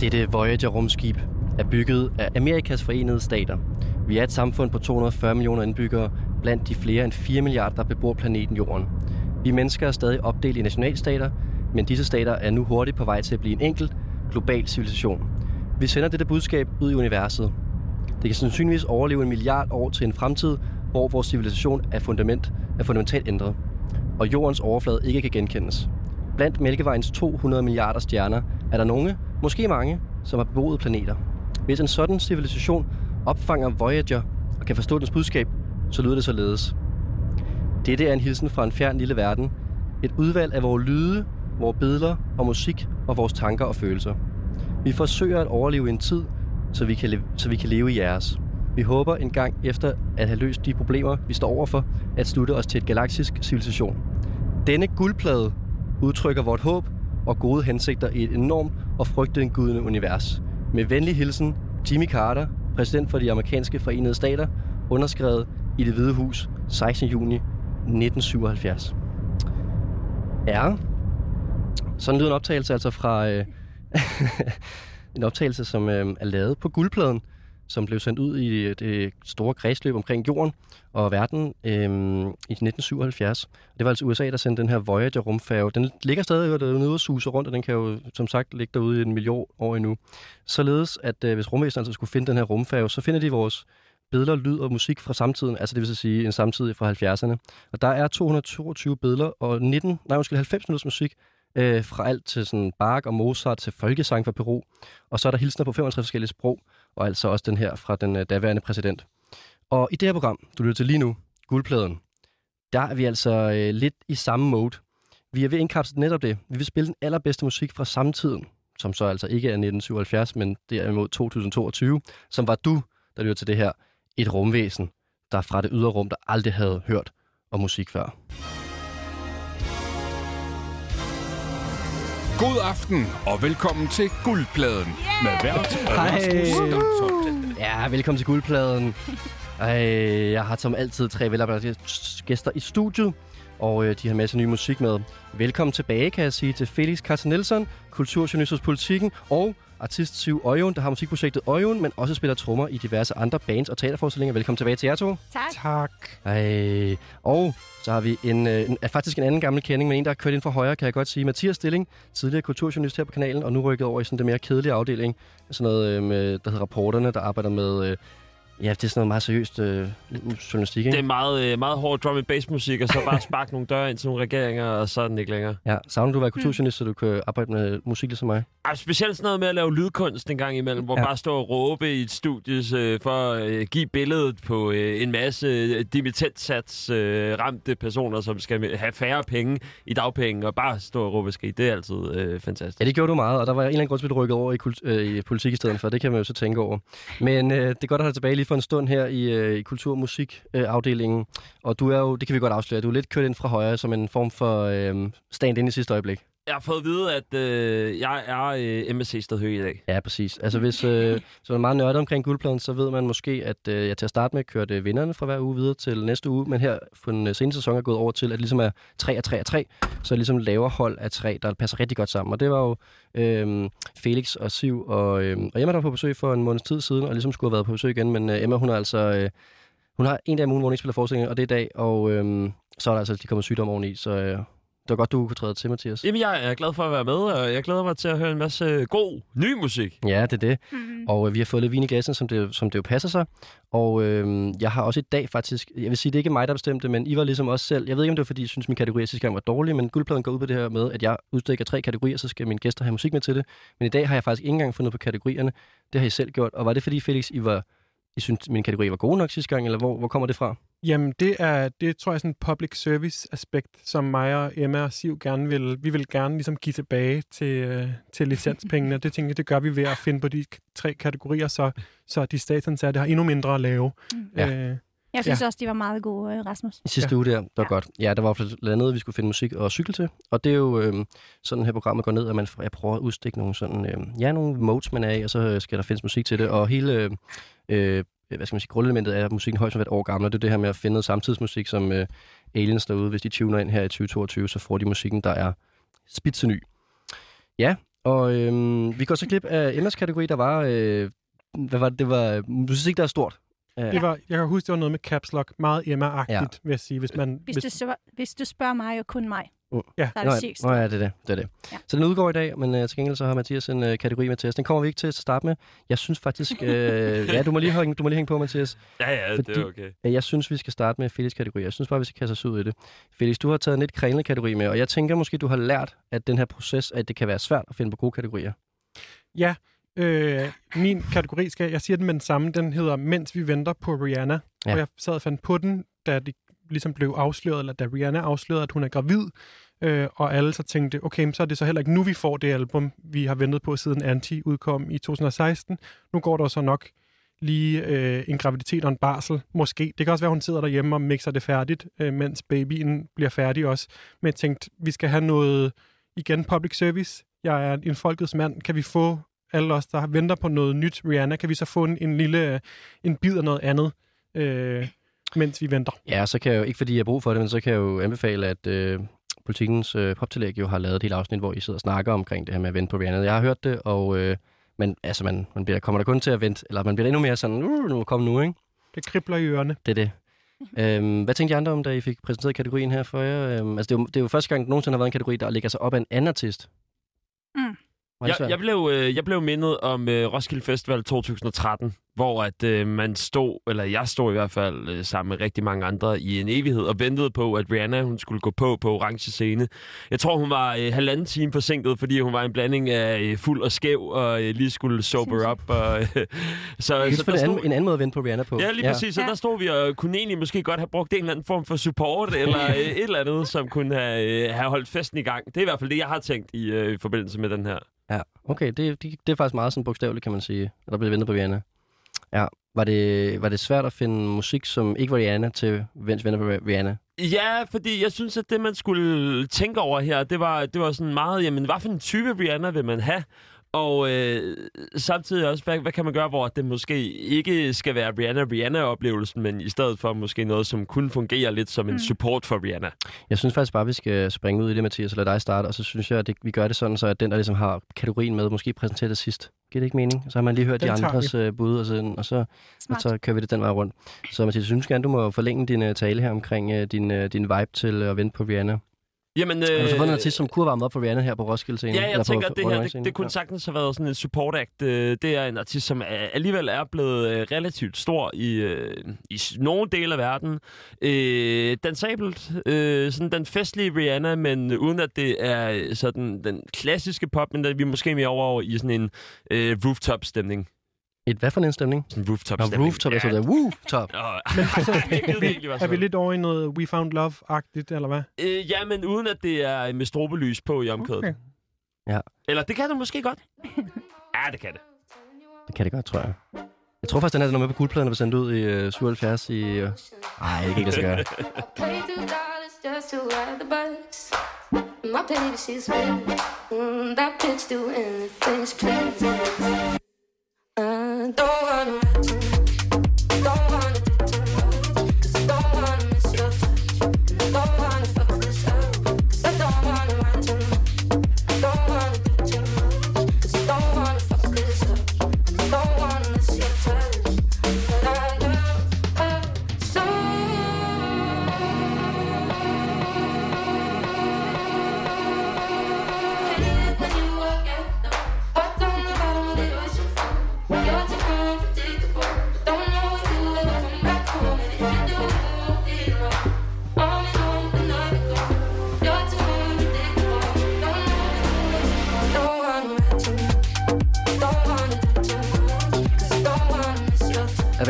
Dette Voyager-rumskib er bygget af Amerikas Forenede Stater. Vi er et samfund på 240 millioner indbyggere, blandt de flere end 4 milliarder, der bebor planeten Jorden. Vi mennesker er stadig opdelt i nationalstater, men disse stater er nu hurtigt på vej til at blive en enkelt global civilisation. Vi sender dette budskab ud i universet. Det kan sandsynligvis overleve en milliard år til en fremtid, hvor vores civilisation er, fundament, er fundamentalt ændret, og jordens overflade ikke kan genkendes. Blandt Mælkevejens 200 milliarder stjerner er der nogle, måske mange, som har beboet planeter. Hvis en sådan civilisation opfanger Voyager og kan forstå dens budskab, så lyder det således. Dette er en hilsen fra en fjern lille verden. Et udvalg af vores lyde, vores billeder og musik og vores tanker og følelser. Vi forsøger at overleve en tid, så vi kan, så vi kan leve i jeres. Vi håber en gang efter at have løst de problemer, vi står overfor, at slutte os til et galaktisk civilisation. Denne guldplade udtrykker vort håb og gode hensigter i et enormt og frygtindgydende univers. Med venlig hilsen, Jimmy Carter, præsident for de amerikanske forenede stater, underskrevet i det hvide hus 16. juni 1977. Ja, sådan lyder en optagelse altså fra øh, en optagelse, som øh, er lavet på guldpladen, som blev sendt ud i øh, det store kredsløb omkring jorden og verden øh, i 1977. Det var altså USA, der sendte den her Voyager-rumfærge. Den ligger stadig derude og suser rundt, og den kan jo som sagt ligge derude i en million år endnu. Således, at øh, hvis rumvæsenet altså skulle finde den her rumfærge, så finder de vores billeder, lyd og musik fra samtiden, altså det vil sige en samtid fra 70'erne. Og der er 222 billeder og 19, nej, måske 90 minutters musik, øh, fra alt til sådan Bach og Mozart til folkesang fra Peru. Og så er der hilsner på 55 forskellige sprog, og altså også den her fra den øh, daværende præsident. Og i det her program, du lytter til lige nu, Guldpladen, der er vi altså øh, lidt i samme mode. Vi er ved at indkapsle netop det. Vi vil spille den allerbedste musik fra samtiden, som så altså ikke er 1977, men derimod 2022, som var du, der lytter til det her, et rumvæsen, der fra det ydre rum, der aldrig havde hørt om musik før. God aften og velkommen til Guldpladen yeah! med vært Rasmus Ja, velkommen til Guldpladen. Ej, jeg har som altid tre velarbejdede gæster i studiet, og øh, de har masser af ny musik med. Velkommen tilbage, kan jeg sige, til Felix Carsten Nielsen, kulturjournalist hos Politikken, og artist Siv Øjun, der har musikprojektet Øjun, men også spiller trommer i diverse andre bands og teaterforestillinger. Velkommen tilbage til jer to. Tak. Tak. Ej. Og så har vi en, øh, en, faktisk en anden gammel kending, men en, der har kørt ind for højre, kan jeg godt sige. Mathias Stilling, tidligere kulturjournalist her på kanalen, og nu rykket over i sådan det mere kedelige afdeling. Sådan noget, øh, med, der hedder Rapporterne, der arbejder med... Øh, Ja, det er sådan noget meget seriøst øh, journalistik, ikke? Det er meget, øh, meget hård drum and bass musik, og så bare sparke nogle døre ind til nogle regeringer, og så er den ikke længere. Ja, savner du at være kulturjournalist, så du kan arbejde med musik ligesom mig? Ja, specielt sådan noget med at lave lydkunst en gang imellem, hvor ja. bare stå og råbe i et studie øh, for at øh, give billedet på øh, en masse øh, dimittentsats øh, ramte personer, som skal have færre penge i dagpenge, og bare stå og råbe skidt. Det er altid øh, fantastisk. Ja, det gjorde du meget, og der var en eller anden grund til, at du rykkede over i, øh, i politik i stedet for. Det kan man jo så tænke over. Men øh, det er godt at have tilbage lige for en stund her i, øh, i kultur- og musikafdelingen. Øh, og du er jo, det kan vi godt afsløre, du er lidt kørt ind fra højre som en form for øh, stand ind i sidste øjeblik. Jeg har fået at vide, at øh, jeg er øh, MSC Stadhøj i dag. Ja, præcis. Altså hvis øh, så er meget nørdet omkring guldpladen, så ved man måske, at øh, jeg til at starte med kørte vinderne fra hver uge videre til næste uge, men her for den øh, seneste sæson er gået over til, at det ligesom er 3 af 3 af 3, så ligesom laver hold af 3, der passer rigtig godt sammen. Og det var jo øh, Felix og Siv og, øh, og Emma, der var på besøg for en måneds tid siden, og ligesom skulle have været på besøg igen, men øh, Emma, hun har altså... Øh, hun har en dag om ugen, hvor hun ikke spiller forestillingen, og det er i dag, og øh, så er der altså, de kommer sygdom oveni, så øh, var godt, du kunne træde til, Mathias. Jamen, jeg er glad for at være med, og jeg glæder mig til at høre en masse god, ny musik. Ja, det er det. Mm-hmm. Og øh, vi har fået lidt vin i gassen, som det, som det jo passer sig. Og øh, jeg har også i dag faktisk, jeg vil sige, det er ikke mig, der bestemte, men I var ligesom også selv. Jeg ved ikke, om det var, fordi jeg synes, min kategori sidste gang var dårlig, men guldpladen går ud på det her med, at jeg udstikker tre kategorier, så skal mine gæster have musik med til det. Men i dag har jeg faktisk ikke engang fundet på kategorierne. Det har I selv gjort. Og var det, fordi Felix, I var I synes, min kategori var god nok sidste gang, eller hvor, hvor kommer det fra? Jamen, det er, det tror jeg, sådan en public service aspekt, som mig og Emma og Siv gerne vil, vi vil gerne ligesom give tilbage til, øh, til licenspengene. Det tænker jeg, det gør vi ved at finde på de tre kategorier, så, så de statsansatte har endnu mindre at lave. Mm. Ja. Øh, jeg synes ja. også, de var meget gode, øh, Rasmus. I sidste ja. uge der, det var ja. godt. Ja, der var blandt andet, vi skulle finde musik og cykel til. Og det er jo øh, sådan her programmet går ned, at man, jeg prøver at udstikke nogle sådan, øh, ja, nogle modes, man er i, og så skal der findes musik til det. Og hele øh, hvad skal man sige, grundelementet er, at musikken højst har været år gammel, og det er det her med at finde noget samtidsmusik, som øh, aliens derude, hvis de tuner ind her i 2022, så får de musikken, der er spidse ny. Ja, Og øhm, vi går så glip af Emmas kategori, der var... Øh, hvad var det? Det var musik, der er stort. Ja. Det var, jeg kan huske, det var noget med caps lock. Meget Emma-agtigt, ja. vil jeg sige. Hvis, man, hvis, hvis, du, spørger, hvis du spørger mig og kun mig, uh. ja. så er det Nå, ja, det er det. det, er det. Ja. Så den udgår i dag, men uh, til gengæld så har Mathias en uh, kategori med til os. Den kommer vi ikke til at starte med. Jeg synes faktisk... Uh, ja, du må, lige hænge, du må lige hænge på, Mathias. Ja, ja, fordi, det er okay. Uh, jeg synes, vi skal starte med Felix kategori. Jeg synes bare, vi skal kaste os ud i det. Felix, du har taget en lidt krænende kategori med, og jeg tænker måske, du har lært, at den her proces, at det kan være svært at finde på gode kategorier. Ja, Øh, min kategori, skal jeg siger den med den samme, den hedder Mens vi venter på Rihanna. Ja. Og jeg sad og fandt på den, da det ligesom blev afsløret, eller da Rihanna afslørede, at hun er gravid. Øh, og alle så tænkte, okay, så er det så heller ikke nu, vi får det album, vi har ventet på siden Anti udkom i 2016. Nu går der så nok lige øh, en graviditet og en barsel, måske. Det kan også være, hun sidder derhjemme og mixer det færdigt, øh, mens babyen bliver færdig også. Men jeg tænkte, vi skal have noget, igen, public service. Jeg er en folkets mand. Kan vi få alle os, der venter på noget nyt Rihanna, kan vi så få en, en lille en bid af noget andet, øh, mens vi venter. Ja, så kan jeg jo, ikke fordi jeg har brug for det, men så kan jeg jo anbefale, at øh, Politikens øh, poptillæg jo har lavet et helt afsnit, hvor I sidder og snakker omkring det her med at vente på Rihanna. Jeg har hørt det, og øh, men, altså, man, man bliver, kommer der kun til at vente, eller man bliver endnu mere sådan, uh, nu kom nu, ikke? Det kribler i ørerne. Det er det. øhm, hvad tænkte I andre om, da I fik præsenteret kategorien her for jer? Øhm, altså, det er, jo, det er jo første gang, nogensinde har været en kategori, der ligger sig op af en anden artist. Mm. Jeg, jeg, blev, øh, jeg blev mindet om øh, Roskilde Festival 2013, hvor at øh, man stod, eller jeg stod i hvert fald øh, sammen med rigtig mange andre i en evighed og ventede på, at Rihanna hun skulle gå på på orange scene. Jeg tror, hun var øh, halvanden time forsinket, fordi hun var en blanding af øh, fuld og skæv og øh, lige skulle sober up. Og, øh, så, det så der stod... en anden måde at vente på Rihanna på. Ja, lige ja. præcis. Så ja. der stod vi og kunne egentlig måske godt have brugt en eller anden form for support, eller øh, et eller andet, som kunne have, øh, have holdt festen i gang. Det er i hvert fald det, jeg har tænkt i, øh, i forbindelse med den her. Ja, okay. Det, det, det er faktisk meget sådan bogstaveligt, kan man sige. At der blev ventet på Rihanna. Ja. Var det, var det svært at finde musik, som ikke var Rihanna, til Vens venner på Rihanna? Ja, fordi jeg synes, at det, man skulle tænke over her, det var, det var sådan meget, jamen, hvad for en type Rihanna vil man have? Og øh, samtidig også, hvad, hvad kan man gøre, hvor det måske ikke skal være Rihanna-Rihanna-oplevelsen, men i stedet for måske noget, som kun fungerer lidt som en mm. support for Rihanna? Jeg synes faktisk bare, vi skal springe ud i det, Mathias, og lade dig starte, og så synes jeg, at det, vi gør det sådan, så at den, der ligesom har kategorien med, måske præsenterer det sidst. Giver det ikke mening? Så har man lige hørt den de andres uh, bud, og så, og, så, og så kører vi det den vej rundt. Så Mathias, jeg synes gerne, du må forlænge din uh, tale her omkring uh, din, din vibe til at vente på Rihanna. Jamen, øh, har du så fundet en artist, som kunne have op på Rihanna her på Roskilde scene? Ja, jeg tænker, at det her, det, det kunne sagtens have været sådan en support act. Øh, det er en artist, som alligevel er blevet øh, relativt stor i, øh, i nogle dele af verden. Øh, dansabelt, øh, sådan den festlige Rihanna, men uden at det er sådan den klassiske pop, men der vi er måske mere over i sådan en øh, rooftop-stemning. Et hvad for en stemning? Sådan en rooftop-stemning. rooftop, ja. altså det woo-top. men altså, er vi lidt over i noget We Found Love-agtigt, eller hvad? Øh, ja, men uden at det er med strobelys på i omkødet. Okay. Ja. Eller det kan det måske godt. ja, det kan det. Det kan det godt, tror jeg. Jeg tror faktisk, den er noget med på guldpladen, der blev sendt ud i uh, 77 i... Uh... Ej, det kan ikke lade sig gøre. just to ride the bus. My baby, she's real. Mm, that bitch do anything she pleases. I don't wanna don't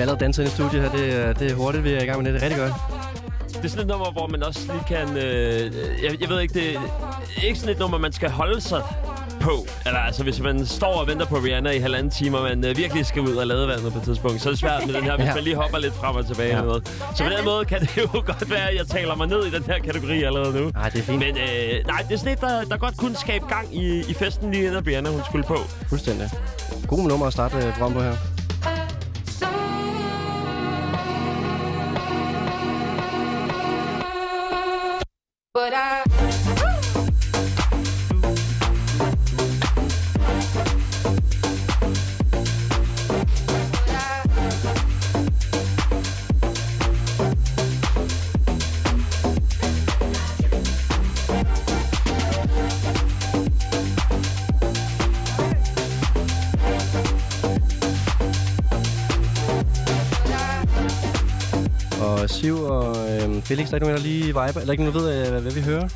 vi allerede danset i studiet her. Det, det er hurtigt, vi er i gang med det. Det er rigtig godt. Det er sådan et nummer, hvor man også lige kan... Øh, jeg, jeg ved ikke, det er ikke sådan et nummer, man skal holde sig på. Eller altså, hvis man står og venter på Rihanna i halvanden time, og man øh, virkelig skal ud og lade vandet på et tidspunkt, så er det svært med den her, hvis ja. man lige hopper lidt frem og tilbage. Ja. Noget. Så på den måde kan det jo godt være, at jeg taler mig ned i den her kategori allerede nu. Nej, det er fint. Men øh, nej, det er sådan et, der, der godt kunne skabe gang i, i festen lige inden Rihanna hun skulle på. Fuldstændig. God nummer at starte øh, programmet på her. but I. og Felix, der er ikke nogen, der lige viber? Eller ikke nogen, der ved, øh, hvad, vi hører?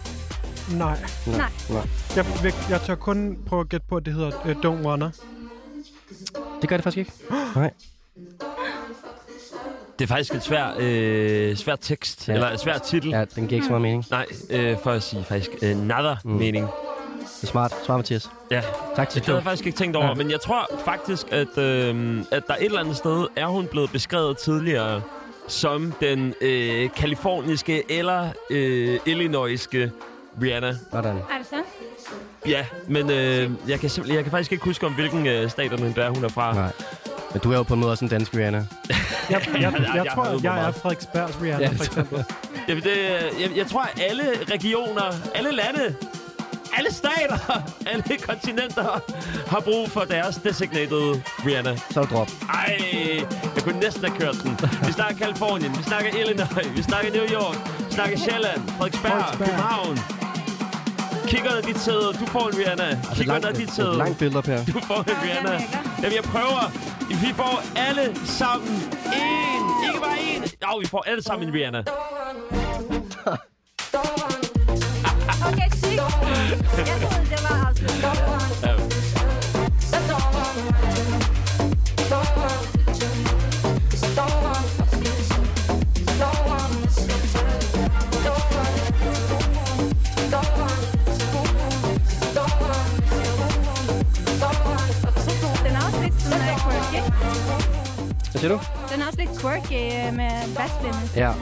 Nej. Nej. Nej. Jeg, jeg, jeg tør kun prøve at gætte på, at det hedder uh, Don't Wanna. Det gør det faktisk ikke. Nej. Det er faktisk et svær, øh, svær tekst, Ja. eller en svær titel. Ja. Den giver ikke så meget mening. Nej, øh, for at sige faktisk øh, nada Mm. mening. Det er smart. Smart, Mathias. Ja, Tak til det havde dig. jeg faktisk ikke tænkt over, Ja. men jeg tror faktisk, at, øh, at der et eller andet sted er hun blevet beskrevet tidligere som den øh, kaliforniske eller øh, illinoiske Rihanna. Sådan. Er det sandt? Ja, men øh, jeg, kan simpelthen, jeg kan faktisk ikke huske, om hvilken øh, stat hun er, hun er fra. Nej. Men du er jo på en måde også en dansk Rihanna. Jeg, jeg, jeg, jeg jeg tror, mig jeg er. Frederiksbergs Rihanna, Ja, for det- eksempel. Jamen, det, øh, jeg, jeg tror, at alle regioner, alle lande, alle stater, alle kontinenter har brug for deres designated Rihanna. Så det drop. Ej, jeg kunne næsten have kørt den. Vi snakker Kalifornien, vi snakker Illinois, vi snakker New York, vi snakker Sjælland, Frederiksberg, Frederiksberg. København. Kigger under dit sæde, du får en Rihanna. Altså, Kigger langt, under dit sæde, langt billede op her. du får en Rihanna. Jamen, jeg prøver. Vi får alle sammen en. Ikke bare en. Jo, vi får alle sammen en Rihanna. Okay. Jeg troede, det var uh, quirky. Hvad siger du? Den er også lidt quirky uh, med basslinjen. Ja,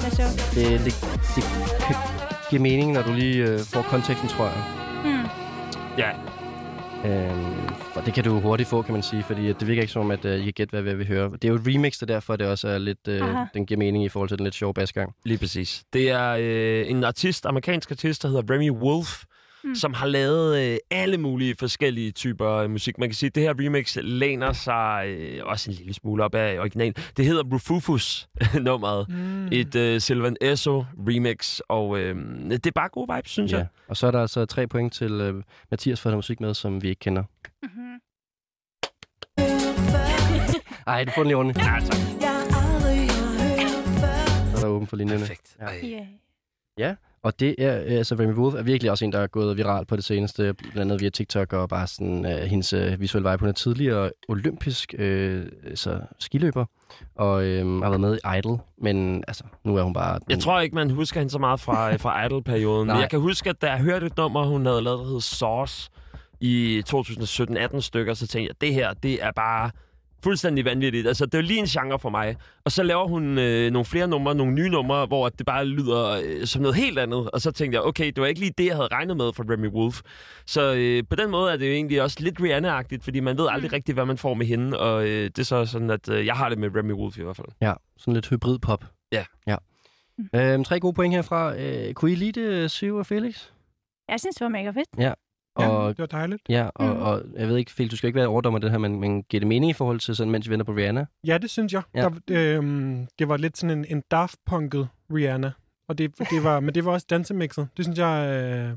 Det er sjovt. det, det, det kan give mening, når du lige øh, får konteksten, tror jeg. Hmm. Ja, Øhm, og det kan du hurtigt få, kan man sige, fordi at det virker ikke som om, at øh, I kan gætte, hvad, hvad vi hører. Det er jo et remix, det er derfor, det også er lidt, øh, Aha. den giver mening i forhold til den lidt sjove basgang. lige præcis. Det er øh, en artist, amerikansk artist, der hedder Remy Wolf, Mm. som har lavet øh, alle mulige forskellige typer øh, musik. Man kan sige, at det her remix læner sig øh, også en lille smule op af originalen. Det hedder Rufufus, nummeret. Mm. Et øh, Sylvan Esso remix, og øh, det er bare gode vibes, synes Ja. jeg. Og så er der altså tre point til øh, Mathias for at have musik med, som vi ikke kender. Mhm. Ej, du får den lige ordentligt. Ja, tak. Så er der åben for linjerne. Perfekt. Ja. Yeah. Og det er, øh, altså Remy Wolf er virkelig også en, der er gået viral på det seneste, blandt andet via TikTok, og bare sådan, øh, hendes øh, visuelle vibe. Hun er tidligere olympisk øh, så skiløber, og øh, har været med i Idol, men altså, nu er hun bare... Jeg tror ikke, man husker hende så meget fra, øh, fra Idol-perioden. Men jeg kan huske, at da jeg hørte et nummer, hun havde lavet, der hed Sauce i 2017-18 stykker, så tænkte jeg, at det her, det er bare fuldstændig vanvittigt. Altså, det er jo lige en genre for mig. Og så laver hun øh, nogle flere numre, nogle nye numre, hvor det bare lyder øh, som noget helt andet. Og så tænkte jeg, okay, det var ikke lige det, jeg havde regnet med for Remy Wolf. Så øh, på den måde er det jo egentlig også lidt Rihanna-agtigt, fordi man ved aldrig rigtigt, hvad man får med hende. Og øh, det er så sådan, at øh, jeg har det med Remy Wolf i hvert fald. Ja, sådan lidt hybrid-pop. Ja. ja. Øhm, tre gode point herfra. Øh, kunne I lide det, Siv og Felix? Jeg synes, det var mega fedt. Ja, Og, det var dejligt. ja, og, Mm. og jeg ved ikke, Felix, du skal ikke være overdommer af det her, men, men giver det mening i forhold til sådan, mens vi venter på Rihanna? Ja, det synes jeg. Ja. Der, øhm, det var lidt sådan en, en Daft Punk'et Rihanna. Og det, det var, men det var også dansemixet. Det synes jeg øh,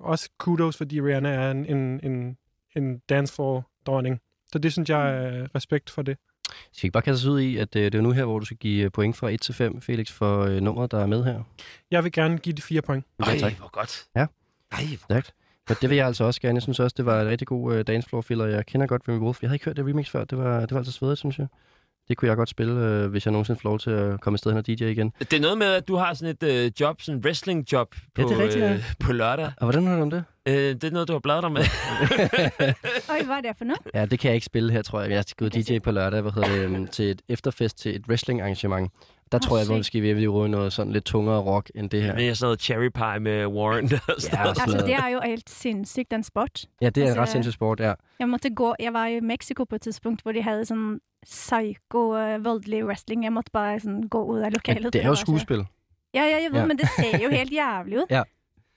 også kudos, fordi Rihanna er en, en, en, en dancefloor-dronning. Så det synes jeg er respekt for det. Skal vi ikke bare kaste os ud i, at øh, det er nu her, hvor du skal give øh, point fra 1 til 5, Felix, for øh, nummeret, der er med her? Jeg vil gerne give det fire point. Ja, tak. hvor godt. Ja. Ej, hvor Stærkt. Men det vil jeg altså også gerne. Jeg synes også, det var et rigtig god øh, dancefloor-filler. Jeg kender godt Remy Wolf. Jeg havde ikke hørt det remix før. Det var, det var altså svedigt, synes jeg. Det kunne jeg godt spille, øh, hvis jeg nogensinde får lov til at komme afsted hen og DJ igen. Det er noget med, at du har sådan et øh, job, sådan en wrestling-job på, Ja, det er rigtigt, ja. øh, på lørdag. Og hvordan har du om det? Øh, det er noget, du har bladet dig med. Oj, hvad er det for noget? Ja, det kan jeg ikke spille her, tror jeg. Jeg skal gå DJ på lørdag hvad hedder det, øhm, til et efterfest til et wrestling-arrangement. Der tror jeg, at måske vi vil ryge noget sådan lidt tungere rock end det her. Men jeg sådan noget cherry pie med Warren. Der og sådan Ja, Altså, noget. det er jo helt sindssygt, den sport. Ja, det er en Altså, ret sindssyg sport, ja. Jeg måtte gå, jeg var i Mexico på et tidspunkt, hvor de havde sådan psycho, uh, voldelig wrestling. Jeg måtte bare sådan gå ud af lokalet. Men det er jo skuespil. Ja, ja, jeg ved, Ja. men det ser jo helt jævligt ud.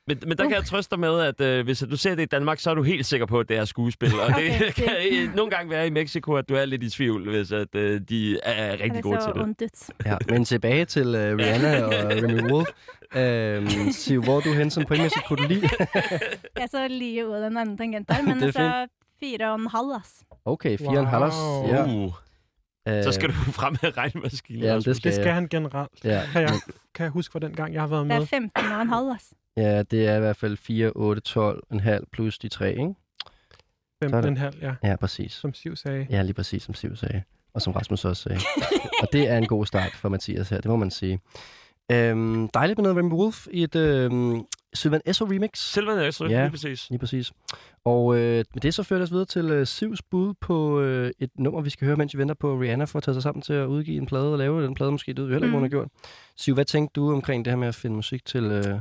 Men, men der kan jeg trøste dig med, at øh, hvis du ser det i Danmark, så er du helt sikker på, at det er skuespil. Og det Okay, kan øh, nogle gange være i Mexico, at du er lidt i tvivl, hvis at, øh, de er rigtig det gode så til det. Ja, men tilbage til uh, Rihanna og Remy Wolf. Øhm, Siv, hvor er du hen som pointmæssigt? Kunne du lide? Jeg så lige ud af den anden tangent der, men Det er altså fire og en halv, ass. Okay, fire og en halv. Wow. Ja. Uh. Så skal Øh, du frem med regnmaskinen. Ja, det skal Det skal jeg. han generelt. Ja, Kan jeg, kan jeg huske, hvordan gang jeg har været Det er med? 15 og en halv, altså. Ja, det er i hvert fald 4, 8, 12, en halv plus de tre, ikke? 15,5, ja, Ja, præcis. som Siv sagde. Ja, lige præcis, som Siv sagde. Og som Rasmus også sagde. og det er en god start for Mathias her, det må man sige. Øhm, dejligt med noget Rainbow Wolf i et øhm, Sylvan Esso remix. Silvan er så Ja. lige præcis. Lige præcis. Og øh, med det så fører det os videre til øh, Sivs bud på øh, et nummer, vi skal høre, mens vi venter på Rihanna for at tage sig sammen til at udgive en plade og lave den plade måske. Det ved vi heller ikke, mm. hun har gjort. Siv, hvad tænkte du omkring det her med at finde musik til... Øh,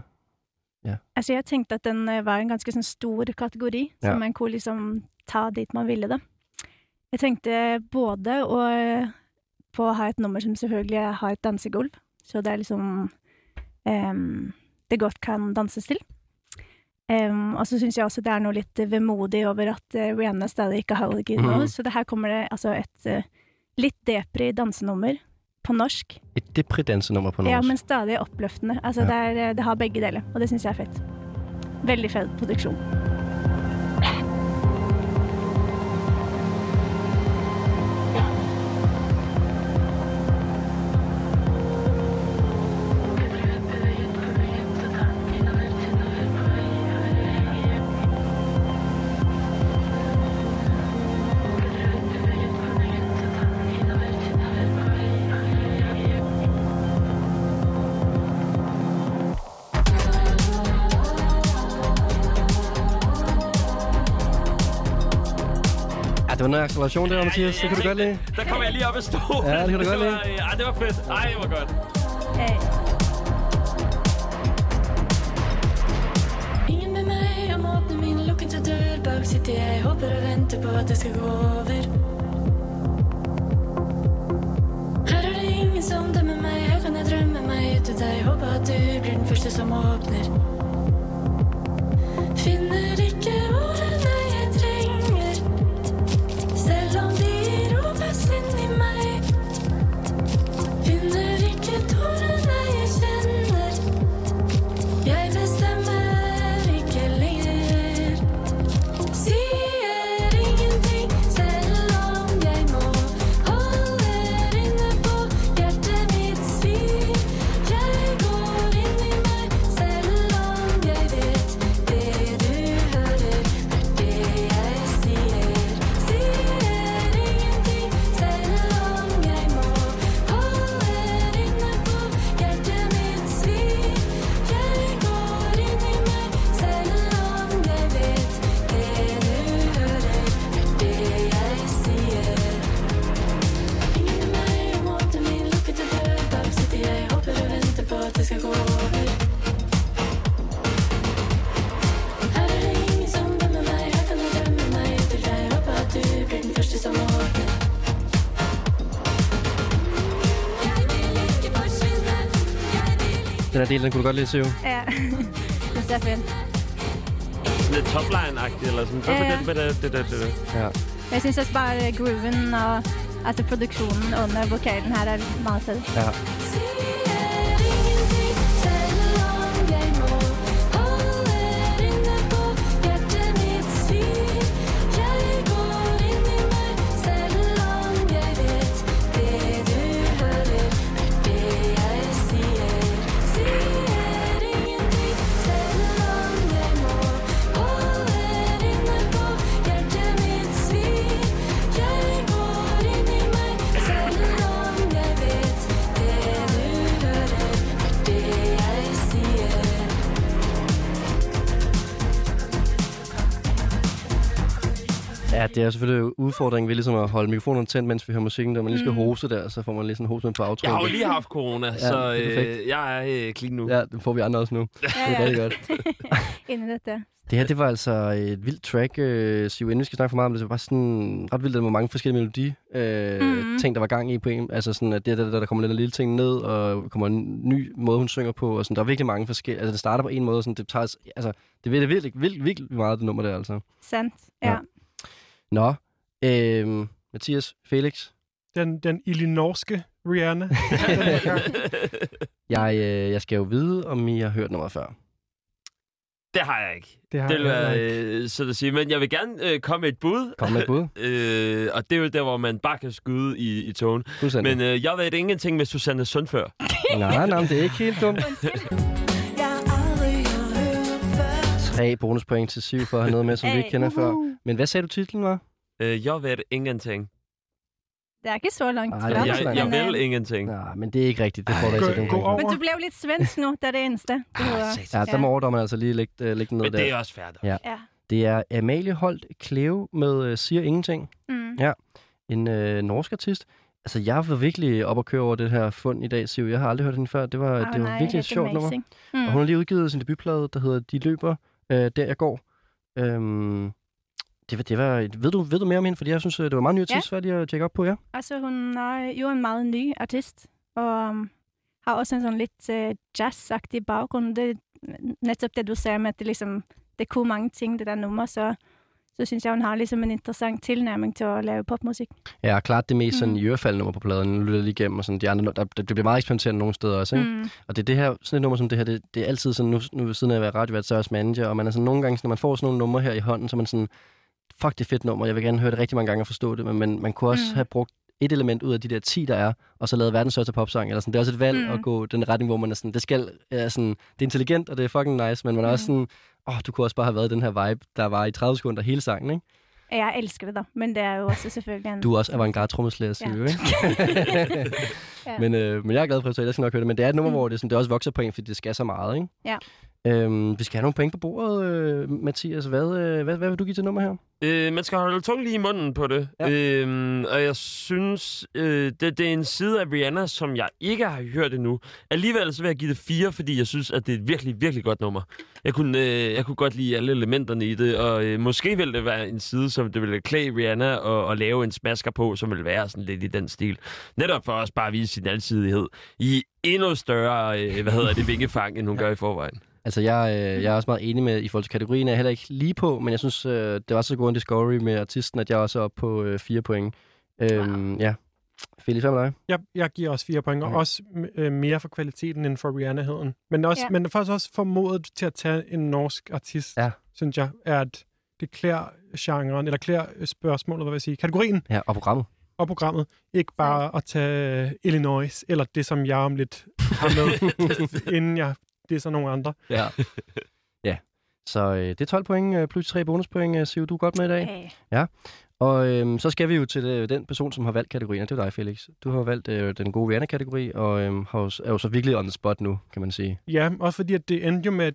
Altså, jeg tenkte at den eh, var en ganske sånn stor kategori, Ja. som man kunne liksom ta dit man ville det. Jeg tenkte både å, på å ha et nummer som selvfølgelig har et dansegulv, så det er liksom em, det godt kan danses til. Em, og så syns jeg også det er noe litt vemodig over at eh, Rihanna stadig ikke har utgitt noe, Mhm. så det her kommer det altså et eh, litt depri dansenummer på norsk. et depri-dansenummer på norsk. Ja, men stadig oppløftende. Altså, Ja. det, er, det har begge deler, og det syns jeg er fett. Veldig fet produksjon. Noget acceleration der, Mathias. Det kan du godt lide. Der kom jeg lige op af stå. Ja, det kan du godt lide. var, Ja, det var fedt. Ej, det var godt. Ingen med meg, jeg må åpne min lukkede dør Bak sitter jeg, håper og venter på at det skal gå over Her er det ingen som dømmer meg Her kan jeg drømme meg ut til deg Håper at du blir den første som åpner her del, den kunne du godt lide, Siv. ja. Det er fint. Sådan lidt topline-agtigt, eller sådan. Ja, med ja. det, det, det, det, det. Ja. Jeg syns også bare grooven og altså produksjonen under vokalen her er meget fed. ja. Ja, det er selvfølgelig udfordringen ved ligesom at holde mikrofonen tændt, mens vi hører musikken. Der man lige skal hose der, så får man lige sådan en hose med på aftryk. Jeg har jo lige haft corona, Ja, så øh, jeg er øh, clean nu. Ja, det får vi andre også nu. Det er Ja, rigtig ja. godt. Inn i dette. Det her, det var altså et vildt track, øh, Siv, inden vi skal snakke for meget om det, så var bare sådan ret vildt, at der var mange forskellige melodi, øh, Mhm. ting, der var gang i på en. Altså sådan, at det der, der, der kommer lidt lille ting ned, og kommer en ny måde, hun synger på, og sådan, der er virkelig mange forskellige, altså det starter på en måde, og sådan, det tager, altså, det er virkelig, virkelig, virkelig meget, det nummer der, altså. Sant. Ja. Ja. Nå, øh, Mathias, Felix, Den, den illinoiske Rihanna. jeg, øh, jeg skal jo vide, om I har hørt nummeret før. Det har jeg ikke. Det har Det vil jeg være øh, sådan at sige. Men jeg vil gerne øh, komme med et bud. Kom med et bud. øh, og det er jo der, hvor man bare kan skyde i, i togen. Fuldstændig. Men øh, jeg ved ingenting med Susanne Sundfør. Nej, nej, det er ikke helt dumt. Tre bonuspoint til Siv for at have noget med, som vi ikke kender før. Men hvad sagde du titlen var? Øh, jeg ved ingenting. Det er ikke så langt Ej, Jeg, langt. jeg men, vil øh, ingenting. Nej, men det er ikke rigtigt. Det får du altså ikke gå over. Men du blev lidt svensk nu, det er det eneste. Det hedder. Ja, der må overdommeren altså lige lægge, uh, lægge den ned Men der. det er også færdigt. Ja. Ja. Det er Amalie Holt Kleve med uh, Siger Ingenting. Mm. En uh, norsk artist. Altså, jeg var virkelig op at køre over det her fund i dag, Siv. Jeg har aldrig hørt hende før. Det var, Ah, det var nej, virkelig et sjovt nummer. Mm. Og hun har lige udgivet sin debutplade, der hedder De løber, uh, der jeg går. Um, det, var, det var, ved, du, ved du mere om hende? Fordi jeg synes, øh, det var meget ny artist, ja. at tjekke op på, ja. Altså, hun er jo en meget ny artist, og um, har også en sånn litt uh, jazzaktig bakgrunn. Det nettopp det du ser med at det liksom Det kunne mange ting, det der nummer, så, så syns jeg hun har liksom en interessant tilnærming til å lave popmusikk. Ja, klart det mest sådan Mm. i ørefald nummer på pladen. Nu lytter jeg lige igennem, og sådan de andre, der, det bliver meget eksperimenterende nogle steder også, ikke? Mm. Og det er det her, sådan et nummer som det her, det, det er altid sådan, nu, nu ved siden af at være radiovært, så er også manager, og man er sådan nogle gange, når man får sådan nogle numre her i hånden, så er man sådan, fuck det er fedt nummer, jeg vil gerne høre det rigtig mange gange og forstå det, men man, man kunne også Mm. have brugt et element ud af de der 10, der er, og så lavet verdens største popsang, eller sådan. Det er også et valg Mm. at gå den retning, hvor man er sådan, det skal, er sådan, det er intelligent, og det er fucking nice, men man er også sådan, åh, oh, du kunne også bare have været den her vibe, der var i 30 sekunder hele sangen, ikke? Jeg elsker det, da, men det er jo også selvfølgelig en Du er også avantgarde trommeslager, Ja. Silje, ikke? Ja. men, øh, men jeg er glad for, at jeg skal nok høre det. Men det er et nummer, Mm. hvor det, sådan, det også vokser point, fordi det skal så meget, ikke? Ja. Øhm, vi skal have nogle point på bordet, øh, Mathias. Hvad, øh, hvad, hvad vil du give til nummer her? Øh, man skal holde tungen lige i munden på det. Ja. Ja. Øhm, og jeg synes, øh, det, det er en side af Rihanna, som jeg ikke har hørt endnu. Alligevel så vil jeg give det fire, fordi jeg synes, at det er et virkelig, virkelig godt nummer. Jeg kunne, øh, jeg kunne godt lide alle elementerne i det, og øh, måske ville det være en side, som det ville klæde Rihanna at, at lave en smasker på, som ville være sådan lidt i den stil. Netop for også bare at vise sin alsidighed i endnu større, øh, hvad hedder det, vingefang, end hun gør i forvejen. Altså, jeg, øh, jeg er også meget enig med, i forhold til kategorien, er jeg heller ikke lige på, men jeg synes, øh, det var så god en discovery med artisten, at jeg også er oppe på øh, fire point. Øhm, Ja. Felix, hvad med dig? Jeg, jeg giver også fire point, og Okay. også øh, mere for kvaliteten end for Rihanna-heden. Men, også, Ja. men faktisk også formodet til at tage en norsk artist, Ja. synes jeg, er, at det klæder genren, eller klæder spørgsmålet, hvad vil jeg sige, kategorien Ja, og programmet. og programmet. Ikke bare at tage øh, Illinois, eller det, som jeg om lidt har med, inden jeg det er så nogle andre. Ja. ja. Så øh, det er 12 point øh, plus 3 bonuspoint, øh, Siv, du er godt med i dag. Okay. Og øhm, så skal vi jo til øh, den person, som har valgt kategorien, og det er dig, Felix. Du har valgt øh, den gode Rihanna-kategori, og har jo, er jo så virkelig on the spot nu, kan man sige. Ja, også fordi at det endte jo med,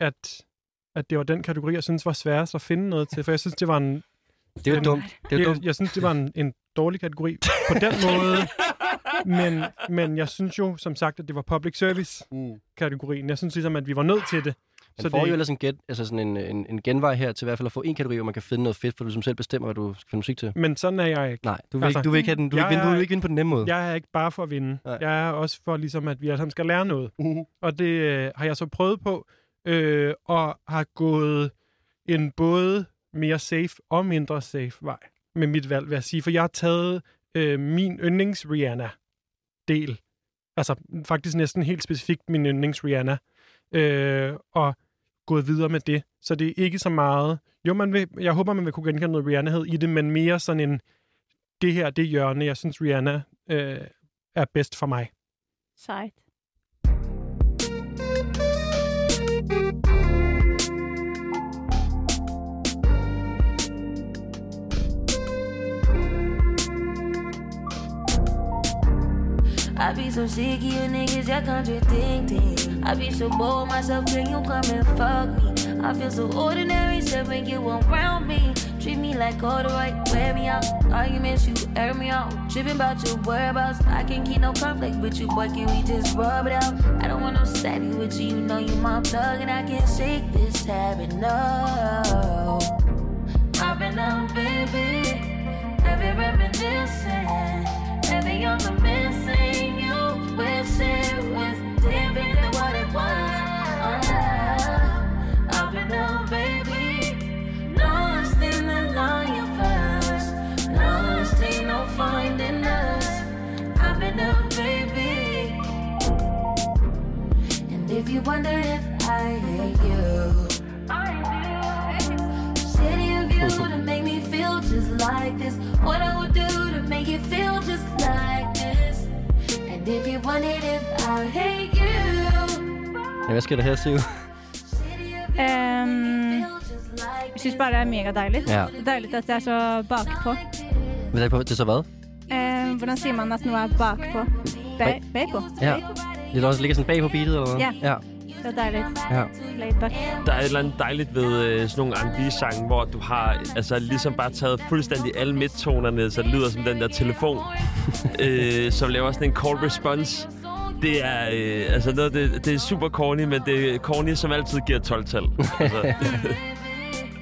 at, at det var den kategori, jeg synes var sværest at finde noget til, for jeg synes, det var en Det er jo dumt. Det er jo jeg, dumt. jeg synes, det var en, en dårlig kategori på den måde. Men, men jeg synes jo, som sagt, at det var public service-kategorien. Jeg synes ligesom, at vi var nødt til det. Man Så får det- jo ellers en, get, altså sådan en, en, en genvej her til i hvert fald at få en kategori, hvor man kan finde noget fedt, for du som selv bestemmer, hvad du skal finde musik til. Men sådan er jeg ikke. Nej, du vil, Altså, ikke, du vil ikke have den. Du vil, ikke vinde, du vil ikke vinde på den nemme måde. Jeg er ikke bare for at vinde. Nej. Jeg er også for, ligesom, at vi alle sammen skal lære noget. Mhm. Og det øh, har jeg så prøvet på, øh, og har gået en både mere safe og mindre safe vej med mit valg, vil jeg sige. For jeg har taget øh, min yndlings Rihanna-del. Altså faktisk næsten helt specifikt min yndlings Rihanna. Øh, og gået videre med det. Så det er ikke så meget... Jo, man vil, jeg håber, man vil kunne genkende noget Rihanna i det, men mere sådan en... Det her, det hjørne, jeg synes, Rihanna øh, er bedst for mig. Sejt. I be so sick of you niggas, you're contradicting. I be so bold myself, can you come and fuck me? I feel so ordinary, said when you around me. Treat me like all the right, wear me out. Arguments, you air me out. Tripping about your whereabouts. I can't keep no conflict with you, boy, can we just rub it out? I don't want no static with you, you know you my plug, and I can't shake this habit, no. I've been out, baby. Heavy reminiscing. you wondered if I hate you. I do. Shitty of you to make me feel just like this. What I would do to make you feel just like this. And if you wondered if I hate you. Ja, hvad sker der her, Siv? Øhm, jeg synes bare, det er mega dejligt. Ja. Det er dejligt, at det er så bakpå. Men det på, det er så hvad? Øhm, hvordan siger man, at nu er bakpå? Bag, på? Ja. Det er også ligger sådan bag på beatet, eller hvad? Ja. Ja. Det er dejligt. ja. Laid back. Der er et eller andet dejligt ved øh, sådan nogle R&B-sange, hvor du har altså, ligesom bare taget fuldstændig alle midttonerne, så det lyder som den der telefon, øh, som laver sådan en call response. Det er, øh, altså noget, det, det er super corny, men det er corny, som altid giver 12-tal. Altså,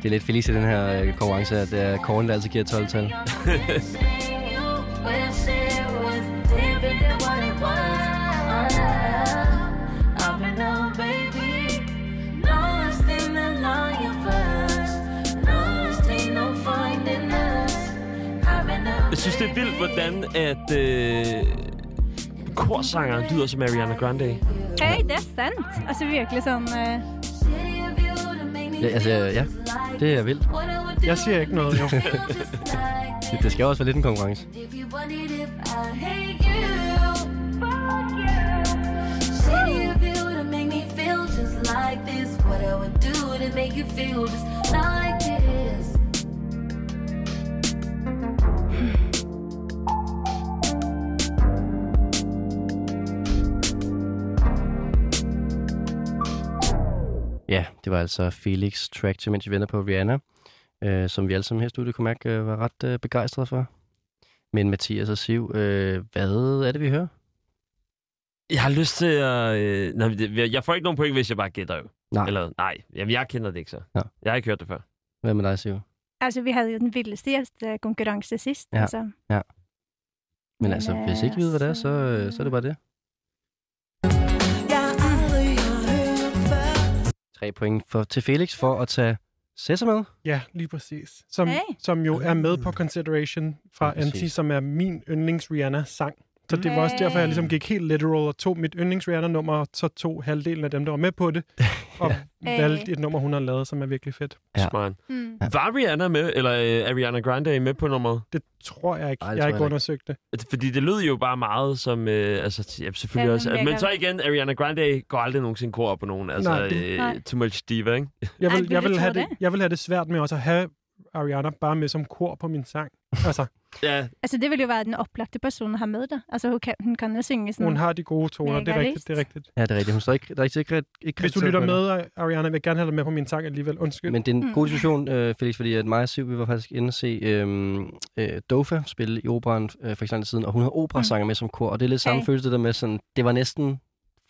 Det er lidt felice i den her øh, konkurrence, at det er Korn, der altid giver 12-tal. synes, det er vildt, hvordan at øh, korsanger lyder som Ariana Grande. Hey, det er sandt. Altså virkelig make me Ja, altså, ja. Det er vildt. Jeg siger ikke noget, jo. Det, det skal også være lidt en konkurrence. Like this. What I would do to make you feel just like Ja, det var altså Felix track til, mens vi venter på Rihanna, øh, som vi alle sammen her i studiet kunne mærke øh, var ret øh, begejstrede for. Men Mathias og Siv, øh, hvad er det, vi hører? Jeg har lyst til at... Øh, nej, jeg får ikke nogen point, hvis jeg bare gætter jo. Nej. Eller, nej, jamen, jeg kender det ikke så. Ja. Jeg har ikke hørt det før. Hvad med dig, Siv? Altså, vi havde jo den vildeste gjestekonkurrence sidst. Ja. Altså. Men Men, altså, øh, hvis ikke vi ved, hvad det er, så, øh, så er det bare det. Tre point for, til Felix for at tage Sessa med. Ja, lige præcis. Som, Hey. som jo er med på Consideration fra Ja. Anti, som er min yndlings Rihanna-sang. Så det var også derfor, jeg ligesom gik helt literal og tog mit yndlings Rihanna-nummer, og så tog halvdelen af dem, der var med på det, og Hey. valgte et nummer, hun har lavet, som er virkelig fedt. Ja. Smart. Mm. Var Rihanna med, eller øh, Ariana Grande med på nummeret? Det tror jeg ikke. Ej, jeg har ikke undersøgt det. Fordi det lød jo bare meget som... Øh, altså, ja, selvfølgelig Ja, også. mega. Men så igen, Ariana Grande går aldrig nogensinde kor på nogen. Altså, Nej, det- øh, Nej. too much diva, ikke? Jeg Ej, vil, vil jeg, vil have det, det? jeg vil have det svært med også at have Ariana bare med som kor på min sang. Altså, Ja, Altså, det vil jo være den oplagte person at have med det. Altså, hun kan, hun kan jo synge sådan... hun har de gode toner, det er rigtigt, det er rigtigt. Ja, det er rigtigt. Hun står ikke, der er ikke, ikke, ikke Hvis du lytter med, Ariana, vil jeg gerne have dig med på min sang alligevel. Undskyld. Men det er en Mm. god diskussion, øh, Felix, fordi at mig og Siv, vi var faktisk inde og se øh, øh, Dofa spille i operan øh, for ikke siden, og hun havde operasanger med som kor, og det er lidt samme Okay. følelse det der med sådan, det var næsten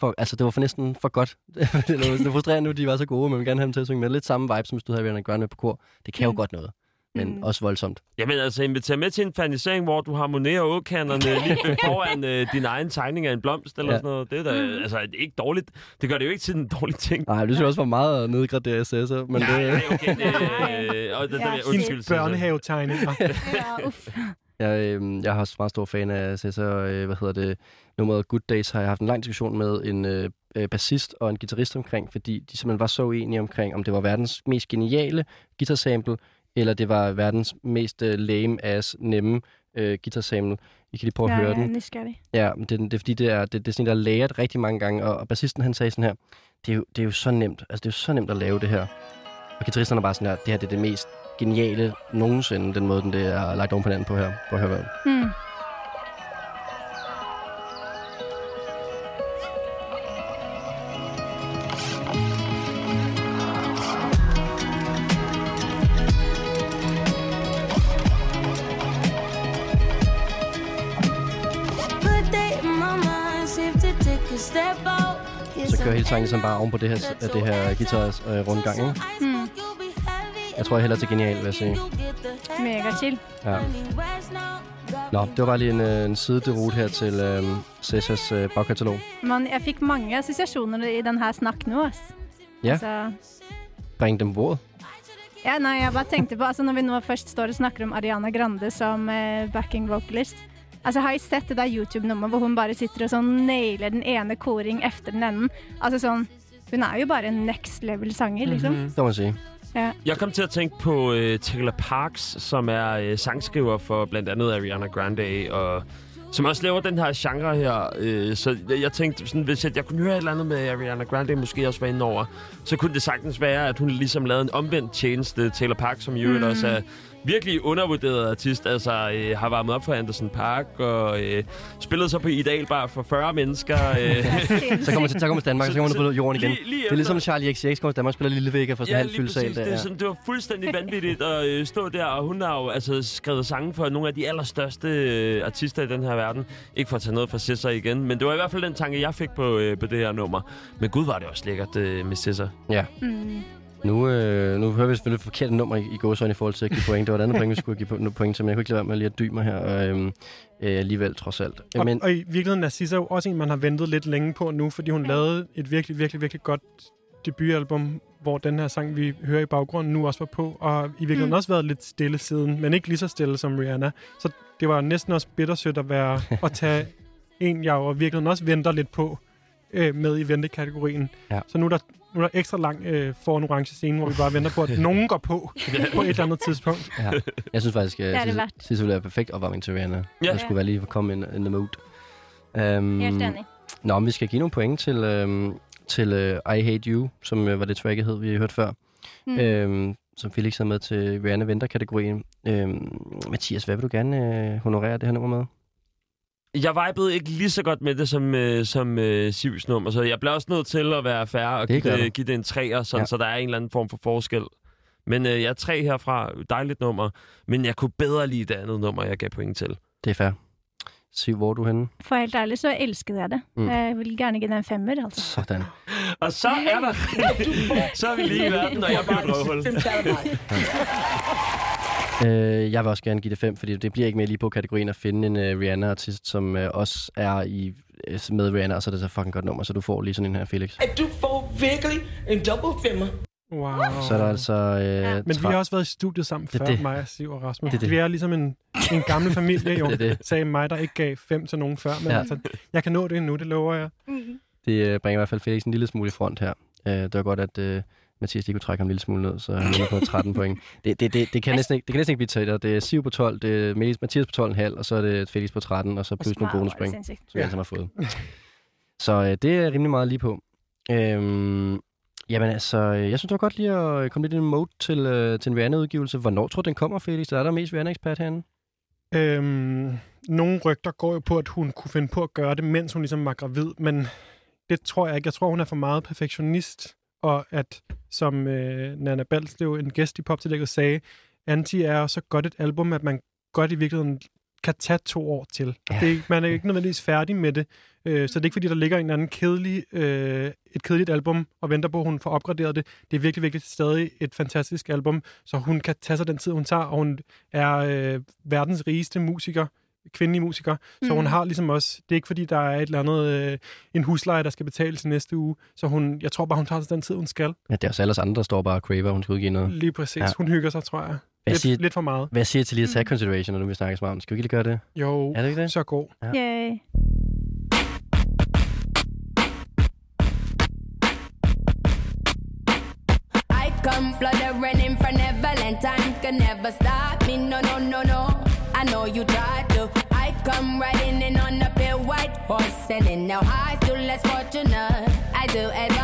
for, altså det var for næsten for godt. det er frustrerende nu, de var så gode, men man vil gerne have dem til at synge med. Lidt samme vibe, som hvis du havde Ariana Grande med på kor. Det kan jo Mm. godt noget, men Mm. også voldsomt. Jamen altså, inviter med til en fanisering, hvor du harmonerer åkanderne lige foran øh, din egen tegning af en blomst eller Ja. ja. sådan noget. Det er da, Mm. altså, ikke dårligt. Det gør det jo ikke til en dårlig ting. Nej, det synes jeg også var meget nedgraderet SS'er, men nej, det, nej, okay. Det, øh, og det, Ja, der, undskyld. Børnehavetegninger. Ja, uff. Jeg, øh, jeg har også meget stor fan af Cesar, øh, hvad hedder det, nummeret Good Days har jeg haft en lang diskussion med en øh, øh, bassist og en guitarist omkring, fordi de simpelthen var så uenige omkring, om det var verdens mest geniale guitarsample, eller det var verdens mest øh, lame-ass nemme øh, guitarsample. I kan lige prøve at Ja, høre jeg er den. nysgerrig. Ja, men det, det er fordi, det er, det, det er sådan, der er laget rigtig mange gange, og, og bassisten han sagde sådan her, det er, jo, det er jo så nemt, altså det er jo så nemt at lave det her. Og guitaristerne er bare sådan her, det her det er det mest geniale nogensinde, den måde, den det er lagt oven på hinanden på her. Prøv at høre, hvad. Hmm. Sangen ligesom bare oven på det her, det her guitar øh, rundgang, ikke? Hmm. Jeg tror, jeg hellere til genial, vil jeg sige. Mega chill. Ja. Nå, det var bare lige en, øh, en siderute her til øh, Cæsars øh, bagkatalog. Men jeg fikk mange assosiasjoner i denne snakk nå. ass. Ja. Altså, Bring dem på ja, nei, jeg bare tenkte på, altså Når vi nå først står og snakker om Ariana Grande som eh, backing vocalist Altså, Har jeg sett det der YouTube-nummeret hvor hun bare sitter og sånn nailer den ene koring efter den enden? Altså sånn, Hun er jo bare en next level-sanger, liksom. Det må man sige. Jeg kom til at tænke på øh, Taylor Parks, som er øh, sangskriver for blandt andet Ariana Grande og som også laver den her genre her. Øh, så jeg, jeg tænkte, sådan, hvis jeg, jeg kunne høre et eller andet med Ariana Grande måske også var inde over, så kunne det sagtens være, at hun ligesom lavede en omvendt tjeneste. Taylor Park, som øvrigt Mm. også er virkelig undervurderet artist. Altså øh, har varmet op for Anderson Park og øh, spillet så på Ideal Bar for 40 mennesker. Øh, Så kommer til, så kommer til Danmark, så, så kommer du på jorden igen. Lige, lige det er ligesom Charlie XCX kommer til Danmark og spiller Lille Vega for sådan en halv fyldt sal. Det, ja. er sådan, det var fuldstændig vanvittigt at øh, stå der, og hun har jo altså skrevet sange for nogle af de allerstørste øh, artister i den her verden. Ikke for at tage noget fra Scissor igen, men det var i hvert fald den tanke, jeg fik på, øh, på det her nummer. Men gud var det også lækkert øh, med Scissor. Mm. Nu, øh, nu hører vi selvfølgelig et forkert nummer i, i gåsøjne i forhold til at give point. Det var et andet point, vi skulle give po- point til, men jeg kunne ikke lade være med lige at dybe mig her. Og, øhm, øh, alligevel, trods alt. Og, Men, og i virkeligheden er jo også en, man har ventet lidt længe på nu, fordi hun lavede et virkelig, virkelig, virkelig godt debutalbum, hvor den her sang, vi hører i baggrunden, nu også var på, og i virkeligheden Mm. også været lidt stille siden, men ikke lige så stille som Rihanna. Så det var næsten også bittersødt at, være, at tage en, jeg jo i virkeligheden også venter lidt på, øh, med i ventekategorien. Ja. Så nu er der, nu er der ekstra lang øh, for en orange scene, hvor vi bare venter på, at nogen går på på et eller andet tidspunkt. ja, jeg synes faktisk, at Det er det Sissel-. Sissel er perfekt opvarmning til Rihanna. Ja. Jeg skulle være lige komme in, in the mood. Um, Helt enig. Nå, men vi skal give nogle point til, øhm, til uh, I Hate You, som øh, var det tracket hed, vi hørte før. Mm. Mm. Øhm, som Felix havde med til Rihanna Venter-kategorien. Øhm, Mathias, hvad vil du gerne øh, honorere det her nummer med? Jeg vibede ikke lige så godt med det som, øh, som øh, Sivs nummer, så jeg bliver også nødt til at være færre og Det give det, give det en træer, sådan, Ja. så der er en eller anden form for forskel. Men øh, jeg er tre herfra. Dejligt nummer. Men jeg kunne bedre lide det andet nummer, jeg gav point til. Det er fair. Siv, hvor er du henne? For helt ærlig så elskede jeg det. Mm. Jeg vil gerne give den en femmer, altså. Sådan. Og så er der... så er vi lige i verden, og jeg bliver et røvhul. Øh, jeg vil også gerne give det 5, fordi det bliver ikke mere lige på kategorien at finde en uh, Rihanna-artist, som uh, også er i øh, med Rihanna, og så er det så fucking godt nummer, så du får lige sådan en her, Felix. at du får virkelig en double femmer. Wow. Så er der altså... Øh, Men vi har også været i studiet sammen Det er før, det. mig og Siv og Rasmus. Det er det. Vi er ligesom en, en gammel familie, jo. Det er det. Sagde mig, der ikke gav fem til nogen før. Men Ja. ja. altså, jeg kan nå det endnu, det lover jeg. Mm. Det øh, bringer i hvert fald Felix en lille smule i front her. Øh, det var godt, at øh, Mathias lige kunne trække ham en lille smule ned, så han er på 13 point. Det, det, det, det, kan næsten ikke, det kan næsten ikke blive tættere. Det er Siv på 12, det er Mathias- på 12,5, og så er det Felix på 13, og så plus nogle bonuspoint, som vi alle sammen har fået. Så øh, det er rimelig meget lige på. Øhm, jamen altså, øh, jeg synes, det var godt lige at komme lidt i en mode til, øh, til en Rihanna-udgivelse. Hvornår tror du, den kommer, Felix? Der er der mest Rihanna-ekspert herinde. Øhm, nogle rygter går jo på, at hun kunne finde på at gøre det, mens hun ligesom var gravid, men det tror jeg ikke. Jeg tror, hun er for meget perfektionist, og at, som øh, Nana Balslev, en gæst i Poptillægget, sagde, Anti er så godt et album, at man godt i virkeligheden kan tage to år til. Ja. Det er, man er ikke nødvendigvis færdig med det, øh, så det er ikke fordi, der ligger en anden kedelig, øh, et kedeligt album og venter på, at hun får opgraderet det. Det er virkelig, virkelig stadig et fantastisk album, så hun kan tage sig den tid, hun tager, og hun er øh, verdens rigeste musiker, kvindelige musiker, så hun Mm. har ligesom også, det er ikke fordi, der er et eller andet, øh, en husleje, der skal betales i næste uge, så hun, jeg tror bare, hun tager sig den tid, hun skal. Ja, det er også alle andre, der står bare og craver, hun skal udgive noget. Lige præcis. Ja. Ja. Hun hygger sig, tror jeg. Hvad Lidt, siger, lidt for meget. hvad siger til lige at tage consideration, når nu vi snakker så meget om? Skal vi ikke lige gøre det? Jo, Er det ikke det? så god. Yay. I come fluttering in for Neverland. Time can never stop me. No, no, no, no. I know you tried come riding in on a pale white horse, and in now high, still less fortunate. I do advise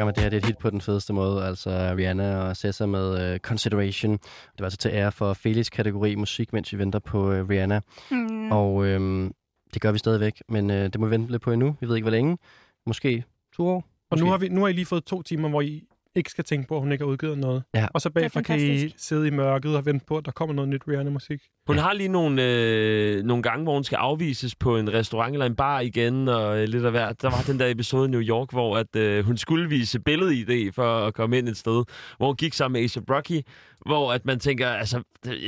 snakker om, at det her det er et hit på den fedeste måde. Altså Rihanna og Sessa med uh, Consideration. Det var altså til ære for Felix kategori musik, mens vi venter på uh, Rihanna. Mm. Og øhm, det gør vi stadigvæk, men øh, det må vi vente lidt på endnu. Vi ved ikke, hvor længe. Måske to år. Og nu Måske. har, vi, nu har I lige fået to timer, hvor I ikke skal tænke på, at hun ikke har udgivet noget. Ja. Og så bagefter kan I sidde i mørket og vente på, at der kommer noget nyt Rihanna-musik. Hun har lige nogle, øh, nogle gange, hvor hun skal afvises på en restaurant eller en bar igen, og øh, lidt af hvert. Der var den der episode i New York, hvor at, øh, hun skulle vise billed-ID for at komme ind et sted, hvor hun gik sammen med A$AP Rocky, hvor at man tænker, altså,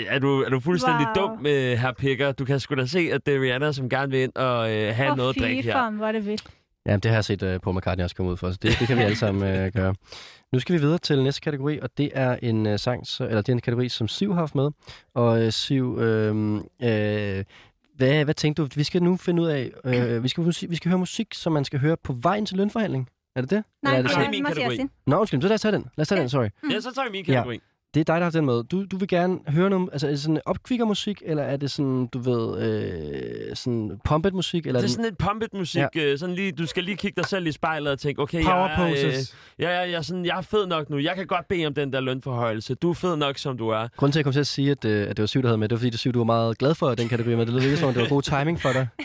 er du, er du fuldstændig Wow. dum med her Picker? Du kan sgu da se, at det er Rihanna, som gerne vil ind og øh, have Åh, noget at drikke her. hvor er det vildt. Ja, det har jeg set uh, Paul McCartney også komme ud for, så det, det kan vi alle sammen uh, gøre. Nu skal vi videre til næste kategori, og det er en uh, sang, så, eller det er en kategori, som Siv har haft med. Og uh, Siv, øh, øh, hvad, hvad tænkte du? Vi skal nu finde ud af, øh, vi, skal, vi skal høre musik, som man skal høre på vejen til lønforhandling. Er det det? Nej, Eller er det det er min kategori. Nå, undskyld, så lad os tage den. Lad os tage den, sorry. Ja, så tager vi min kategori. Det er dig, der har den med. Du, du vil gerne høre noget, altså er det sådan opkvikker musik, eller er det sådan, du ved, øh, sådan pumpet musik? Eller Det er sådan et pumpet musik. Ja. Sådan lige, du skal lige kigge dig selv i spejlet og tænke, okay, Power jeg, er, øh, poses. Ja, ja, jeg, er sådan, jeg er fed nok nu. Jeg kan godt bede om den der lønforhøjelse. Du er fed nok, som du er. Grunden til, at jeg kom til at sige, at, øh, at det var Siv, der havde med, det var fordi, det Siv, du var meget glad for den kategori med. Det lød virkelig som om, det var god timing for dig.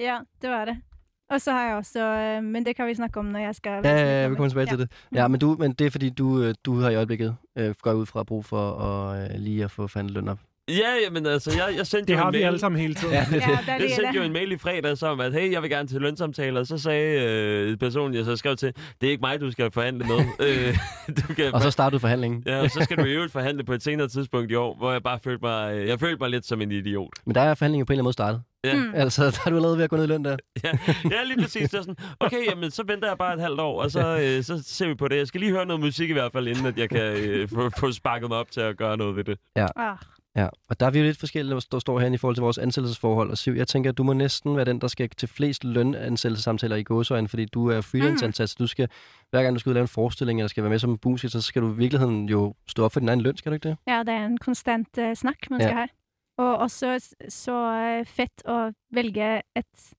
Ja, det var det. Og så har jeg også, øh, men det kan vi snakke om, når jeg skal... Ja, ja, ja, vi kommer tilbage ja. til det. Ja, men, du, men det er fordi, du, øh, du har i øjeblikket øh, går ud fra brug for at øh, lige at få fandt løn op. Ja, jamen altså, jeg, jeg sendte Det jo har en vi mail. alle sammen hele tiden. Ja, det, Ja, der Jeg sendte jo det. en mail i fredags om, at hey, jeg vil gerne til lønsamtaler. Så sagde øh, personen, jeg så skrev til, det er ikke mig, du skal forhandle med. øh, du kan og så startede du forhandlingen. Ja, og så skal du i øvrigt forhandle på et senere tidspunkt i år, hvor jeg bare følte mig, jeg følte mig lidt som en idiot. Men der er forhandlingen jo på en eller anden måde startet. Ja. Mm. Altså, der er du allerede ved at gå ned i løn der. Ja, ja lige præcis. Det er sådan, okay, jamen, så venter jeg bare et halvt år, og så, øh, så ser vi på det. Jeg skal lige høre noget musik i hvert fald, inden at jeg kan øh, få, få sparket mig op til at gøre noget ved det. Ah, Ja, og der er vi jo lidt forskellige, der står herinde i forhold til vores ansættelsesforhold. Og Siv, jeg tænker, at du må næsten være den, der skal til flest lønansættelsessamtaler i gåsøjne, fordi du er freelance-ansat, så du skal, hver gang du skal ud og lave en forestilling, eller skal være med som musiker, så skal du i virkeligheden jo stå op for din egen løn, skal du ikke det? ja, det er en konstant uh, snakk man Ja. skal ha. Og også så eh, fett å velge et,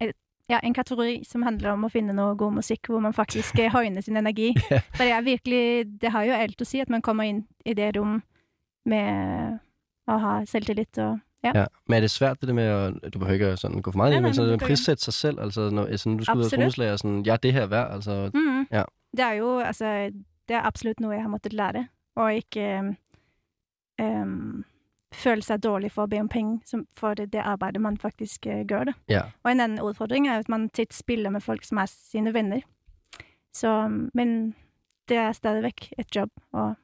et, ja, en kategori som handler om å finne noe god musikk, hvor man faktisk eh, høyner sin energi. Ja. For det er virkelig, det har jo alt å si at man kommer inn i det rom med å ha selvtillit og ja. Ja. Men er det svært det der med, at du behøver ikke at sådan gå for meget Nej, ind, men sådan at gør prissætte sig selv, altså når, sådan, du skal ud og Absolut. trommeslager, sådan, jeg er det her værd, altså, Mm. Ja. Det er jo altså Det er absolutt noe jeg har måttet lære. Og ikke um, um, føle seg dårlig for å be om penger som- for det, det arbeidet man faktisk uh, gjør. det. ja. Og en annen utfordring er at man titt spiller med folk som er sine venner. Så, men det er stadig vekk et jobb, og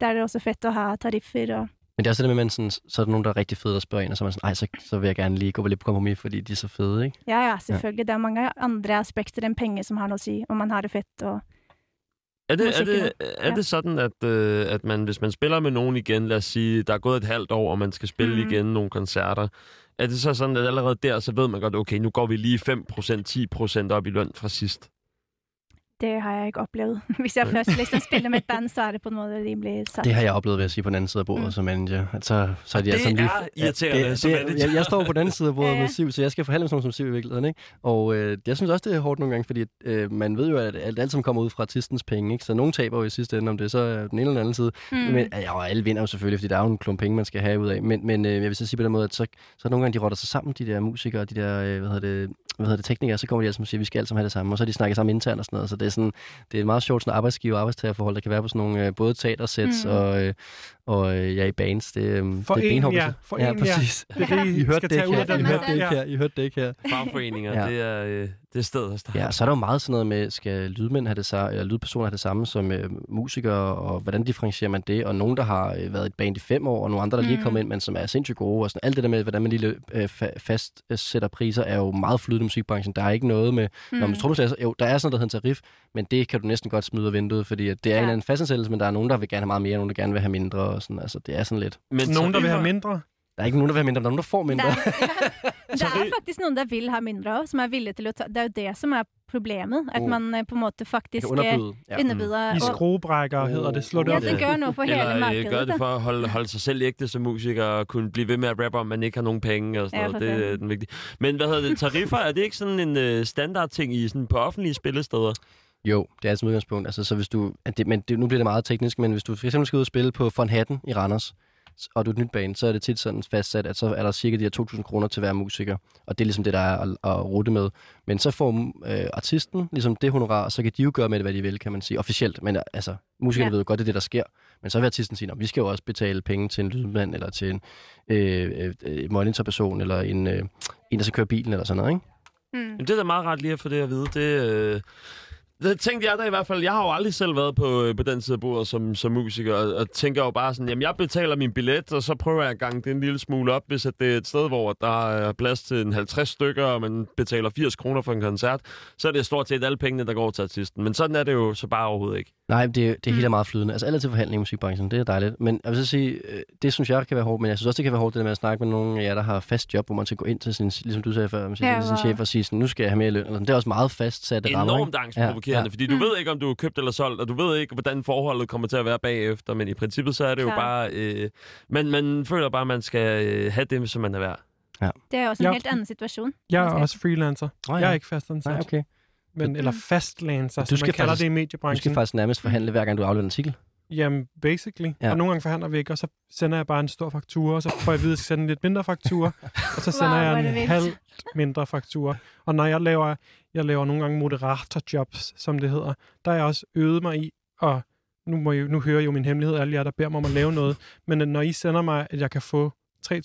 der er det også fett å ha tariffer og Men det er også det med, at man sådan, så er der nogen, der er rigtig fede, der spørger en, og så er man sådan, ej, så, så vil jeg gerne lige gå lidt på kompromis, fordi de er så fede, ikke? Ja, ja, selvfølgelig. Det er mange andre aspekter enn penger som har noe å si, om man har det fett og Er det, er Musikken. det, er Ja. det sådan, at, øh, at man, hvis man spiller med nogen igen, lad os sige, der er gået et halvt år, og man skal spille Mm. igen nogle koncerter, er det så sådan, at allerede der, så ved man godt, okay, nu går vi lige 5%, 10% op i løn fra sidst? Det har jeg ikke oplevet. Hvis jeg først liksom spiller med et band, så er det på en måte rimelig satt. Det har jeg oplevet, vil jeg sige, på den anden side af bordet Mm. som manager. At så, så er de Det altså lige... er irriterende det, som manager. jeg, jeg, står på den anden side af bordet Ja, ja. med Siv, så jeg skal forhandle med sådan nogen som Siv i virkeligheden. Ikke? Og øh, jeg synes også, det er hårdt nogle gange, fordi øh, man ved jo, at alt, alt som kommer ud fra artistens penge. Ikke? Så nogen taber jo i sidste ende, om det så er den ene eller den anden side. Mm. Men ja, og alle vinder jo selvfølgelig, fordi der er jo en klump penge, man skal have ud af. Men, men øh, jeg vil så sige på den måde, at så, så nogle gange de rotter sig sammen, de der musikere og de der, øh, hvad hedder det, hvad hedder det, teknikere, så kommer de altså og siger, at vi skal alle sammen have det samme, og så har de snakket sammen internt og sådan noget. Så det er, sådan, det er et meget sjovt sådan arbejdsgiver- og arbejdstagerforhold, der kan være på sådan nogle øh, både teatersæts Mm. og, øh, og øh, ja, i bands. Det, øh, For det er en, benhårdt. ja. For ja, en, ja. præcis. Det er det, I I hørte det ikke her. I hørte det ikke her. I hørte det ikke her. Fagforeninger, ja. det, er, øh, det er stedet at starte. Ja, så er der jo meget sådan noget med, skal lydmænd have det samme, eller lydpersoner have det samme som øh, musikere, og hvordan differentierer man det? Og nogen, der har øh, været i et band i fem år, og nogle andre, der lige er Mm. kommet ind, men som er sindssygt gode, og sådan alt det der med, hvordan man lige øh, fa- fastsætter priser, er jo meget flydende i musikbranchen. Der er ikke noget med, mm. når man trommeslager, så- jo, der er sådan noget, der hedder en tarif, men det kan du næsten godt smide ud af vinduet, fordi at det er Ja. en eller anden fastansættelse, men der er nogen, der vil gerne have meget mere, og nogen, der gerne vil have mindre, og sådan, altså det er sådan lidt. Men Nogen, der vil have mindre. Der er ikke nogen, der vil have mindre, men der er nogen, der får mindre. Er, det er faktisk noen der vil ha mindre av, som er villige til å ta Det er jo det som er problemet. At Mm. man eh, på en måte Det faktisk kan underbyde. Ja. underbyder I og, skruebrækker hedder det. Slå det Ja, op. det gør noget for hele Eller øh, markedet. gør det for at holde, holde sig selv ægte som musiker og kunne blive ved med at rappe om, man ikke har nogen penge og sådan Ja, noget. Det er den vigtige. Men hvad hedder det? Tariffer, er det ikke sådan en øh, standard ting i sådan på offentlige spillesteder? Jo, det er altså med udgangspunkt. Altså, så hvis du, at det, men det, nu bliver det meget teknisk, men hvis du for eksempel skal ud og spille på Von Hatten i Randers, og du er et nyt band, så er det tit sådan fastsat, at så er der cirka de her 2.000 kroner til hver musiker. Og det er ligesom det, der er at, at rute med. Men så får øh, artisten ligesom det honorar, og så kan de jo gøre med det, hvad de vil, kan man sige, officielt. Men altså, musikerne Ja. ved jo godt, det er det, der sker. Men så vil artisten sige, at vi skal jo også betale penge til en lydmand, eller til en øh, øh, øh, monitorperson, eller en, øh, en, der skal køre bilen, eller sådan noget, ikke? Mm. Jamen, det er da meget rart lige at få det at vide. Det, øh, det tænkte jeg da i hvert fald. Jeg har jo aldrig selv været på, øh, på den side af bordet som, som musiker, og, og tænker jo bare sådan, jamen jeg betaler min billet, og så prøver jeg at gange det en lille smule op, hvis at det er et sted, hvor der er plads til en 50 stykker, og man betaler 80 kroner for en koncert, så er det stort set alle pengene, der går til artisten. Men sådan er det jo så bare overhovedet ikke. Nej, det, det Mm. hele er meget flydende. Altså alt er til forhandling i musikbranchen, det er dejligt. Men jeg vil så sige, øh, det synes jeg kan være hårdt, men jeg synes også, det kan være hårdt, det der med at snakke med nogen af jer, der har fast job, hvor man skal gå ind til sin, ligesom du sagde før, man skal Ja, ja, til sin chef og sige sådan, nu skal jeg have mere løn. Eller sådan. Det er også meget fastsatte rammer, Enormt angstprovokerende, ja, ja. fordi du Mm. ved ikke, om du er købt eller solgt, og du ved ikke, hvordan forholdet kommer til at være bagefter, men i princippet så er det jo bare... Øh, man, man føler bare, at man skal øh, have det, som man er værd. Det er også en Ja. helt anden situation. Jeg er også freelancer. Oh, Jeg er ikke fastansat, Nej, okay. Men, eller fastlancer, Du som skal man kalder faktisk- det i Du mediebranchen. skal faktisk nærmest forhandle, hver gang du afleverer en artikel. Jamen, basically. Ja. Og nogle gange forhandler vi ikke, og så sender jeg bare en stor faktura, og så får jeg at vide, at jeg skal sende en lidt mindre faktura, og så sender Wow, jeg en halv mindre faktura. Og når jeg laver, jeg laver nogle gange moderatorjobs, som det hedder, der er jeg også øvet mig i, og nu, må I, nu hører I jo min hemmelighed, alle jer, der beder mig om at lave noget, men når I sender mig, at jeg kan få 3.000,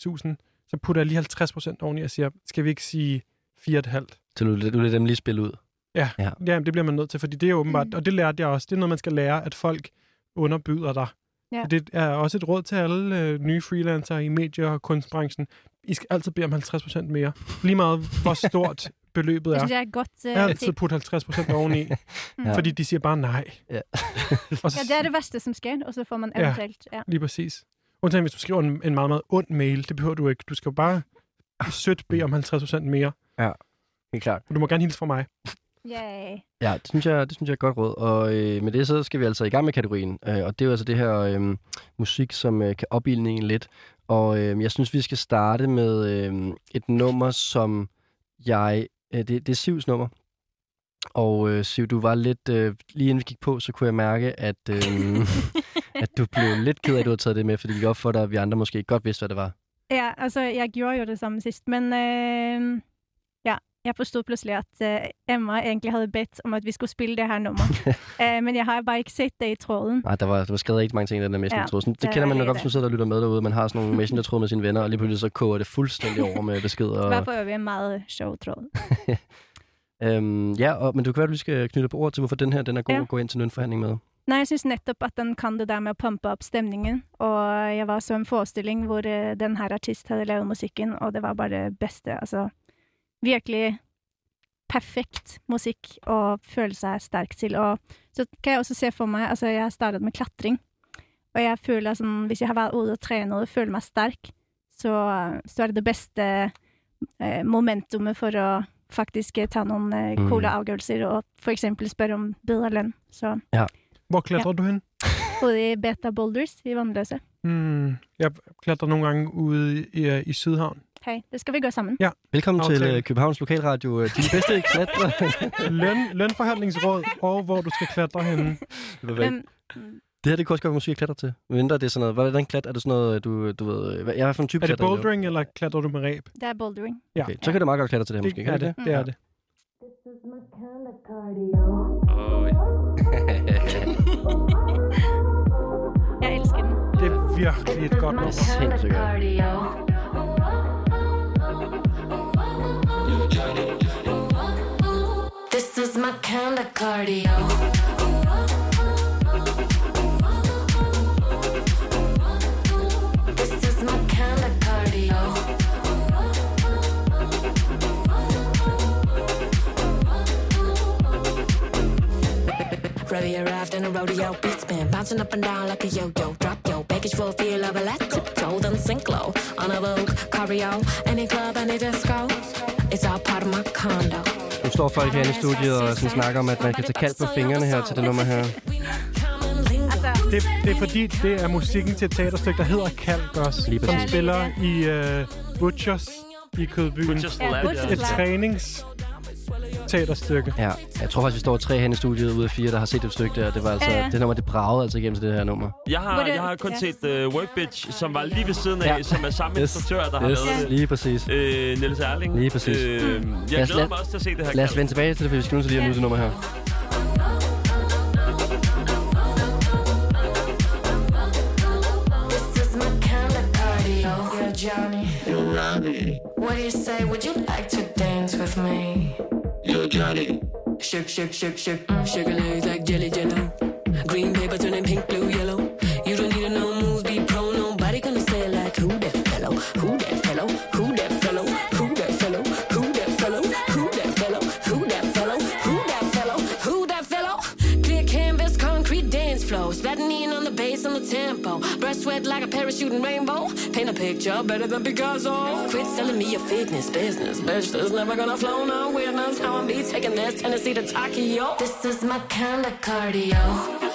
så putter jeg lige 50% oveni og siger, skal vi ikke sige 4,5? Så du, du lader dem lige spille ud. Ja, Ja. ja. Det bliver man nødt til, fordi det er åbenbart, Mm. og det lærte jeg også, det er noget, man skal lære, at folk underbyder dig. Ja. Så Det er også et råd til alle øh, nye freelancere i medie- og kunstbranchen. I skal altid bede om 50% mere. Lige meget, hvor stort beløbet Det er. synes jeg er godt uh, Altid putte 50% oveni, Mm. fordi de siger bare nej. Ja. og så, Ja, det er det værste, som sker, og så får man Ja. eventuelt... Ja. Lige præcis. Undtagen hvis du skriver en, en meget, meget ond mail, det behøver du ikke. Du skal jo bare sødt bede om 50% mere. Helt klart. Og du må gerne hilse fra mig. Yay. Ja, det synes jeg, det synes jeg er et godt råd. Og øh, med det så skal vi altså i gang med kategorien. Øh, og det er jo altså det her øh, musik, som øh, kan opildne en lidt. Og øh, jeg synes, vi skal starte med øh, et nummer, som jeg... Øh, det, det er Sivs nummer. Og øh, Siv, du var lidt... Øh, lige inden vi gik på, så kunne jeg mærke, at, øh, at du blev lidt ked af, at du havde taget det med, fordi det gik op for dig, at vi andre måske godt vidste, hvad det var. Ja, altså, jeg gjorde jo det samme sist, men øh, jeg forstod pludselig, at øh, Emma egentlig havde bedt om, at vi skulle spille det her nummer. øh, men jeg har bare ikke set det i tråden. Nej, der var, der var skrevet rigtig mange ting i den der messenger-tråd. Sådan, det, det kender man nok godt, hvis man sidder og lytter med derude. Man har sådan nogle messenger-tråd med sine venner, og lige pludselig så koger det fuldstændig over med beskeder. Det var for øvrigt en meget sjov tråd. Øhm, ja, og, men du kan være, at du skal knytte på ord til, hvorfor den her den er god Ja. at gå ind til lønforhandling med. Nej, jeg synes netop at den kan det der med at pumpe op stemningen. Og jeg var så en forestilling hvor eh, den her artist havde lavet musikken, og det var bare det bedste. Altså, virkelig perfekt musik og føle sig stærk til. Og så kan jeg også se for mig, altså jeg har startet med klatring, og jeg føler sådan, hvis jeg har været ude og træne og føler mig stærk, så, så er det det bedste eh, momentumet for at faktisk ta nogle eh, Mm. coole afgørelser og for eksempel spørge om bedre løn. Så Hvor klatrer du hen? både i Beta Boulders i Vandløse. Hmm, jeg klatrer nogle gange ude i, i, i Sydhavn. Hej, det skal vi gøre sammen. Velkommen til Aftale. øh, Københavns Lokalradio. Øh, Din bedste klatre. Løn, lønforhandlingsråd, og hvor du skal klatre henne. Men, det her, det kunne også godt at klatre til. Mindre det er sådan noget. Hvordan klat? Er det sådan noget, du, du ved... Hvad, jeg er for en type Er det bouldering, eller klatrer du med ræb? det er bouldering. Ja. Okay, så kan det meget godt klatre til det, Det, måske. det Kan er det det. Det er det. Jeg elsker den. Det er virkelig et godt Det er nummer. sindssygt cardio. This is my kind of cardio. Rodeo arrived in a rodeo beat spin, bouncing up and down like a yo-yo. Drop yo, package full feel of a let tiptoe, then sink low on a Vogue choreo. Any club, any disco, it's all part of my condo. Nu står folk herinde i studiet og sådan snakker om, at man kan tage kald på fingrene her til det nummer her. Altså, Det, det er fordi, det er musikken til et teaterstykke, der hedder Kalk også, Lige som præcis. spiller i uh, Butchers i Kødbyen. Ja, lab, Butchers Et Lab. trænings teaterstykke. Ja, jeg tror faktisk, vi står tre hen i studiet ude af fire, der har set det stykke der. Det var altså, Ja, ja. det nummer, det bragede altså igennem til det her nummer. Jeg har, jeg har kun ja. set uh, Work Bitch, som var lige ved siden af, Ja. ja. som er samme Yes. instruktør, der har Yes, lavet det. lige præcis. Øh, Niels Erling. Lige præcis. Øh, jeg Lad os- glæder lad- mig også til at se det her. Lad os vende tilbage til det, for vi skal nu til lige at nyde det nummer her. Johnny. What do you say? Would you like to dance with me? Shake, shake, shake, shake, mm, shake your legs like jelly jello. Green paper turning pink, blue, yellow. Sweat like a parachuting rainbow. Paint a picture better than Picasso. Quit selling me your fitness business, bitch. There's never gonna flow no witness. How I'm be taking this Tennessee to Tokyo. This is my kind of cardio.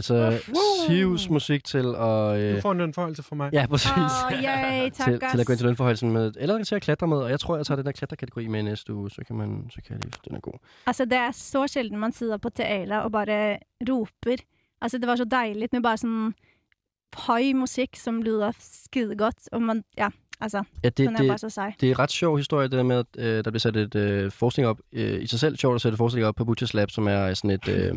Altså Sivs musik til at... Du Øh, får en lønforholdelse fra mig. ja, præcis. Åh, jeg til, takker. til at gå ind til lønforholdelsen med, eller til at klatre med, og jeg tror, jeg tager den der klatrekategori med næste uge, så kan man, så kan jeg lige, den er god. Altså, det er så sjelden man sitter på teater og bare roper. Altså, det var så dejligt med bare sådan høj musik, som lyder skide godt. Og man, ja, altså, Ja, det, den er bare det, så sej. det er en ret sjov historie, det der med, at øh, der bliver sat et øh, forskning op. Øh, I sig selv sjovt at sætte forskning op på Butchers Lab, som er sådan et øh,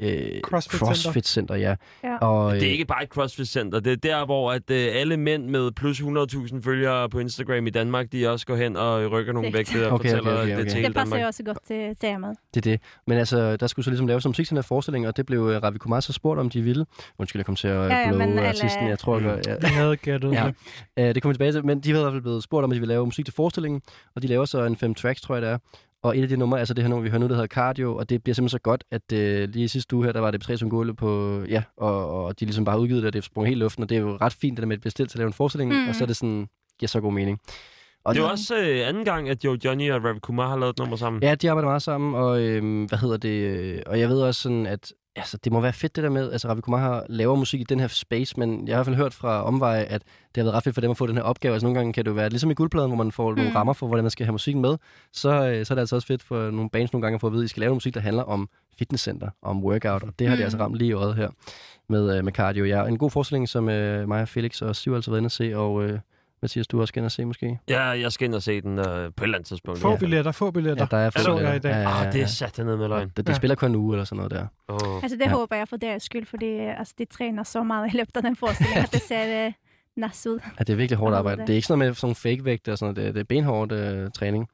øh, CrossFit CrossFit center, ja. Ja. Og, øh, Det er ikke bare et CrossFit-center. Det er der, hvor at, øh, alle mænd med plus 100.000 følgere på Instagram i Danmark, de også går hen og rykker nogle vægte og Okay, fortæller okay, okay, det okay. til hele Det passer Danmark. jo også godt til temaet. Det er det. Men altså, der skulle så ligesom laves til den her forestilling, og det blev uh, Ravi Kumar så spurgt, om de ville. Undskyld, jeg kom til at Ja, ja, blow alle- artisten. Jeg tror, jeg, ja. Jeg havde gættet Ja. det. Uh, det kommer tilbage til, men de havde i hvert fald blevet spurgt, om de ville lave musik til forestillingen, og de laver så en fem tracks, tror jeg det er. Og et af de numre, altså det her nummer, vi hører nu, der hedder Cardio, og det bliver simpelthen så godt, at uh, lige sidste uge her, der var det P3 Gulve på, ja, og, og de ligesom bare udgivet det, og det sprunget helt luften, og det er jo ret fint, det der med at blive stillet til at lave en forestilling, mm. og så er det sådan, giver så god mening. Og Det er jo også øh, anden gang, at Joe Johnny og Ravi Kumar har lavet et nummer sammen. Ja, de arbejder meget sammen, og øhm, hvad hedder det? øh, Og jeg ved også sådan, at altså, det må være fedt det der med, altså Ravi Kumar har laver musik i den her space, men jeg har i hvert fald hørt fra omveje, at det har været ret fedt for dem at få den her opgave. Altså nogle gange kan det jo være ligesom i guldpladen, hvor man får mm. nogle Mm. rammer for, hvordan man skal have musikken med. Så, øh, så er det altså også fedt for nogle bands nogle gange at få at vide, at I skal lave noget musik, der handler om fitnesscenter, om workout, og det har mm. de altså ramt lige i øjet her med, øh, med cardio. Ja, en god forestilling, som øh, mig og Felix og Siv altså været inde at se, og øh, Mathias, du også skal ind og se måske? Ja, jeg skal ind og se den øh, på et eller andet tidspunkt. Få billetter, få billetter. Ja, der er Så flere jeg i dag. Ja, ja, ja, Ah, det ja. er sat ned med løgn. Det, det Ja. spiller kun en uge eller sådan noget der. Oh. Altså, det Ja. håber jeg for deres skyld, fordi altså, de træner så meget i løbet af den forestilling, at det ser uh, nas ud. Ja, det er virkelig hårdt arbejde. det. Det er ikke sådan noget med sådan nogle fake-vægte og sådan noget. Det, er- det er benhårdt øh, træning.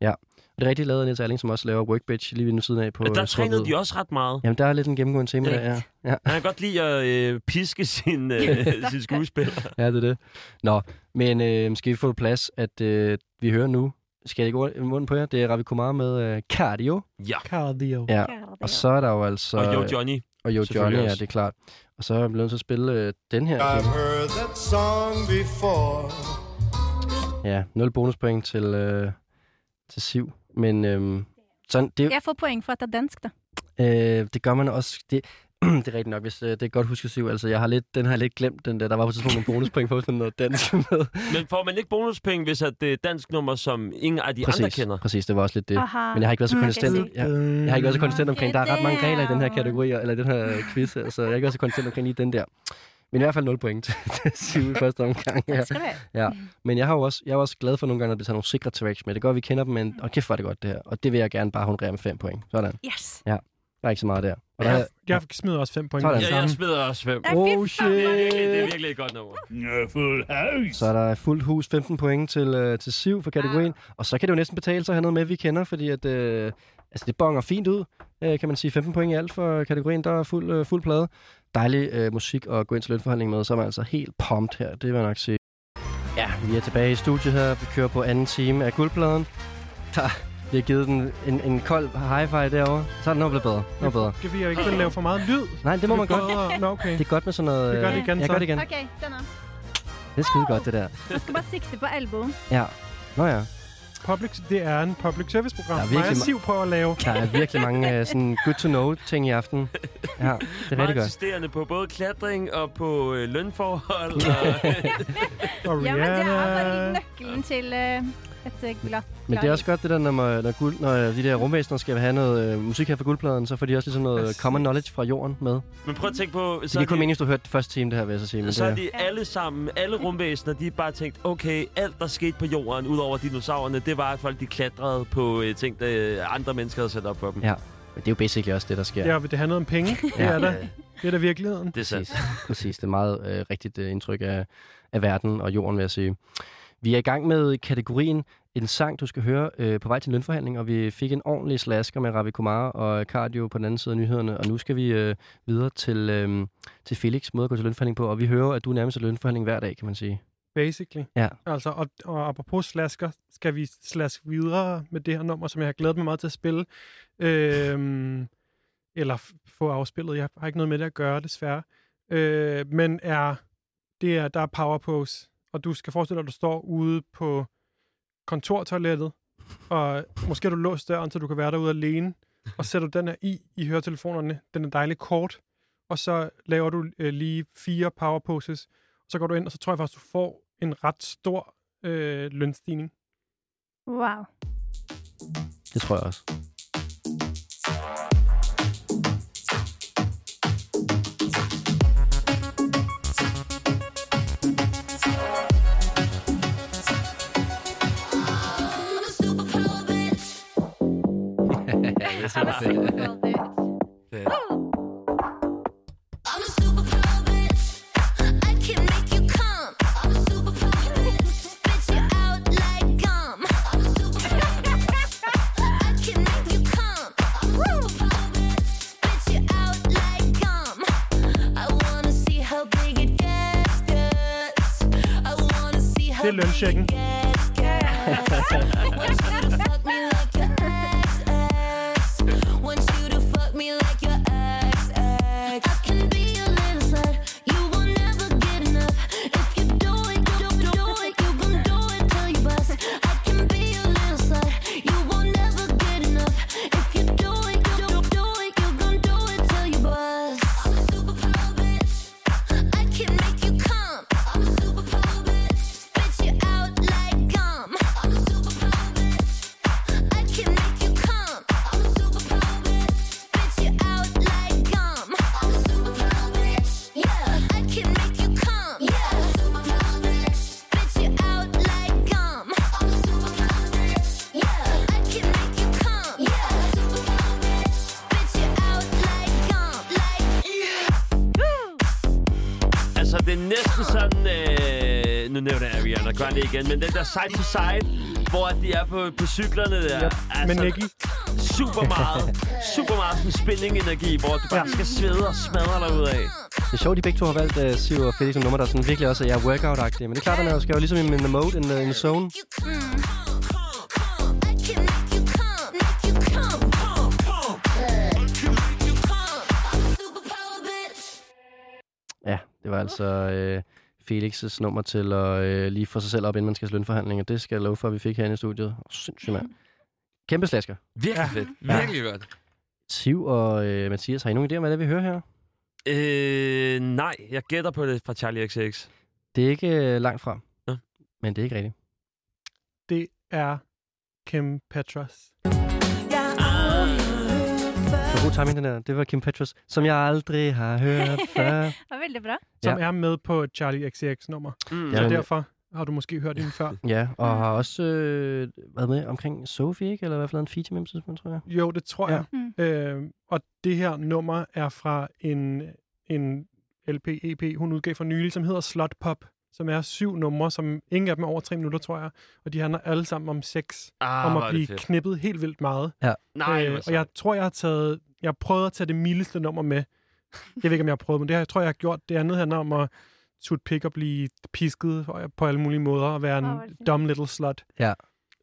Ja. Og det er rigtig lavet af Niels Erling, som også laver Workbench lige ved siden af på Men der trænede de også ret meget. Jamen, der er lidt en gennemgående tema der, ja. ja. Han kan godt lide at øh, piske sin, øh, sin skuespiller. Ja, det er det. Nå, men øh, skal vi få plads, at øh, vi hører nu, skal jeg ikke munden på jer, det er Ravi Kumar med øh, Cardio. Ja. Cardio. Ja, og så er der jo altså... Og Joe Johnny. Og selvfølgelig Johnny, ja, det er klart. Og så er jeg blevet nødt til at spille øh, den her. I've heard that song before. Ja, 0 bonuspoint til, øh, til Siv. Men øh, sådan, det, Jeg får point for at det er dansk, da. Øh, det gør man også. Det, det er rigtigt nok, hvis øh, det er godt husket Siv. Altså, jeg har lidt, den har jeg lidt glemt, den der. Der var på et tidspunkt nogle bonuspoint på sådan noget dansk med. Men får man ikke bonuspenge, hvis at det er dansk nummer, som ingen af de præcis, andre kender? præcis, det var også lidt det. Aha. Men jeg har ikke været så Mm, konsistent. okay, Jeg, jeg har ikke været så konsistent omkring. Der er ret mange regler i den her kategori, eller den her quiz, altså jeg har ikke været så konsistent omkring lige den der. Men i hvert fald 0 point til, Siv i første omgang. Ja. Ja. Men jeg har jo også, jeg er også glad for nogle gange, når det tager nogle sikre tracks med. Det gør, at vi kender dem, men og kæft, var det godt det her. Og det vil jeg gerne bare honorere med 5 point. Sådan. Yes. Ja, Der er ikke så meget der. Og Jeg, der, jeg smider også fem point. Sådan. Ja, jeg smider også fem. Ej, fy Oh faen. shit! Det er virkelig, det er virkelig et godt nummer. Så er der fuldt hus 15 point til, øh, til Siv for kategorien. Og så kan det jo næsten betale sig at have noget med, vi kender, fordi at, øh, altså, det bonger fint ud, øh, kan man sige. 15 point i alt for kategorien. Der er fuld, øh, fuld plade. Dejlig øh, musik at gå ind til lønforhandling med, så er man altså helt pumped her. Det vil jeg nok sige. Ja, vi er tilbage i studiet her. Vi kører på anden time af guldpladen. Der vi har givet den en, en kold high five derovre. Så er den nu blevet bedre. Nu bedre. Kan vi jo ikke vil lave for meget lyd? Nej, det må man godt. bedre- Nå, okay. Det er godt med sådan noget... Vi gør det øh, igen, Jeg så. gør det igen. Okay, den er. Det er skide godt, det der. Man skal bare sigte på albuen. Ja. Nå ja. Public, det er en public service program. Der er virkelig Maja ma- prøver at lave. Der er virkelig mange uh, sådan good to know ting i aften. Ja, det er Meget rigtig godt. insisterende på både klatring og på øh, lønforhold. Og, Og Ja, men det er nøkkelen til øh, et øh, glatt Men det er også godt det der, når, man, når, guld, når de der rumvæsener skal have noget øh, musik her for guldpladen, så får de også ligesom noget Præcis. common knowledge fra jorden med. men prøv at tænke på... Så det er kun de, meningen, hvis du har hørt det første time, det her, vil jeg så sige. Men så det er de alle sammen, alle rumvæsener, de har bare tænkt, okay, alt der skete på jorden, udover dinosaurerne, det var, at folk de klatrede på øh, ting, der øh, andre mennesker havde sat op for dem. Ja. Men det er jo basically også det, der sker. Ja, vil det handle om penge? Det er der. Det er der virkeligheden. Det er sandt. Præcis. Præcis. Det er meget øh, rigtigt øh, indtryk af, af verden og jorden, vil jeg sige. Vi er i gang med kategorien en sang, du skal høre øh, på vej til en lønforhandling, og vi fik en ordentlig slasker med Ravi Kumar og Cardio på den anden side af nyhederne, og nu skal vi øh, videre til, øh, til Felix måde at gå til lønforhandling på, og vi hører, at du er nærmest til lønforhandling hver dag, kan man sige. Basically. Ja. Altså, og, og apropos slasker, skal vi slaske videre med det her nummer, som jeg har glædet mig meget til at spille. Øhm, eller få afspillet. Jeg har ikke noget med det at gøre, desværre. Øh, men er, det er, der er power pose, og du skal forestille dig, at du står ude på kontortoilettet, og måske har du låst døren, så du kan være derude alene, og sætter du den her i, i høretelefonerne. Den er dejligt kort, og så laver du øh, lige fire power poses, og så går du ind, og så tror jeg faktisk, du får en ret stor øh, lønstigning. Wow. Det tror jeg også. Det så fedt. Fedt. I'm a superpower bitch. I can make you come. I'm a superpower bitch. Spit you out like gum. I'm a superpower bitch. I can make you come. I'm a superpower bitch. Spit you out like gum. I wanna see how big it gets. gets. I wanna see how Det er big lønchecken. it gets. gets. Want you to Igen, men den der side to side, hvor de er på, på cyklerne der. Yep. Altså, Men Nicky, super meget, super meget sådan spinning-energi, hvor du bare skal svede og smadre dig ud af. Det er sjovt, de begge to har valgt uh, Siv og Felix som nummer, der sådan virkelig også er ja, workout-agtige. Men det er klart, at man skal jo ligesom in the mode, in the, in the zone. Ja, det var altså øh, Felix' nummer til at øh, lige få sig selv op, inden man skal til lønforhandlinger. Det skal jeg love for, at vi fik herinde i studiet. Oh, sindssygt, mand. Kæmpe slasker. Virkelig fedt. Virkelig godt. Siv og øh, Mathias, har I nogen idé om, hvad det er, vi hører her? Øh, nej, jeg gætter på det fra Charlie XX. Det er ikke øh, langt fra. Nå. Men det er ikke rigtigt. det er Kim Petras. God timing, den der. Det var Kim Petras, som jeg aldrig har hørt før. Det var veldig bra. som Ja. er med på Charlie XCX-nummer. Mm. Så Ja, derfor har du måske hørt hende før. Ja, og har også øh, været med omkring Sophie, ikke? Eller i hvert fald en feature med tidspunkt, tror jeg. Jo, det tror jeg. Mm. Øh, og det her nummer er fra en, en LP-EP, hun udgav for nylig, som hedder Slot Pop, som er syv numre, som ingen af dem er over tre minutter, tror jeg. Og de handler alle sammen om sex, Ah, om at blive fedt. knippet helt vildt meget. Nej, øh, og jeg tror, jeg har taget... Jeg har prøvet at tage det mildeste nummer med. Jeg ved ikke, om jeg har prøvet, men det har, jeg tror, jeg har gjort. Det andet handler om at sutte pik og blive pisket på alle mulige måder, og være en fint. dumb little slut. Ja.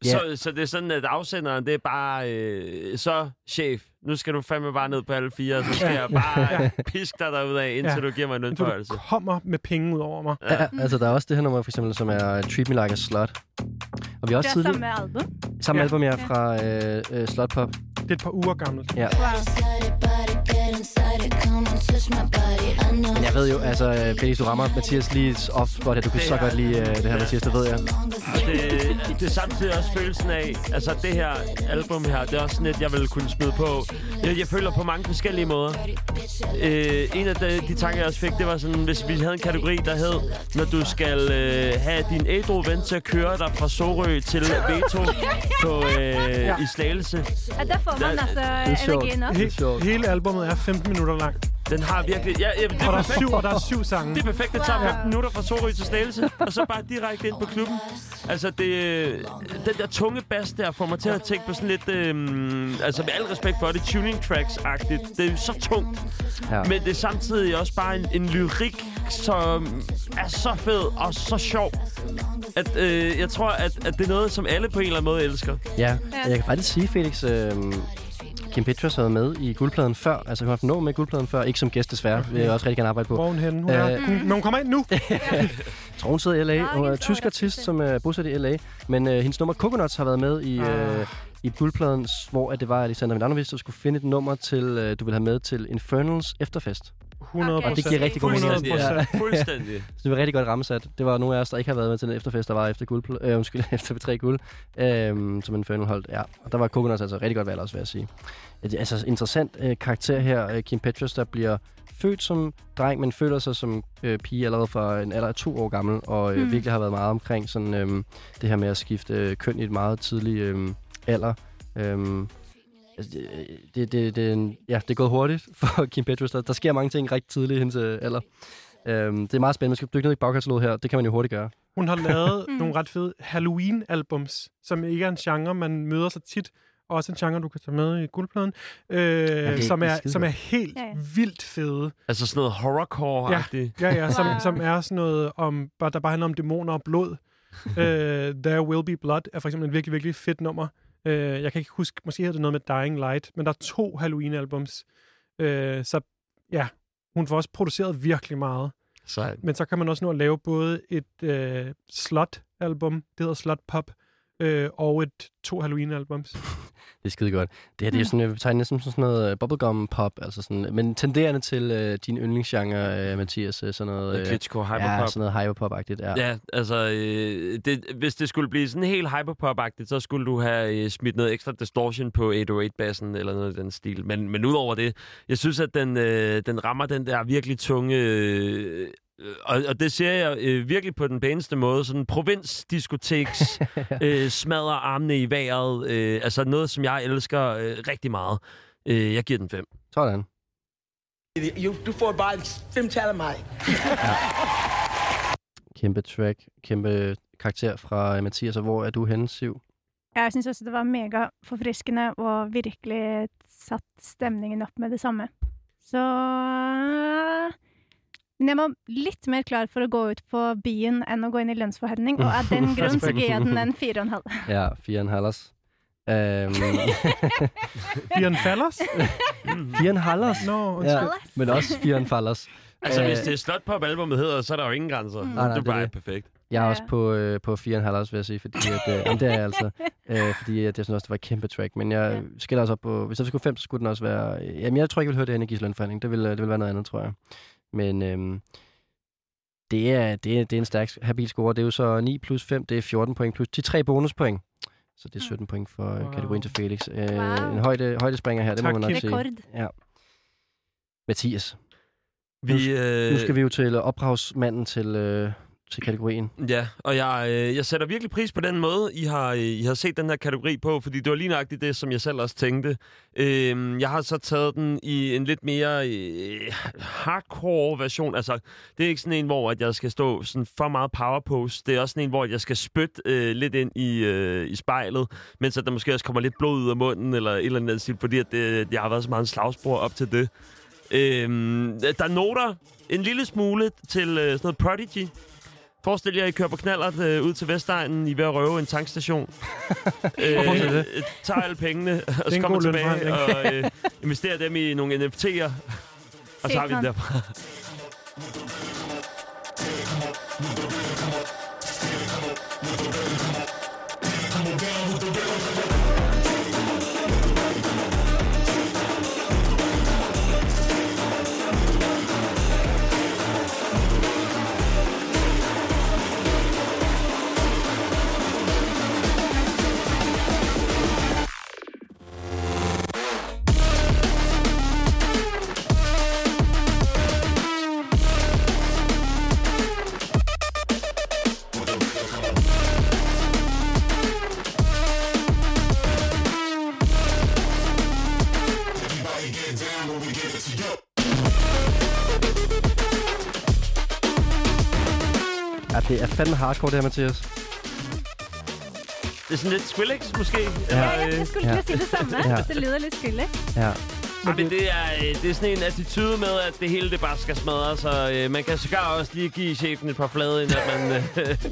Så, så det er sådan, at afsenderen, det er bare, øh, så chef, nu skal du fandme bare ned på alle fire, og så skal Ja. jeg bare Ja. piske dig derudad, indtil Ja. du giver mig en Men du lønforhøjelse. kommer med penge ud over mig. Ja. ja. Altså, der er også det her nummer, for eksempel, som er Treat Me Like a Slut. Og vi har også Det er tidligere... samme album. Samme Ja. album, ja, Ja. fra øh, øh, Pop. Det er et par uger gammelt. Ja. Wow. Men jeg ved jo, altså, øh, Felix, du rammer Mathias lige off spot her. Du kan Det så er- godt lide øh, det her, Mathias, det ved jeg. det, det er samtidig også følelsen af, altså det her album her, det er også sådan et, jeg vil kunne smide på. Jeg, jeg føler på mange forskellige måder. Øh, en af de, de tanker, jeg også fik, det var sådan, hvis vi havde en kategori, der hed, når du skal øh, have din ædru ven til at køre dig fra Sorø til Veto på, øh, i Slagelse. Ja, der får man altså er energien op. He- hele albumet er 15 minutter langt. Den har virkelig... Ja, ja, det, er Og der er syv, og der er syv sange. Det er perfekt. Det tager Wow. 15 minutter fra Sorø til Slagelse, og så bare direkte ind på klubben. Altså, det, den der tunge bas der får mig til at tænke på sådan lidt... Øhm, altså, med al respekt for det, tuning tracks-agtigt. Det er så tungt. Ja. Men det er samtidig også bare en, en lyrik, som er så fed og så sjov. At, øh, jeg tror, at, at det er noget, som alle på en eller anden måde elsker. Ja, jeg kan faktisk sige, Felix, øh, Kim Petras har været med i guldpladen før. Altså, hun har haft nå med i guldpladen før. Ikke som gæst, desværre. Det vil jeg også rigtig gerne arbejde på. Hvor hun henne? Hun er, Øh, hun, men hun kommer ind nu. Jeg tror, hun sidder i L.A. Hun er tysk artist, som er bosat i L.A. Men øh, hendes nummer Coconuts har været med i, øh, Ah. i guldpladen, hvor at det var Alexander Milanovic, der skulle finde et nummer, til, øh, du vil have med til Infernals efterfest. 100 Okay. Og det giver rigtig god mening. 100 Ja. Fuldstændig. Så det var rigtig godt rammesat. Det var nogle af os, der ikke har været med til den efterfest, der var efter, guld, øh, undskyld, efter B3 Guld, øh, som Infernal holdt. Ja, og der var Coconuts altså rigtig godt valg også, vil jeg sige. Altså interessant øh, karakter her, øh, Kim Petras, der bliver født som dreng, men føler sig som øh, pige allerede fra en alder af to år gammel, og øh, Mm. virkelig har været meget omkring sådan, øh, det her med at skifte øh, køn i et meget tidlig øh, alder. Øh, det, det, det, det, er en- ja, det er gået hurtigt for Kim Petras. Der, der sker mange ting rigtig tidligt i hendes øh, alder. Øhm, det er meget spændende. Man skal dykke ned i bagkataloget her. Det kan man jo hurtigt gøre. Hun har lavet Mm. nogle ret fede Halloween-albums, som ikke er en genre, man møder så tit. Og også en genre, du kan tage med i guldpladen. Øh, det- som, det er som er helt Ja, ja. vildt fede. Altså sådan noget horrorcore-agtigt. Ja, ja, som, Wow. som er sådan noget, om, bare, der bare handler om dæmoner og blod. øh, There Will Be Blood er for eksempel et virkelig, virkelig fedt nummer. Øh, jeg kan ikke huske, måske hedder det noget med Dying Light, men der er to Halloween-albums. Øh, så ja, hun får også produceret virkelig meget. Sejt. Men så kan man også nå at lave både et øh, slot-album, det hedder Slot Pop, øh, og et to Halloween-albums. Det er skide godt. Det her det er jo sådan, jeg vil betegne næsten som sådan noget øh, bubblegum pop, altså sådan, men tenderende til øh, din yndlingsgenre, øh, Mathias, øh, sådan noget, øh, Klitschko, ja, hyperpop. sådan noget hyperpop-agtigt. Ja. Ja, altså, øh, det, hvis det skulle blive sådan helt hyperpop-agtigt, så skulle du have øh, smidt noget ekstra distortion på 808-bassen eller noget i den stil. Men, men udover det, jeg synes, at den, øh, den rammer den der virkelig tunge... Øh, og, og det ser jeg øh, virkelig på den pæneste måde. Sådan provinsdiskoteks, øh, smadrer armene i vejret. Øh, altså noget, som jeg elsker øh, rigtig meget. Øh, jeg giver den fem. Sådan. Du får bare fem tal af mig. Kæmpe track, kæmpe karakter fra øh, Mathias, og hvor er du henne, Siv? Jeg syns også det var mega forfriskende og virkelig satt stemningen opp med det samme. Så Men jeg var litt mer klar for å gå ut på byen enn å gå inn i lønnsforhandling, og av den grunn så gir jeg den en fire og en halv. Ja, fire en halvers. Øhm, Bjørn Fallers? fire en halvers? Undskyld. Ja, men også fire en fallers. Altså, Øh, hvis det er Slotpop-albummet hedder, så er der jo ingen grænser. Mm. Nej, nej, det er bare det. perfekt. Jeg er også på, øh, på fire og en halvers, vil jeg sige, fordi at, øh, jamen, det er jeg altså. Øh, fordi at jeg synes også, det var et kæmpe track. Men jeg Ja. skiller også op på, hvis jeg skulle fem, så skulle den også være... Jamen, jeg tror ikke, jeg vil høre det her i Gis lønforhandling. Det vil, øh, det vil være noget andet, tror jeg. Men øhm, det, er, det, er, det er en stærk habil score. Det er jo så 9 plus 5, det er 14 point plus de tre bonuspoint. Så det er 17 point for wow. Wow. kategorien til Felix. Øh, Wow. En højde, højdespringer her, det Tak, må man nok sige. Rekord. Mathias, Vi, øh, nu skal vi jo til ophavsmanden til, øh, til kategorien. Ja, og jeg, øh, jeg sætter virkelig pris på den måde, I har, øh, I har set den her kategori på, fordi det var lige nøjagtigt det, som jeg selv også tænkte. Øh, jeg har så taget den i en lidt mere øh, hardcore version. Altså, det er ikke sådan en, hvor at jeg skal stå sådan for meget power pose. Det er også sådan en, hvor jeg skal spytte øh, lidt ind i, øh, i spejlet, mens at der måske også kommer lidt blod ud af munden, eller et eller andet stil, fordi at det, jeg har været så meget en slagsbror op til det. Øhm, der er noter en lille smule til øh, sådan noget Prodigy. Forestil jer, at I kører på knallert øh, ud til Vestegnen. I er ved at røve en tankstation. øh, det? øh, Tager alle pengene, og så kommer tilbage og øh, investerer dem i nogle NFT'er. Og så har vi den derfra. Fandme hardcore, det her, Mathias. Det er sådan lidt Skrillex, måske? Ja. Ja, jeg, jeg skulle Ja. til at sige det samme. Ja. Det lyder lidt skille. Ja. Ja, men det er, øh, det er sådan en attitude med, at det hele det bare skal smadre, så øh, man kan sågar også lige give chefen et par flade, inden at man... Øh,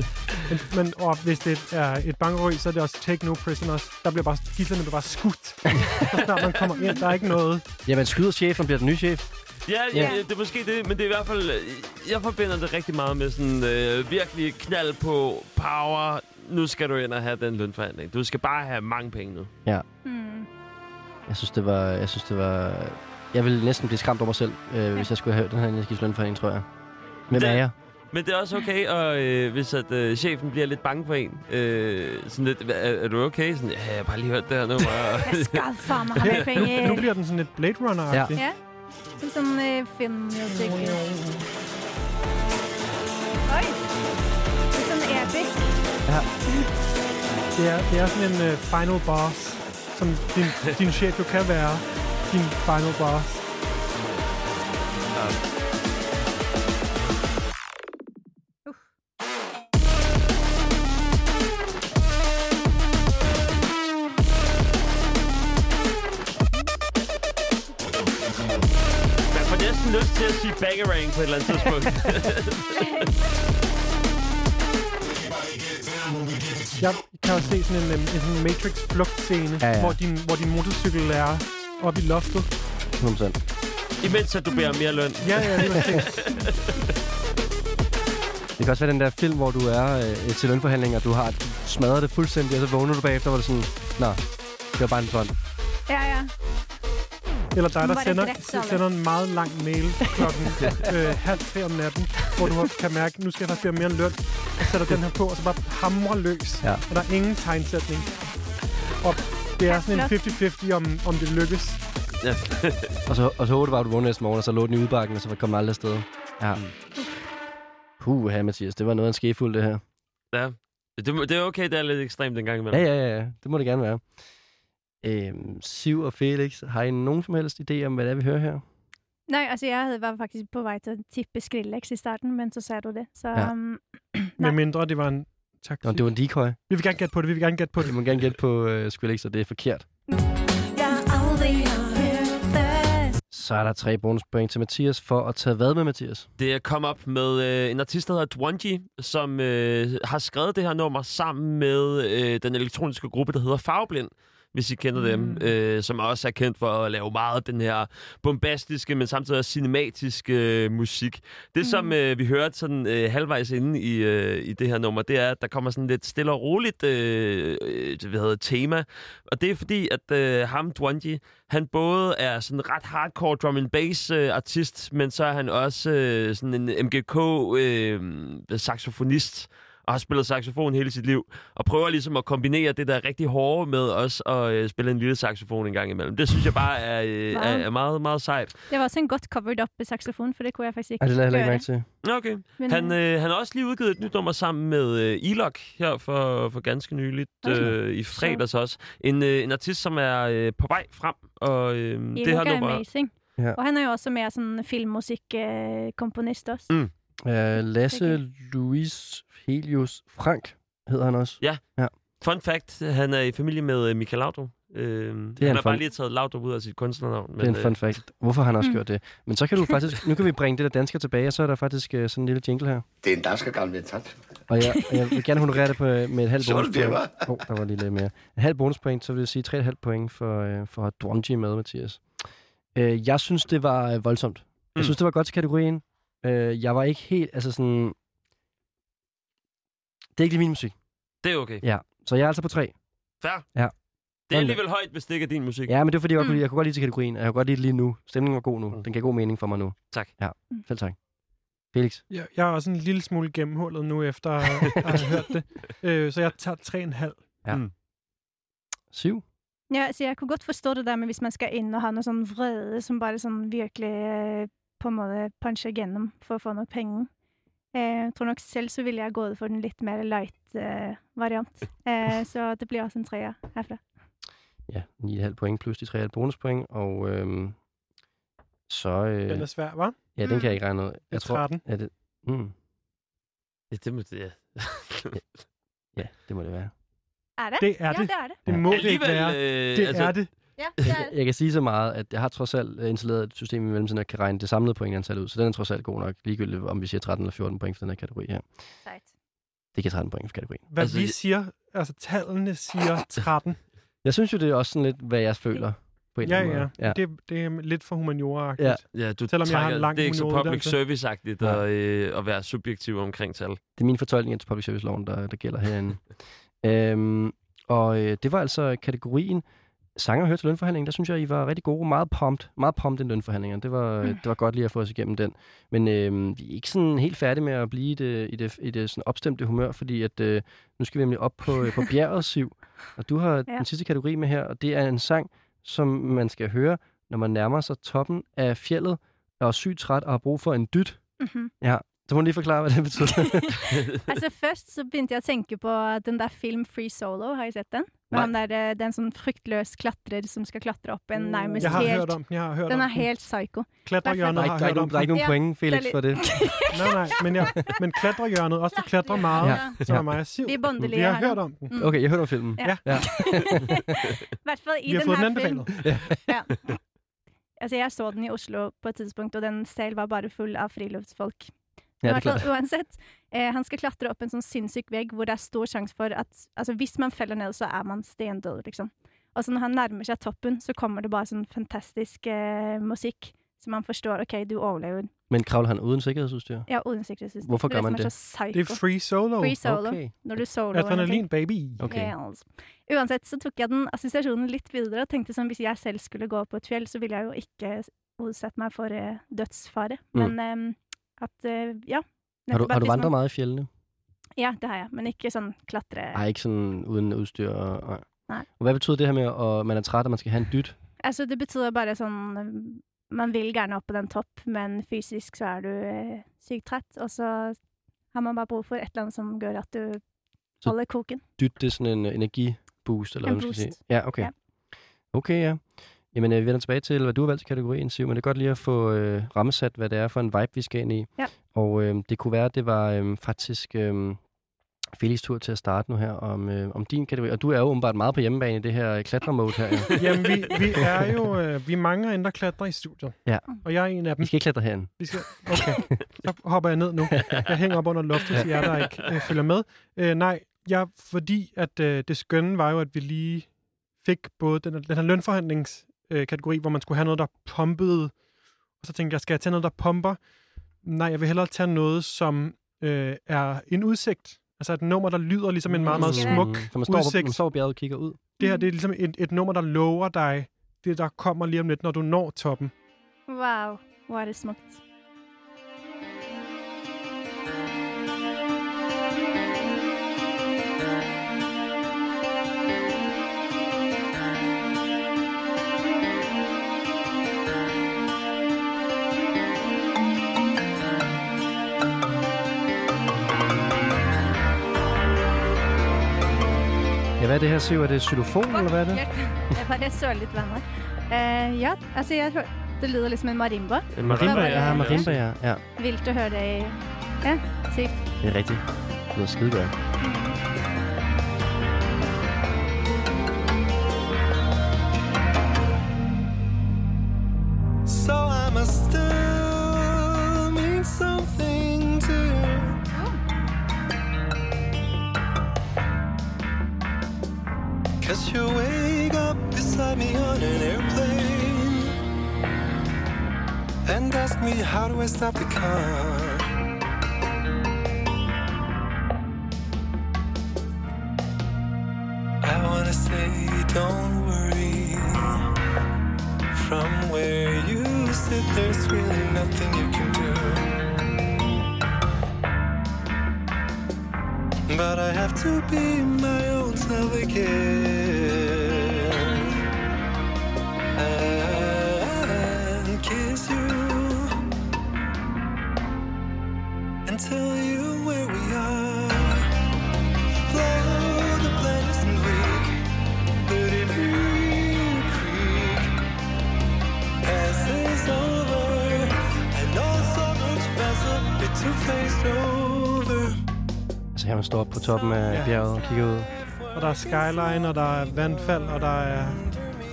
Men, men og hvis det er et bankerøg, så er det også take no prisoners. Der bliver bare, gidslerne bliver bare skudt. så snart man kommer ind, der er ikke noget. Jamen, skyder chefen bliver den nye chef. Ja, ja, Ja. det er måske det, men det er i hvert fald... øh, Jeg forbinder det rigtig meget med sådan øh, virkelig knald på power. Nu skal du ind og have den lønforhandling. Du skal bare have mange penge nu. Hmm. Jeg synes, det var... Jeg synes, det var... Jeg ville næsten blive skræmt over mig selv, øh, hvis jeg skulle have den her energiskiftlønforhandling, tror jeg. Hvem Det- er jeg? Men det er også okay, og øh, hvis at, øh, chefen bliver lidt bange for en, øh, sådan lidt, er, er du okay? Sådan, ja, jeg har bare lige hørt det her nummer. Jeg skal ha mer Nu, bliver den sådan lidt Blade Runner-agtig. Ja. Litt sånn filmmusikk. Oi! Litt sånn episk. Det er, det er sådan en uh, final boss, som din, din chef jo kan være. Din final boss. Man bangerang på et eller andet tidspunkt. Jeg kan også se sådan en, en, en Matrix-flugtscene, Ja, ja. Hvor, din, hvor din motorcykel er oppe i loftet. 100%. Imens at du beder om mere løn. Ja, ja, det var. Det kan også være den der film, hvor du er øh, til lønforhandlinger, du har smadret det fuldstændig, og så vågner du bagefter, hvor det sådan, nå, det var bare en fond. Ja, ja. Eller dig, der sender, sender en meget lang mail klokken øh, halv tre om natten, hvor du kan mærke, nu skal jeg faktisk mere end løn, og sætter den her på, og så bare hamrer løs. Ja. Og der er ingen tegnsætning. Og det er sådan en 50-50, om, om det lykkes. Og så, og så håber du bare, at du vågnede næste morgen, og så lå den i udbakken, og så kom aldrig afsted. Ja. Puh, her, Mathias. Det var noget af en skefuld, det her. Ja. Det, det er okay, det er lidt ekstremt den gang imellem. Ja, ja, ja, ja. Det må det gerne være. Øhm, Siv og Felix, har I nogen som helst idé om, hvad det er, vi hører her? Nei, altså jeg havde- var faktisk på vej til at tippe Skrillex i starten, men så sagde du det. Så Ja. um, Med mindre det var en taktik. Nå, det var en decoy. Vi vil gerne gætte på det, vi vil gerne gætte på det. Jeg må gerne gætte på uh, Skrillex, og det er forkert. Så er der tre bonuspoint til Mathias for at tage hvad med Mathias? Det er kommet op med øh, en artist, der hedder Dwanji, som øh, har skrevet det her nummer sammen med øh, den elektroniske gruppe, der hedder Farveblind hvis I kender dem, Mm. øh, som også er kendt for at lave meget den her bombastiske, men samtidig også cinematiske øh, musik. Det, Mm. som øh, vi hørte sådan øh, halvvejs inde i, øh, i det her nummer, det er, at der kommer sådan lidt stille og roligt øh, øh, hvad hedder, tema. Og det er fordi, at øh, ham, Dwanji, han både er sådan ret hardcore drum and bass øh, artist, men så er han også øh, sådan en MGK øh, saxofonist. Og har spillet saxofon hele sit liv, og prøver ligesom at kombinere det der rigtig hårde med også at øh, spille en lille saxofon en gang imellem. Det synes jeg bare er, øh, Wow. er, er meget, meget sejt. Det var også en godt covered up med saxofon, for det kunne jeg faktisk ikke Ej, det lader jeg heller ikke til. Okay. Men, Han, øh, han har også lige udgivet et nyt nummer sammen med øh, Elok her for, for ganske nyligt, Okay. øh, i fredags også. En, øh, en artist, som er øh, på vej frem, og øh, det Elok her er nummer... amazing. Ja. Og han er jo også med sådan filmmusikkomponist også. Mm. Uh, Lasse Louis Helios Frank hedder han også. Fun fact, han er i familie med øh, Michael Laudrup. Øh, han har bare fun- lige taget Laudrup ud af sit kunstnernavn. Det er en fun fact. Hvorfor har han også Mm. gjort det? Men så kan du faktisk... Nu kan vi bringe det der dansker tilbage, og så er der faktisk uh, sådan en lille jingle her. Det er en dansk gammel ventat. Og jeg, og jeg vil gerne honorere det på, med et halvt bonuspoint. Åh, oh, der var lige lidt mere. Et halvt bonuspoint, så vil jeg sige 3,5 point for, uh, for at have med, Mathias. Uh, jeg synes, det var uh, voldsomt. Mm. Jeg Mm. synes, det var godt til kategorien. Uh, jeg var ikke helt... Altså sådan... Det er ikke lige min musik. Det er okay. Ja. Så jeg er altså på 3. Fair. Ja. Det er Sådan alligevel højt, hvis det ikke er din musik. Ja, men det er fordi, jeg, godt kunne Mm. lide, jeg kunne godt lide til kategorien, og jeg kunne godt lide det lige nu. Stemningen var god nu. Den gav god mening for mig nu. Tak. Ja, Mm. selv tak. Felix? Jeg, jeg er også en lille smule gennemhullet nu, efter at have hørt det. Øh, så jeg tager 3,5. 7? Ja, så jeg kunne godt forstå det der med, hvis man skal ind og ha noe sånn vrede som bare sånn virkelig eh, på en måte puncher igjennom for å få nok penger. Eh, jeg tror nok selv så ville jeg gå for den litt mer light eh, variant. Eh, så det blir også en treer herfra. Ja, 9,5 point plus de 3,5 bonuspoint, og øhm, så... Øh, Den er svær, hva'? ja, den kan jeg ikke regne ud. Det er Jeg tror, 13. er det... Mm, Ja, det må det, ja. ja, det må det være. Er det? Det er ja, det. det er det. Det må det ikke være. øh, Det er det. Ja, det er Jeg, det. jeg kan sige så meget, at jeg har trods alt øh, installeret et system i mellemtiden, der kan regne det samlede pointantal ud, så den er trods alt god nok, ligegyldigt om vi siger 13 eller 14 point for den her kategori her. Sejt. Det giver 13 point for kategorien. Hvad Altså, vi siger, altså tallene siger 13. Jeg synes jo, det er også sådan lidt, hvad jeg føler på en Ja, eller anden ja. måde. Ja. Det, det er lidt for humaniora Ja. Ja, du Selvom jeg har en trækker, lang det er ikke så public service-agtigt Ja. at, øh, at være subjektiv omkring tal. Det er min fortolkning af public service loven, der, der gælder herinde. øhm, og øh, det var altså kategorien sanger hører til lønforhandlingen. Der synes jeg, I var rigtig gode. Meget pumped. Meget pumped i lønforhandlinger. Det var, mm. det var godt lige at få os igennem den. Men øh, vi er ikke sådan helt færdige med at blive i det, i det, i det sådan opstemte humør, fordi at, øh, nu skal vi nemlig op på, øh, på bjerget, Siv. Og du har ja. den sidste kategori med her, og det er en sang, som man skal høre, når man nærmer sig toppen af fjellet, og er sygt træt og har brug for en dyt. Mhm. Ja, så må du lige forklare, hvad det betyder. Altså Først så begynte jeg å tenke på den der film Free Solo. Har I sett den? Med Nei. han der, eh, det er en sånn fryktløs klatrer som skal klatre opp en nærmest Jeg har helt hørt om den, jeg har hørt Den er den. helt psycho. Klatrehjørnet Der har der hørt om der er ikke den. nogen point, Felix, det for det. Nej, nej, men, jeg, men klatrehjørnet, også du klatrer meget, Ja. som er mig og Siv. Vi er bondelige Vi har hørt om den. Mm. Okay, jeg hørte om filmen. Ja. ja. I hvert fall i Vi har den fået den her film. anbefalet. Ja. Altså, jeg så den i Oslo på et tidspunkt, og den selv var bare full av friluftsfolk. Ja, uansett, eh, han skal klatre opp en sånn sinnssyk vegg hvor det er stor sjanse for at altså, hvis man faller ned, så er man stendød, liksom. Og så når han nærmer seg toppen, så kommer det bare sånn fantastisk eh, musikk, så man forstår OK, du overlever. Men kravler han uden sikkerhedsudstyr? Ja, uden sikkerhetssystem. Hvorfor Det gør man er det? Det er free solo. Free solo. Okay. Når du soloer en Adrenalin, baby. Okay. Yes. Uansett så tok jeg den assosiasjonen litt videre og tenkte sånn, hvis jeg selv skulle gå på et fjell, så ville jeg jo ikke utsette meg for eh, dødsfare. Mm. Men em, at eh, ja. Har du, har du vandret man- meget i fjellene? Ja, det har jeg, men ikke sånn klatre... Nej, ikke sådan uden udstyr. Og, nej. Nej. Og hvad betyder det her med, at man er træt, og man skal have en dyt? Altså, det betyder bare sånn eh, Man vil gjerne opp på den topp, men fysisk så er du eh, sykt trett, og så har man bare brug for et eller annet som gjør at du Så- holder koken. Dyt, det er sådan en øh, energiboost, eller En hvad man skal boost. sige. Ja, okay. Ja. Okay, ja. Jamen, øh, vi vender tilbage til, hvad du har valgt til kategorien, Siv, men det er godt lige at få øh, rammesat, hvad det er for en vibe, vi skal ind i. Ja. Og øh, det kunne være, at det var øh, faktisk øh, Felix tur til at starte nu her om, øh, om din kategori. Og du er jo åbenbart meget på hjemmebane i det her øh, klatremode her. Ja. Jamen, vi, vi er jo øh, vi er mange der klatrer i studiet. Ja. Og jeg er en af dem. Vi skal ikke klatre herinde. Vi skal, okay, så hopper jeg ned nu. Jeg hænger op under loftet til jer, der ikke øh, følger med. Øh, nej, jeg, fordi at øh, det skønne var jo, at vi lige fik både den, den her lønforhandlingskategori, øh, kategori, hvor man skulle have noget, der pumpede. Og så tænkte jeg, skal jeg tage noget, der pumper? Nej, jeg vil hellere tage noget, som øh, er en udsigt. Altså et nummer, der lyder ligesom en meget, meget Mm. smuk Så man står, på, udsigt. man står på bjerget og kigger ud. Det her det er ligesom et, et nummer, der lover dig det, der kommer lige om lidt, når du når toppen. Wow, hvor er det smukt. Hvad er det her, Siv? Er det xylofon, eller hvad er det? Jeg bare så litt venner. Eh, ja, altså jeg hør, det lyder liksom en marimba. En marimba, Ja, ja, marimba, ja. ja. Vilt å høre det Ja, sykt. Det er rigtigt. Det lyder skide godt. So how do I stop the car. Toppen af Ja. bjerget og kigger ud. Og der er skyline, og der er vandfald, og der er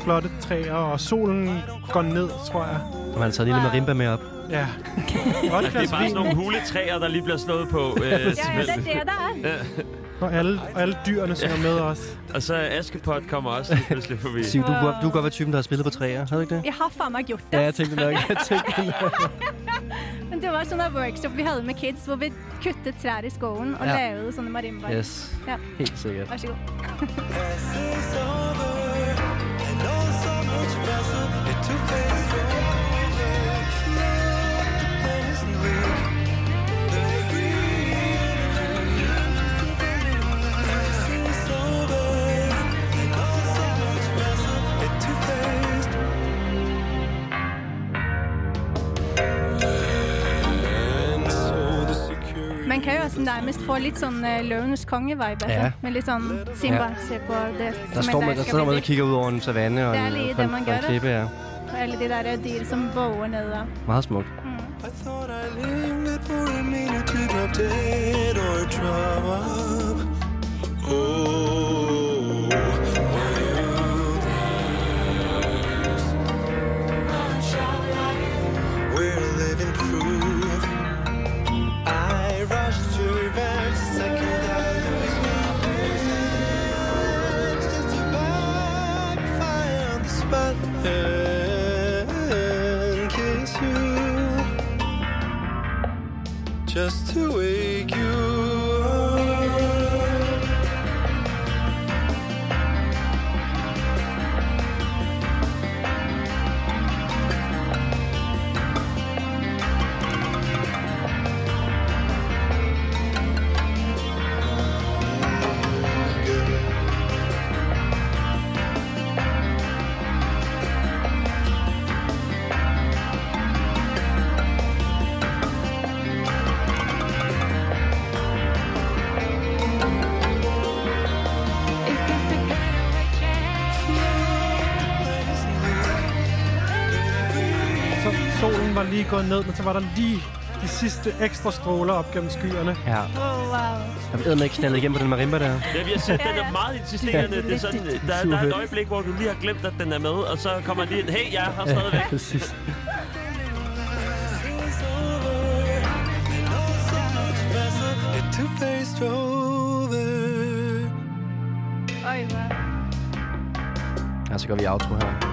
flotte træer, og solen går ned, tror jeg. Og man har taget en lille marimba med op. Ja. Godt Det er bare sådan nogle huletræer, der lige bliver slået på. Øh, Ja, ja, det er det, det er. og alle, og alle dyrene synger med os. og så Askepot kommer også lige pludselig forbi. Siv, du, du kunne godt være typen, der har spillet på træer. Havde du ikke det? Jeg har faen meg gjort Ja, det. jeg tænkte nok. Jeg tænkte nok. Men det var sånn en workshop vi hadde med kids, hvor vi kuttet trær i skogen og Ja. lagde sånne marimbaer. Yes, Ja, helt sikkert. vær så god. altså nærmest få litt sånn uh, Løvenes konge-vibe. Altså. Ja. Med litt sånn Simba, Ja. se på det Der står en man, der står man og kigger ud over en savanne og Det er en, lige og det, en, man og gør en det. klippe. Ja. Eller de der dyr som boer ned. og- Meget smukt. I thought I lingered for a minute to drop dead or drop up. Oh, just to wake lige gået ned, men så var der lige de sidste ekstra stråler op gennem skyerne. Ja. Oh, wow. Jeg ved, ikke knaldet igennem på den marimba der. Ja, vi har set, den er meget insisterende. Det er sådan, der, der er et øjeblik, hvor du lige har glemt, at den er med, og så kommer lige en, hey, jeg her stadigvæk. præcis. It two-faced wow. Ja, så går vi i outro her.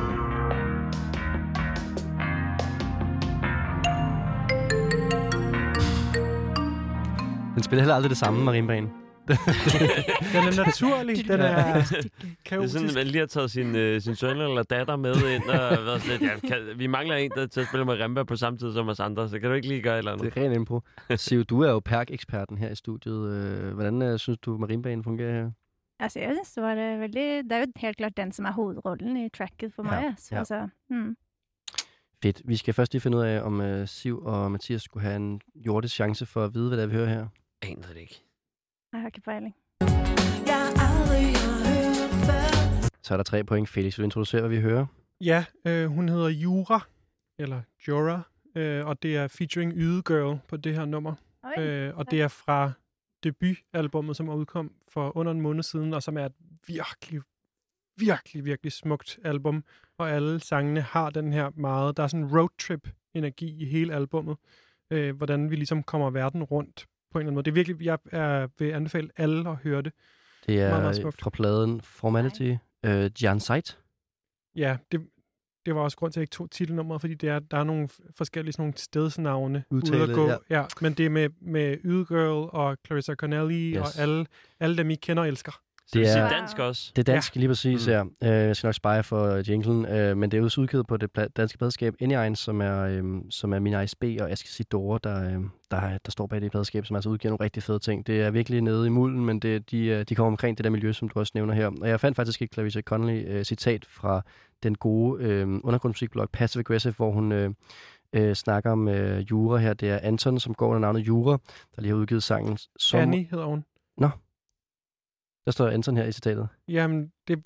Den spiller heller aldrig det samme, marimbaen. Den er naturlig, den er Det er kaotisk. sådan, man lige har taget sin, øh, sin søn eller datter med ind, og været sådan lidt, ja, kan, vi mangler en, der til at spille med Remba på samme tid som os andre, så kan du ikke lige gøre et eller andet? Det er ren impro. Siv, du er jo perk-eksperten her i studiet. Øh, Hvordan øh, synes du, marimbaen fungerer her? Altså, jeg synes det var det veldig Det er jo helt klart den som er hovedrollen i tracket for meg. Ja, altså. ja. Altså, mm. Fedt. Vi skal først lige finde ud af, om øh, Siv og Mathias skulle have en jordisk chance for at vide, hvad det er, vi hører her. Aner det ikke. Jeg har ikke peiling. Jeg aldrig hørt Så er der tre point. Felix, vil du introducere, hvad vi hører? Ja, øh, hun hedder Jura, eller Jura, øh, og det er featuring Yde Girl på det her nummer. Oi. Øh, og det er fra debutalbummet, som er udkom for under en måned siden, og som er et virkelig, virkelig, virkelig smukt album. Og alle sangene har den her meget, der er sådan en roadtrip-energi i hele albummet. Øh, hvordan vi ligesom kommer verden rundt på en eller anden måde. Det er virkelig, jeg er, vil anbefale alle at høre det. Det er Meget, meget smukt. fra pladen Formality. Øh, Jan Seit. Ja, det, det var også grund til, at jeg ikke tog titelnummeret, fordi det er, der er nogle forskellige sådan nogle stedsnavne ude Udtale, at gå. ja. Ja. men det er med, med Yde Girl og Clarissa Connelly Yes. og alle, alle dem, I kender og elsker. Så det er dansk også. Det er dansk, ja. lige præcis, Mm. ja. Øh, jeg skal nok spare for jinglen, øh, men det er også udgivet på det pla- danske pladeskab Anyine, som er, øh, som er min ISB og Aske Sidore, der, øh, der, der står bag det pladeskab, som altså udgiver nogle rigtig fede ting. Det er virkelig nede i mulden, men det, de, øh, de kommer omkring det der miljø, som du også nævner her. Og jeg fandt faktisk et Clarissa Connolly øh, citat fra den gode øh, undergrundsmusikblog Passive Aggressive, hvor hun øh, øh, snakker om øh, Jura her. Det er Anton, som går under navnet Jura, der lige har udgivet sangen. Som, Annie hedder hun. Der står Anton her i citatet. Jamen, det,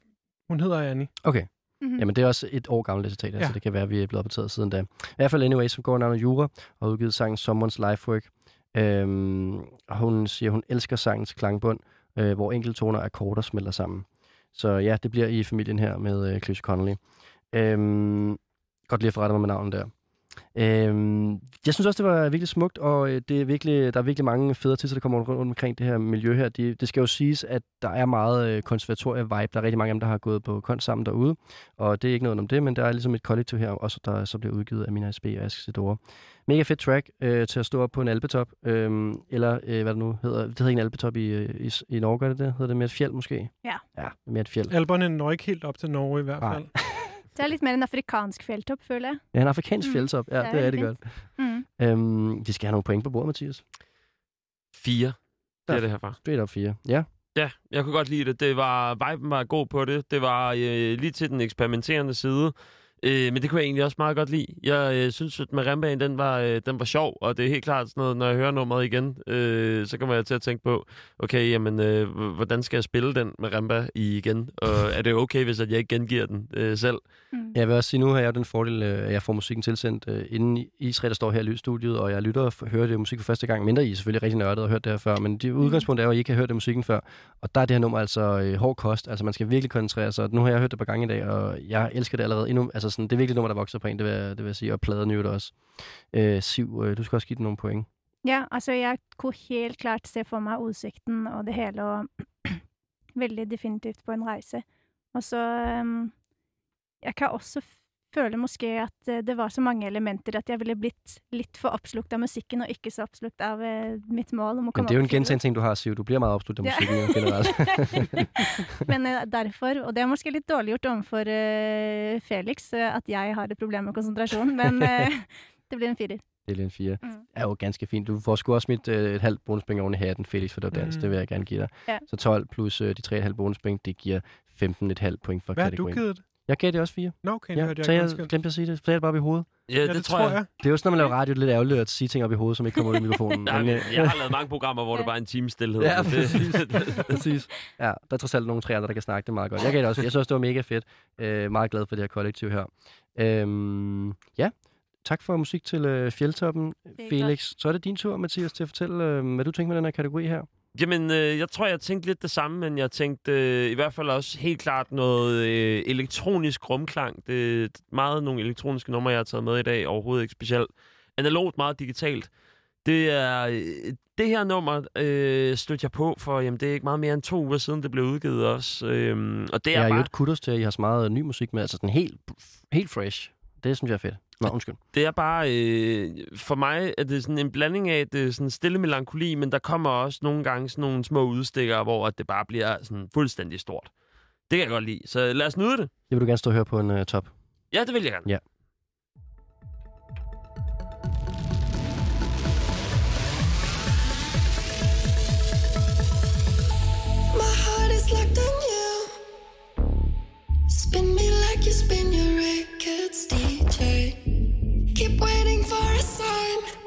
hun hedder Annie. Okay. Mhm. Jamen, det er også et år gammelt citat, ja. Ja. så det kan være, at vi er blevet opdateret siden da. I hvert fald Anyway, som går under navnet Jura, og har udgivet sangen Someone's Lifework. Øhm, og hun siger, hun elsker sangens klangbund, øh, hvor enkeltoner og akkorder smelter sammen. Så ja, det bliver i familien her med øh, Close Connolly. Øhm, godt lige at forrette mig med navnet der. Øhm, jeg synes også, det var virkelig smukt, og øh, det er virkelig, der er virkelig mange fede artister, der kommer rundt, rundt omkring det her miljø her. De, det skal jo siges, at der er meget øh, konservatorie-vibe. Der er rigtig mange af dem, der har gået på kunst sammen derude, og det er ikke noget om det, men der er ligesom et kollektiv her, også der så bliver udgivet af Mina SB og Ask Sidora. Mega fedt track øh, til at stå op på en albetop, øh, eller øh, hvad det nu hedder. Det hedder ikke en albetop i, øh, i, i Norge, gør det det? Hedder det mere et fjeld måske? Ja. Ja, mere et fjeld. Alberne når ikke helt op til Norge i hvert Nej. fald. Det er litt mer en afrikansk fjelltopp, føler jeg. Ja, en afrikansk Mm, fjeldtop. Ja, det det er er, rigtig godt. Mm. Øhm, vi skal have nogle point på bordet, Mathias. Fire. Det er det herfra. Straight up fire. Ja. Ja, jeg kunne godt lide det. det var, viben var god på det. Det var øh, lige til den eksperimenterende side. Øh, men det kunne jeg egentlig også meget godt lide. Jeg øh, synes, at Marimbaen, den var, øh, den var sjov, og det er helt klart sådan noget, når jeg hører nummeret igen, øh, så kommer jeg til at tænke på, okay, jamen, øh, hvordan skal jeg spille den Marimba i igen? Og er det okay, hvis at jeg ikke gengiver den øh, selv? Mm. Jeg vil også sige, nu har jeg den fordel, øh, at jeg får musikken tilsendt øh, inden I- Israel, der står her i lydstudiet, og jeg lytter og hører det musik for første gang. Mindre I er selvfølgelig rigtig nørdet og hørt det her før, men det udgangspunkt er jo, at I ikke har hørt det musikken før. Og der er det her nummer altså øh, hård kost. Altså man skal virkelig koncentrere sig. Nu har jeg hørt det et par gange i dag, og jeg elsker det allerede endnu. Altså Altså sådan, det er virkelig et nummer, der vokser på en, det vil, jeg- det vil jeg sige. Og pladen jo også. Øh, Siv, øh, du skal også give den nogle point. Ja, altså jeg kunne helt klart se for mig utsikten og det hele, og veldig definitivt på en rejse. Og så um, Jeg kan også f- føle måske at eh, det var så mange elementer at jeg ville blitt litt for oppslukt av musikken, og ikke så oppslukt av eh, mitt mål om å Men komme det er jo en gentagende ting, du har, Siv. Du bliver meget opslugt af Ja. musikken jo generelt. Men eh, derfor, og det er måske litt dårlig gjort overfor eh, Felix, at jeg har et problem med konsentrasjon, men det blir en firer. Det er en 4. Mm. er jo ganske fint. Du får sgu også smidt øh, et halvt bonuspenge oven i hatten, Felix, for det var dans. Mm. Det vil jeg gerne give dig. Ja. Så 12 plus øh, de 3,5 bonuspenge, det giver 15,5 point for Hvad har du kategorien. givet det? Jeg gav det også 4. Nå, okay, Ja, det hørte så jeg jeg glemte at sige det. Sagde det bare op i hovedet. Ja, Ja, det tror jeg. Det er jo sådan, når man laver radio, det er lidt ærgerligt at sige ting op i hovedet, som ikke kommer ud i mikrofonen. Nej, Men, øh, jeg har lavet mange programmer, hvor det bare er en time stillhed. Ja, præcis. det, Præcis. Ja, der er trods alt nogle tre andre, der kan snakke det meget godt. Jeg gav det også. Jeg synes det var mega fedt. Øh, meget glad for det her kollektiv her. Øhm, ja, tak for musik til øh, Fjeldtoppen, Felix. Så er det din tur, Mathias, til at fortælle, øh, hvad du tænker med den her kategori her. Jamen, øh, jeg tror, jeg tænkte lidt det samme, men jeg tænkte øh, i hvert fald også helt klart noget øh, elektronisk rumklang. Det er meget nogle elektroniske numre, jeg har taget med i dag. Overhovedet ikke specielt analogt, meget digitalt. Det er øh, det her nummer øh, stødte jeg på for, jamen det er ikke meget mere end to uger siden, det blev udgivet også. Øh, og det er Jeg er jo bare, et kudos til, at I har så meget ny musik med. Altså sådan helt, helt fresh. Det synes jeg er fedt. Nå, undskyld. det er bare, øh, for mig er det sådan en blanding af, det er sådan stille melankoli, men der kommer også nogle gange sådan nogle små udstikker, hvor at det bare bliver sådan fuldstændig stort. Det kan jeg godt lide, så lad os nyde det. Det vil du gerne stå og høre på en uh, top. Ja, det vil jeg gerne. Ja. My heart is locked on you. Spin me like you spin your records, DJ. Keep waiting for a sign.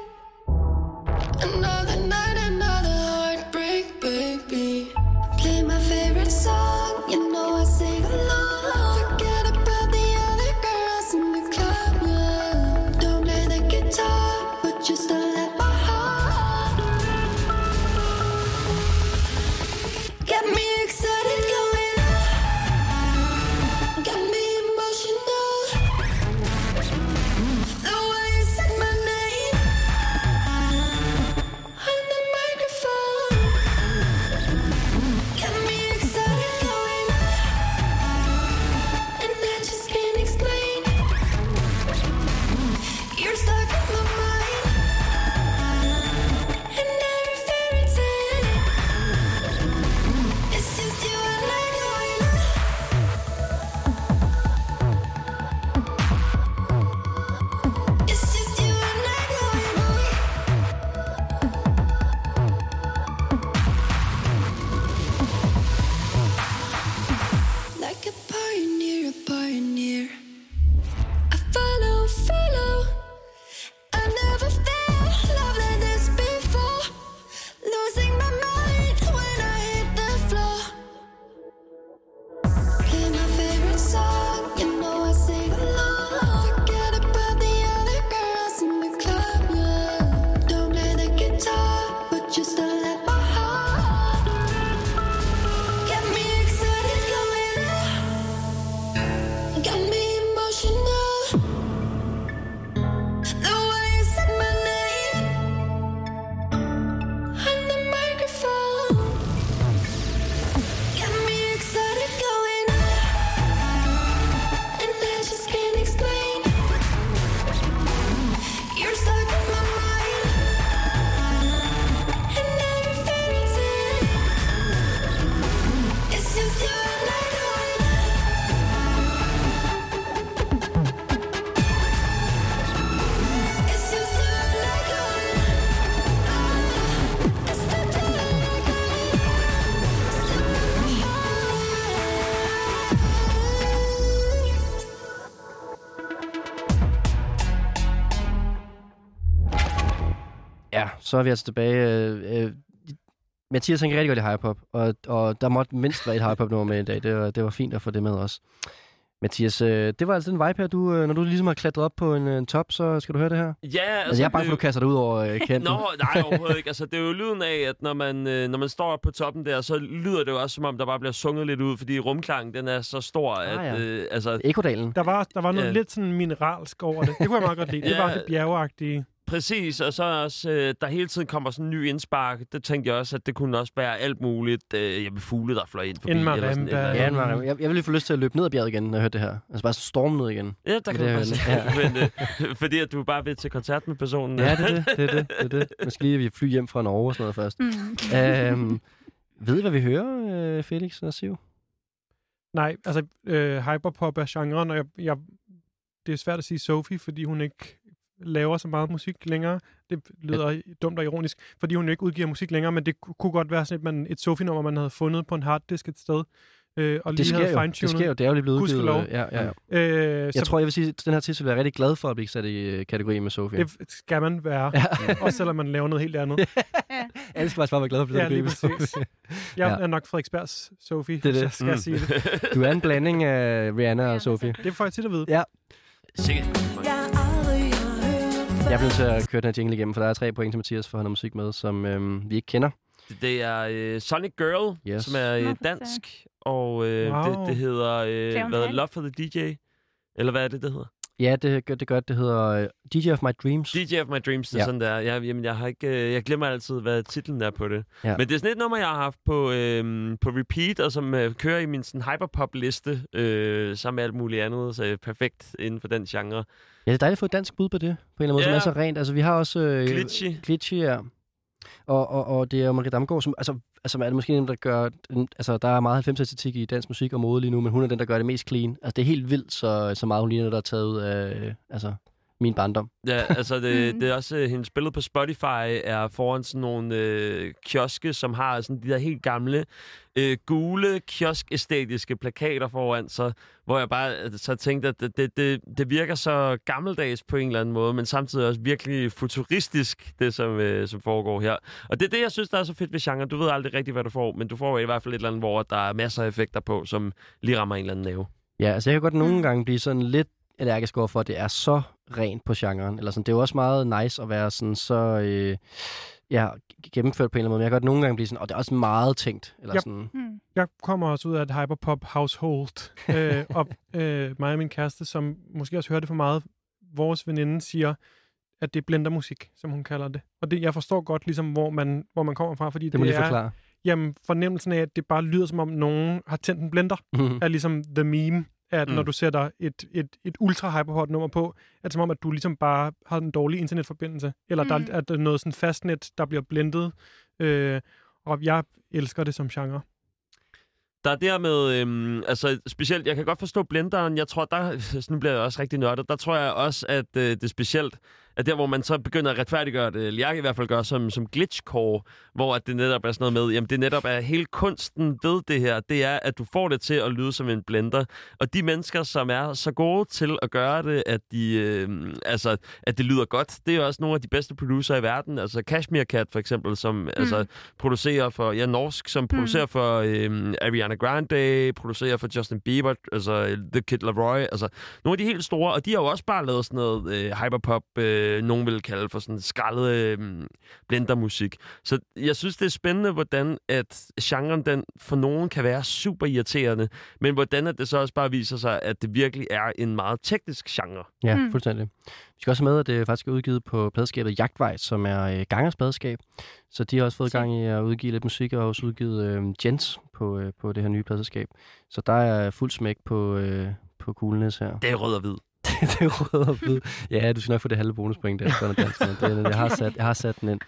Så er vi altså tilbage. Øh, øh, Mathias han kan rigtig godt lide hyperpop, og, og der måtte mindst være et hyperpop nummer med i dag. Det var, det var fint at få det med også. Mathias, øh, det var altså den vibe her, du, øh, når du ligesom har klatret op på en, en top, så skal du høre det her? Ja, altså... Altså, jeg er bange for, at du kaster dig ud over øh, kanten. Nå, nej, overhovedet ikke. Altså, det er jo lyden af, at når man, øh, når man står på toppen der, så lyder det jo også, som om der bare bliver sunget lidt ud, fordi rumklangen, den er så stor, at... Ah, ja. øh, altså, Ekodalen. Der var, der var noget Ja. lidt sådan mineralsk over det. Det kunne jeg meget godt lide. Det var Ja. det bjergeagtige. Præcis, og så også, øh, der hele tiden kommer sådan en ny indspark. Det tænkte jeg også, at det kunne også være alt muligt. Øh, jeg vil fugle, der fløj ind forbi. En eller sådan eller. Ja, Marim, jeg, jeg ville lige få lyst til at løbe ned ad bjerget igen, når jeg hørte det her. Altså bare storme ned igen. Ja, der kan Det du er bare sige. Men, øh, fordi at du bare vil til koncert med personen. Ja, det er det. det, er det, det, er det. Man skal lige vi fly hjem fra Norge og sådan noget først. Mm. øhm, ved I, hvad vi hører, øh, Felix og Siv? Nej, altså øh, hyperpop er genren, og jeg, jeg, det er svært at sige Sophie, fordi hun ikke laver så meget musik længere. Det lyder dumt og ironisk, fordi hun ikke udgiver musik længere, men det ku- kunne godt være sådan et, man, et Sophie-nummer, man havde fundet på en harddisk et sted, øh, og Det lige sker jo. fine-tunet. Det sker jo. Det er jo lige blevet udgivet. Øh, Ja, ja, ja. Øh, Jeg så tror, jeg vil sige, at den her titel er rigtig glad for at blive sat i øh, kategorien med Sofie. det skal man være, også selvom man laver noget helt andet. Alle skal faktisk bare være glade for det Ja, ja, lige med præcis. Sofie. Jeg Ja. er nok Frederiksbergs Sophie, Det er det. jeg skal Mm. sige det. Du er en blanding af Rihanna og Sofie. Det får jeg tit at vide. Ja. Sikkert. Jeg bliver nødt til at køre den her jingle igennem, for der er tre point til Mathias, for han har musik med, som øhm, vi ikke kender. Det er øh, Sonic Girl, Yes. som er øh, dansk, og øh, Wow. det, det hedder øh, hvad. Love for the DJ. Eller hvad er det, det hedder? Ja, det det, gør, det hedder øh, DJ of My Dreams. DJ of My Dreams, det er Ja. sådan der. Jeg, jamen, jeg, har ikke, øh, jeg glemmer altid, hvad titlen er på det. Ja. Men det er sådan et nummer, jeg har haft på, øh, på repeat, og som øh, kører i min sådan, hyperpop-liste, øh, sammen med alt muligt andet, så er perfekt inden for den genre. Ja, det er dejligt at få et dansk bud på det, på en eller anden måde, Ja. som er så rent. Altså, vi har også... Øh, Glitchy. Glitchy, ja. Og, og, og det er jo Marie Damgaard, som, altså, altså er det måske den, der gør... Den, altså, der er meget 90'er-æstetik i dansk musik og mode lige nu, men hun er den, der gør det mest clean. Altså, det er helt vildt, så, så meget hun ligner, der er taget ud af øh, altså, min barndom. Ja, altså det, Mm. det er også, øh, hendes billede på Spotify er foran sådan nogle øh, kioske, som har sådan de der helt gamle, øh, gule, kiosk-æstetiske plakater foran sig, hvor jeg bare øh, så tænkte, at det, det, det, det virker så gammeldags på en eller anden måde, men samtidig også virkelig futuristisk, det som, øh, som foregår her. Og det er det, jeg synes, der er så fedt ved genre. Du ved aldrig rigtigt, hvad du får, men du får i hvert fald et eller andet, hvor der er masser af effekter på, som lige rammer en eller anden nerve. Ja, altså jeg kan godt nogle Mm. gange blive sådan lidt allergisk over for, at det er så rent på genren. Eller sådan. Det er jo også meget nice at være sådan så øh, ja, gennemført på en eller anden måde. Men jeg kan godt nogle gange blive sådan, og det er også meget tænkt. Eller Yep. sådan. Mm. Jeg kommer også ud af et hyperpop household, øh, og øh, mig og min kæreste, som måske også hørte for meget, vores veninde siger, at det er blendermusik, som hun kalder det. Og det, jeg forstår godt, ligesom, hvor man, hvor man kommer fra, fordi Det må det er forklare. jamen, fornemmelsen af, at det bare lyder, som om nogen har tændt en blender, er ligesom the meme, at Mm. når du sætter et, et, et ultra hyperhot nummer på, at som om, at du ligesom bare har en dårlig internetforbindelse, eller Mm. der, at der er noget sådan fastnet, der bliver blendet, øh, og jeg elsker det som genre. Der er der med, øhm, altså specielt, jeg kan godt forstå blenderen, jeg tror, der, nu bliver jeg også rigtig nørdet, der tror jeg også, at øh, det er specielt, at der, hvor man så begynder at retfærdiggøre det, eller jeg i hvert fald gør som, som glitchcore, hvor at det netop er sådan noget med, jamen det netop er hele kunsten ved det her, det er, at du får det til at lyde som en blender, og de mennesker, som er så gode til at gøre det, at, de, øh, altså, at det lyder godt, det er jo også nogle af de bedste producer i verden, altså Kashmir Cat for eksempel, som mm. altså, producerer for, ja, norsk, som producerer for øh, Ariana Grande, producerer for Justin Bieber, altså The Kid Laroi, altså nogle af de helt store, og de har jo også bare lavet sådan noget øh, hyperpop, øh, øh, nogen vil kalde for sådan skrællet øh, blendermusik. Så jeg synes, det er spændende, hvordan at genren den for nogen kan være super irriterende, men hvordan at det så også bare viser sig, at det virkelig er en meget teknisk genre. Ja, Mm. fuldstændig. Vi skal også have med, at det faktisk er udgivet på pladeskabet Jagtvej, som er øh, Gangers pladeskab. Så de har også fået Se. gang i at udgive lidt musik, og også udgivet øh, Jens på, øh, på det her nye pladeskab. Så der er fuld smæk på, øh, på Coolness her. Det er rød og hvid. det er rød og hvid. Ja, du skal nok få det halve bonuspoint der. Sådan dansk. Det, jeg, har sat, jeg har sat den ind.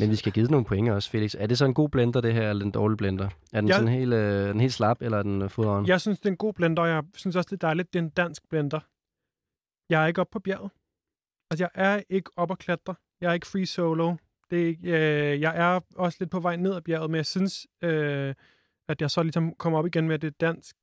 Men vi skal give den nogle point også, Felix. Er det så en god blender, det her, eller en dårlig blender? Er den Jeg- sådan helt, øh, den helt slap, eller er den øh, foderen? Jeg synes, det er en god blender, og jeg synes også, det er dejligt, det er en dansk blender. Jeg er ikke oppe på bjerget. Altså, jeg er ikke oppe at klatre. Jeg er ikke free solo. Det er, ikke- øh, jeg er også lidt på vej ned ad bjerget, men jeg synes, øh, at jeg så ligesom kommer op igen med, at det er dansk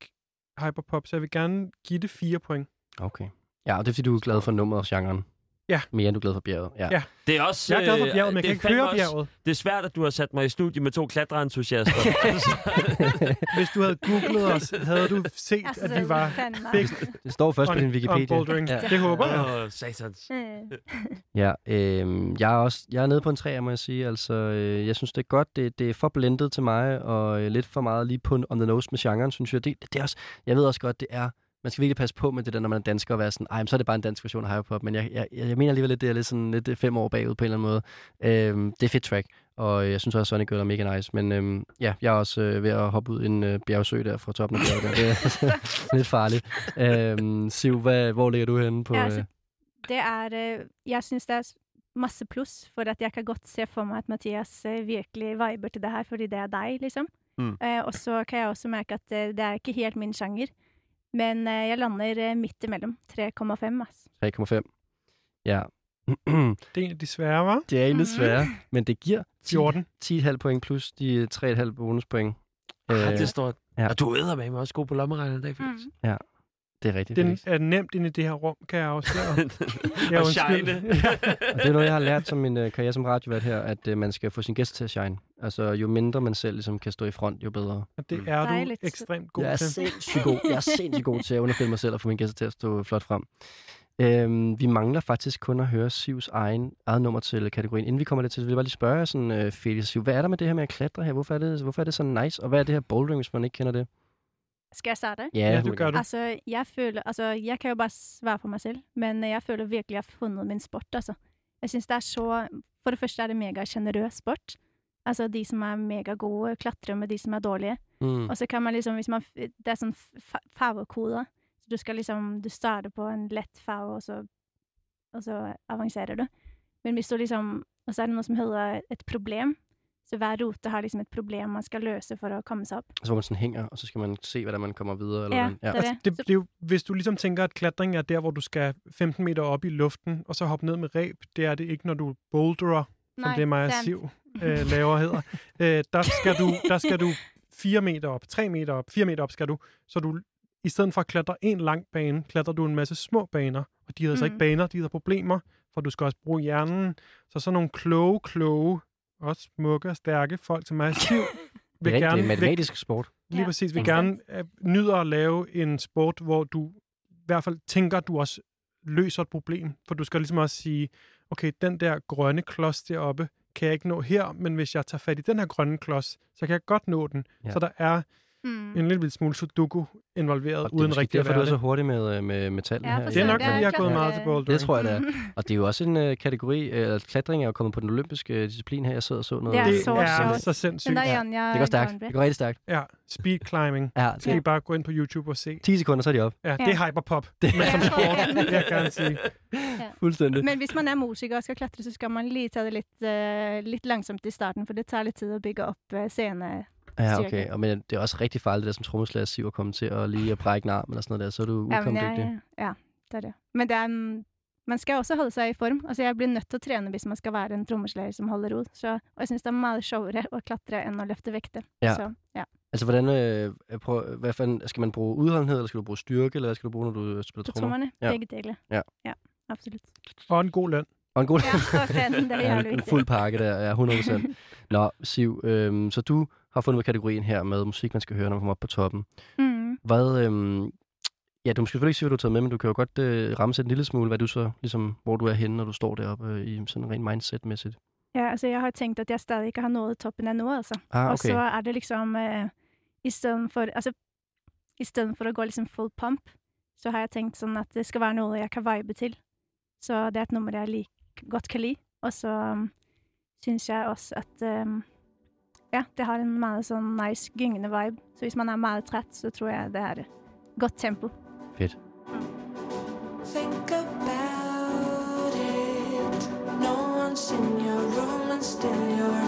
hyperpop, så jeg vil gerne give det fire point. Okay. Ja, og det er fordi, du er glad for nummeret og genren. Ja. Mere end du er glad for bjerget. Ja. Ja. Det er også... Jeg er glad for øh, bjerget, men jeg det kan er ikke høre også- bjerget. Det er svært, at du har sat mig i studie med to klatreentusiaster. Hvis du havde googlet os, havde du set, Altså, at vi var big Det står først på on, din on Wikipedia. Ja. Det håber jeg. Åh, satans. Øh, Ja, øh, jeg er også jeg er nede på en træer, må jeg sige. Altså, øh, jeg synes, det er godt. Det, det er for blendet til mig, og øh, lidt for meget lige på on the nose med genren, synes jeg. Det, det er også, jeg ved også godt, det er... Man skal virkelig passe på med det der, når man er dansker, og være sådan, ej, men så er det bare en dansk version af hyperpop. Men jeg, jeg, jeg mener alligevel lidt, det er lidt, sådan, lidt øh, fem år bagud på en eller anden måde. Øh, det er fedt track, og jeg synes også, Sonic Girl er mega nice. Men øh, ja, jeg er også øh, ved at hoppe ud i en øh, bjergsø der fra toppen af bjerget. Der. Det er lidt farligt. Øh, Siv, hvad, hvor ligger du henne på... Ja, Øh, altså, det er øh, Jeg syns det er masse pluss, for at jeg kan godt se for meg at Mathias øh, virkelig viber til det her, fordi det er deg, liksom. Mm. Eh, og så kan jeg også merke at øh, det er ikke helt min sjanger. Men øh, jeg lander øh, midt imellem. 3,5, altså. 3,5. Ja. Det er en af de svære, var? det er egentlig Mhm. svært, men det giver 10, 14. 10,5 point plus de 3,5 bonuspoint. Ah, Øh, det stort. ja. Ja. Og du æder med mig også god på lommeregner i dag, Felix. Mm. Det er rigtigt. Den Felix. er nemt inde i det her rum, kan jeg afsløre. Ja, og shine. Og det er noget, jeg har lært som min uh, karriere som radiovært her, at uh, man skal få sin gæst til at shine. Altså, jo mindre man selv ligesom, kan stå i front, jo bedre. Og det er du Dejligt. ekstremt god jeg er til. sindssygt god. Jeg er sindssygt god til at underfælde mig selv og få mine gæster til at stå flot frem. Øhm, vi mangler faktisk kun at høre Sivs egen, eget nummer til kategorien. Inden vi kommer lidt til, så vil jeg bare lige spørge sådan, uh, Felix Siv, hvad er der med det her med at klatre her? Hvorfor er det, hvorfor er det så nice? Og hvad er det her bouldering, hvis man ikke kender det? Skal jeg starte? Ja, det gør du. Altså, jeg føler Altså, jeg kan jo bare svare for meg selv, men jeg føler virkelig jeg har funnet min sport, altså. Jeg syns det er så For det første er det mega sjenerøs sport. Altså, de som er megagode, klatrer med de som er dårlige. Mm. Og så kan man liksom, hvis man, det er sånn fa- favekode, så du skal liksom, du starter på en lett fave, og så, og så avanserer du. Men hvis du liksom, og så er det noe som heter et problem, hver rote har liksom et problem man skal løse for å komme seg opp. Så hvor man sådan hænger, og så skal man se, hvordan man kommer videre. Eller Ja, hvordan. ja. det er Altså, det. det, er jo, hvis du ligesom tænker, at klatring er der, hvor du skal 15 meter op i luften, og så hoppe ned med reb, det er det ikke, når du boulderer, som det er sant. Siv øh, laver hedder. øh, der, skal du, der skal du 4 meter op, 3 meter op, 4 meter op skal du, så du i stedet for at klatre en lang bane, klatrer du en masse små baner, og de hedder så ikke Mhm. baner, de hedder problemer, for du skal også bruge hjernen. Så sådan nogle kloge, kloge, også smukke og stærke folk som mig og Siv, Det vil er rigtig gerne, vil, matematisk sport. Lige Ja, præcis. Vi gerne øh, nyder at lave en sport, hvor du i hvert fald tænker, at du også løser et problem. For du skal ligesom også sige, okay, den der grønne klods deroppe, kan jeg ikke nå her, men hvis jeg tager fat i den her grønne klods, så kan jeg godt nå den. Ja. Så der er Mm. en lille smule sudoku involveret, Og det er uden måske rigtig at derfor, du være er så det. hurtig med, øh, med metallen Ja, her. Det er nok, det er fordi jeg er gået meget til bouldering. Det tror jeg, det er. Mm. Og det er jo også en øh, kategori, øh, klatring er jo kommet på den olympiske disciplin her. Jeg sidder og så noget. Det er Det så er så sindssygt. Ja. er det går stærkt. Det går rigtig stærkt. Ja, speed climbing. Ja, Så skal det I bare gå ind på YouTube og se. 10 sekunder, så er de op. Ja, det er hyperpop. Det Men som sport, vil jeg gerne sige. Fuldstændig. Men hvis man er musiker og skal klatre, så skal man lige tage det lidt, uh, lidt langsomt i starten, for det tager lidt tid at bygge op uh, scene. Ja, okay. Og men det er også rigtig farligt, det der som trommeslager Siv at komme til at lige at brække en arm eller sådan noget der, så er du Ja, ukomdygtig. jeg, ja, det er det. Men det er, man skal også holde seg i form. Altså, jeg blir nødt til å trene hvis man skal være en trommeslager som holder rot. Så, og jeg syns det er mye showere å klatre enn å løfte vekter. Ja. Så, ja. Altså, hvordan, øh, prøv, hvad fanden, skal man bruge udholdenhed, eller skal du bruge styrke, eller hvad skal du bruge, når du spiller trommer? trommerne, Ja. begge deler. Ja. ja absolutt. Og en god løn. Og en god Ja, og fan, det er Ja, en viktig. fuld pakke der, ja, 100%. Nå, Siv, øhm, så du har fundet ud af kategorien her med musik, man skal høre, når man kommer op på toppen. Mm. Hvad, øhm, Ja, du må selvfølgelig ikke sige, hvad du har taget med, men du kan jo godt øh, ramme en lille smule, hvad du så, ligesom, hvor du er henne, når du står deroppe øh, i sådan rent mindset-mæssigt. Ja, altså jeg har tenkt at jeg stadig ikke har nået toppen endnu, altså. Ah, Og så okay. er det liksom eh, i stedet for altså, i stedet for å gå liksom full pump, så har jeg tenkt sånn at det skal være noe jeg kan vibe til. Så det er et nummer jeg lik, godt kan li. Og så um, syns jeg også at um, ja, det har en meget sånn nice gyngende vibe. Så hvis man er meget trett, så tror jeg det er godt tempo. Fedt. Think about it. No one's in your room and still you're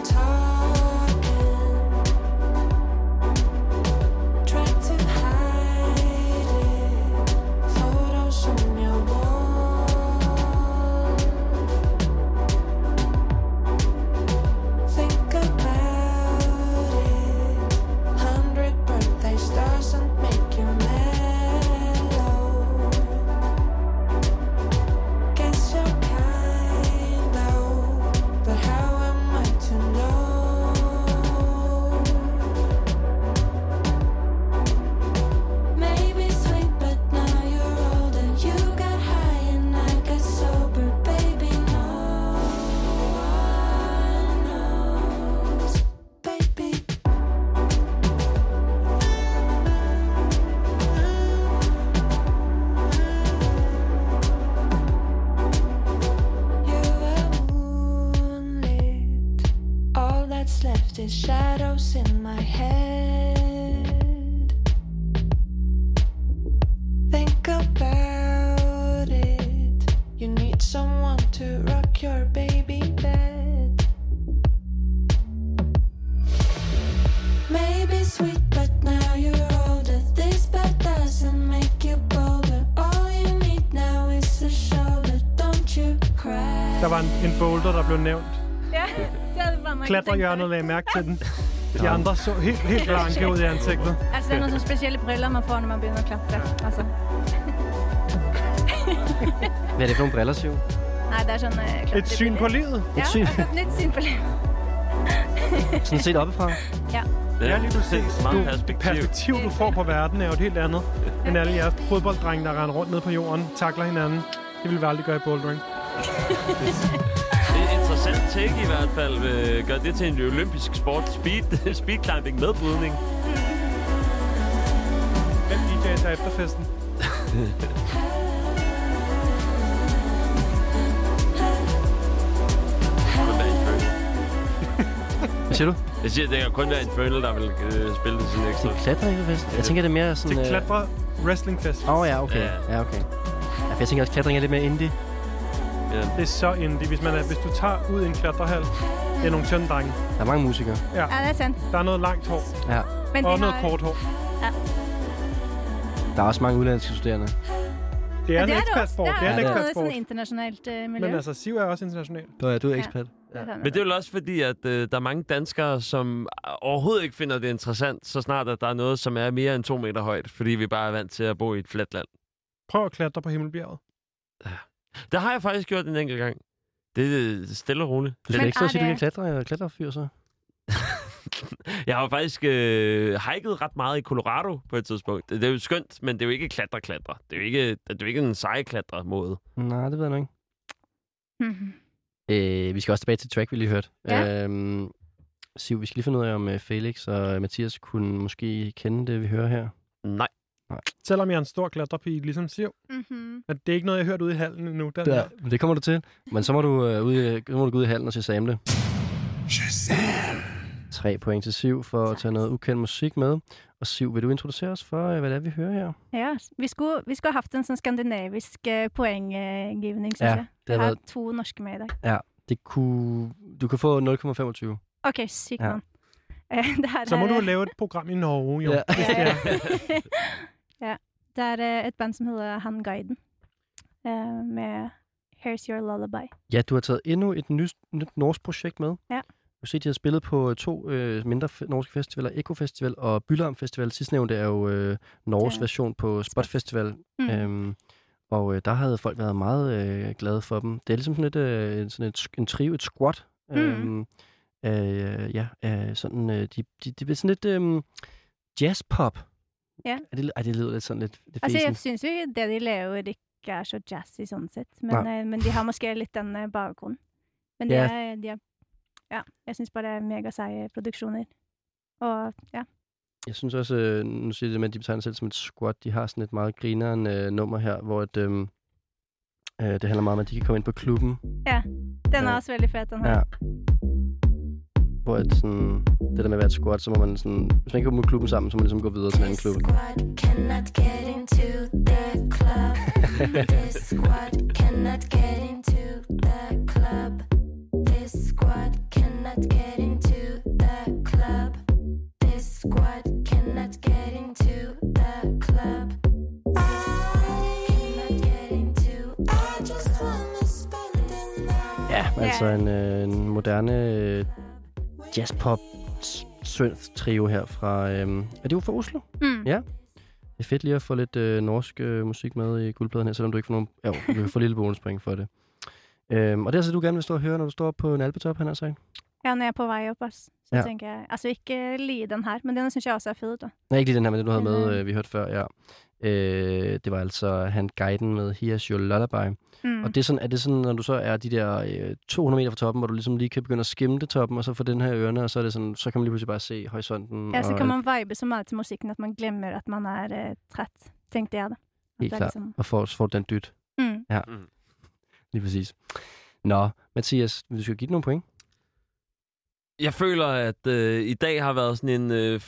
Der var en, en boulder, der blev nævnt. Ja, det hadde bare man Klatrehjørnet lagde mærke til den. De andre så helt, helt blanke ud i ansigtet. Altså, det er nogle specielle briller, man får, når man begynder at klatre. Altså. Hvad er det for nogle briller, Siv? Det er sådan... Uh, klatre Et syn på livet. Ja, syn. altså et nyt syn på livet. Sådan set oppefra? Ja. Ja, lige præcis. Meget Du, perspektiv. perspektiv, du får på verden, er jo et helt andet, end alle jeres fodbolddrenge, der render rundt ned på jorden, takler hinanden. Det vil vi aldrig gøre i bouldering. Det er et interessant take i hvert fald. Øh, gør det til en olympisk sport. Speed, speed climbing med brydning. Hvem DJ tager efterfesten? Siger du? Jeg siger, det kan kun være en følel, der vil øh, spille det sådan ekstra. Det klatrer ikke fest. Jeg tænker, det er mere sådan... Til øh, klatre wrestlingfest. Åh, oh, ja, okay. Ja. Ja, okay. Ja, for jeg tænker også, klatring er lidt mere indie. Ja. Det er så indie. Hvis, man er, hvis du tager ud i en klatrehal, det er nogle tynde drenge. Der er mange musikere. Ja, det er sandt. Der er noget langt hår, Ja. Men og noget har... kort hår. Der er også mange udlandske studerende. Det er Ja, en det er det også. ekspertsport. Det Det er er en noget ekspertsport. sådan internationalt uh, miljø. Men altså, Siv er også international. Du er, du er Ja. Men det er vel også fordi, at øh, der er mange danskere, som overhovedet ikke finder det interessant, så snart at der er noget, som er mere end to meter højt, fordi vi bare er vant til at bo i et fladt land. Prøv at klatre på Himmelbjerget. Det har jeg faktisk gjort en enkelt gang. Det er stille og roligt. Du skal Men ikke er sige, du det- kan klatre, klatrefyr, så. Jeg har faktisk øh, hiket ret meget i Colorado på et tidspunkt. Det, det er jo skønt, men det er jo ikke klatre-klatre. Det er jo ikke, det er jo ikke en sejklatre-måde. Nej, det ved jeg nok ikke. Mhm. Øh, vi skal også tilbage til track, vi lige hørte. Ja. Øhm, Siv, vi skal lige finde ud af, om øh, Felix og Mathias kunne måske kende det, vi hører her. Nej. Selvom jeg er en stor klatrepige, ligesom Siv. Mhm. Men det er ikke noget, jeg har hørt ude i hallen endnu. Den Der, der. men det kommer du til. Men så må du, øh, ud, i- så må du gå ud i hallen og se samle. Tre point til Siv for at tage noget ukendt musik med. Og Siv, vil du introducere os for, øh, hvad det er, vi hører her? Ja, vi skulle, vi skulle have haft en sånn skandinavisk eh, poenggivning, synes Ja, jeg. det har været, to norske med i dag. det kunne, du kan få 0,25. Ok, sykt Ja. Eh, det her Så må er, du lave et program i Norge, jo. Ja. Er. ja, det er et band som hedder Han Guiden, eh, med Here's Your Lullaby. Ja, du har taget endnu et nyt, nyt norsk projekt med. Ja. Du ser, de har spillet på to øh, mindre fe- norske festivaler, Eko Festival og Bylarm Festival. Sidstnævnte er jo øh, Norges Ja. version på Spot Festival. Mm. Øhm, og øh, der havde folk været meget øh, glade for dem. Det er ligesom sådan et, øh, sådan et, en trio, et squat. Mm. Øhm, øh, ja, øh, sådan, øh, de, de, de er sådan lidt øh, jazzpop. Ja. Er det, ej, det lyder lidt sådan lidt det Altså, fesen. jeg syns jo det de laver ikke er så jazzy sånn sett, men, eh, men de har måske litt den eh, bakgrunnen. Men det Ja. er, de er Ja, jeg syns bare det er megaseige produksjoner. Og ja. Jeg synes også, øh, nu siger det med, at de betegner sig selv som et squat. De har sådan et meget grineren øh, nummer her, hvor et, øh, øh, det handler meget om, at de kan komme ind på klubben. ja. Den er Ja. også veldig fet, den her. Ja. Hvor et, sådan, det der med at være et squat, så må man sådan, hvis man ikke kommer på klubben sammen, så må man ligesom gå videre til en anden klub. Squad cannot get into the club. This squad cannot get into Ja, altså Ja. en, øh, en moderne øh, jazzpop synth trio her fra, øh, er det jo fra Oslo? Mm. Ja. Det er fedt lige at få lidt øh, norsk øh, musik med i guldpladen her, selvom du ikke får nogen... Jo, du kan få lille bonuspoint for det. Øhm, og det er altså, du gerne vil stå og høre, når du står på en alpetop, han har sagt. Ja, når jeg er på vei opp, ass. Så Ja. tenker jeg Altså, ikke lige den her, men den syns jeg også er fed, da. Nej, ikke lige den her, men den du havde Men, med, øh, øh, vi hørte før, ja. Øh, det var altså han guiden med Here's Your Lullaby. Mm. Og det er, sådan, er det sådan, når du så er de der øh, 200 meter fra toppen, hvor du ligesom lige kan begynde at skimte toppen, og så få den her ørerne, og så, er det sådan, så kan man lige pludselig bare se horisonten. Ja, så kan man vibe så meget til musikken at man glemmer at man er eh, trett, tenkte jeg da. Helt det klart. Liksom, Og får, så får du den dyt. mm. Lige præcis. Nå, Mathias, du skal give den nogle point. Jeg føler, at øh, i dag har været sådan en... Øh,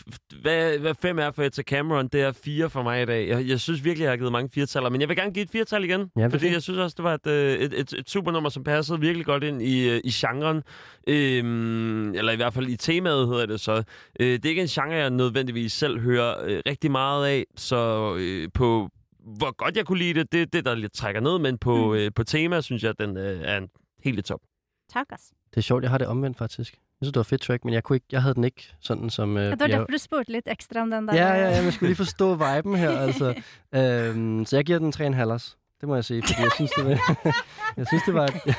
hvad, hvad fem er for Etta Cameron, det er fire for mig i dag. Jeg, jeg synes virkelig, jeg har givet mange firetaller, men jeg vil gerne give et firtal igen. Ja, fordi jeg synes også, det var et, øh, et, et, et supernummer, som passede virkelig godt ind i, øh, i genren. Øhm, eller i hvert fald i temaet, hedder det så. Øh, det er ikke en genre, jeg nødvendigvis selv hører øh, rigtig meget af, så øh, på hvor godt jeg kunne lide det, det er det, der lidt trækker ned, men på, Mm. øh, på tema, synes jeg, at den øh, er en helt i top. Tak. Det er sjovt, jeg har det omvendt faktisk. Jeg synes, det var fedt track, men jeg, kunne ikke, jeg havde den ikke sådan som... Øh, Ja, det var jeg- derfor du spurgte litt ekstra om den der. Ja, ja, ja, man skulle lige forstå viben her, altså. Øhm, så jeg giver den 3,5 halvers. Det må jeg sige, fordi jeg synes, det var, jeg synes, det var, et, jeg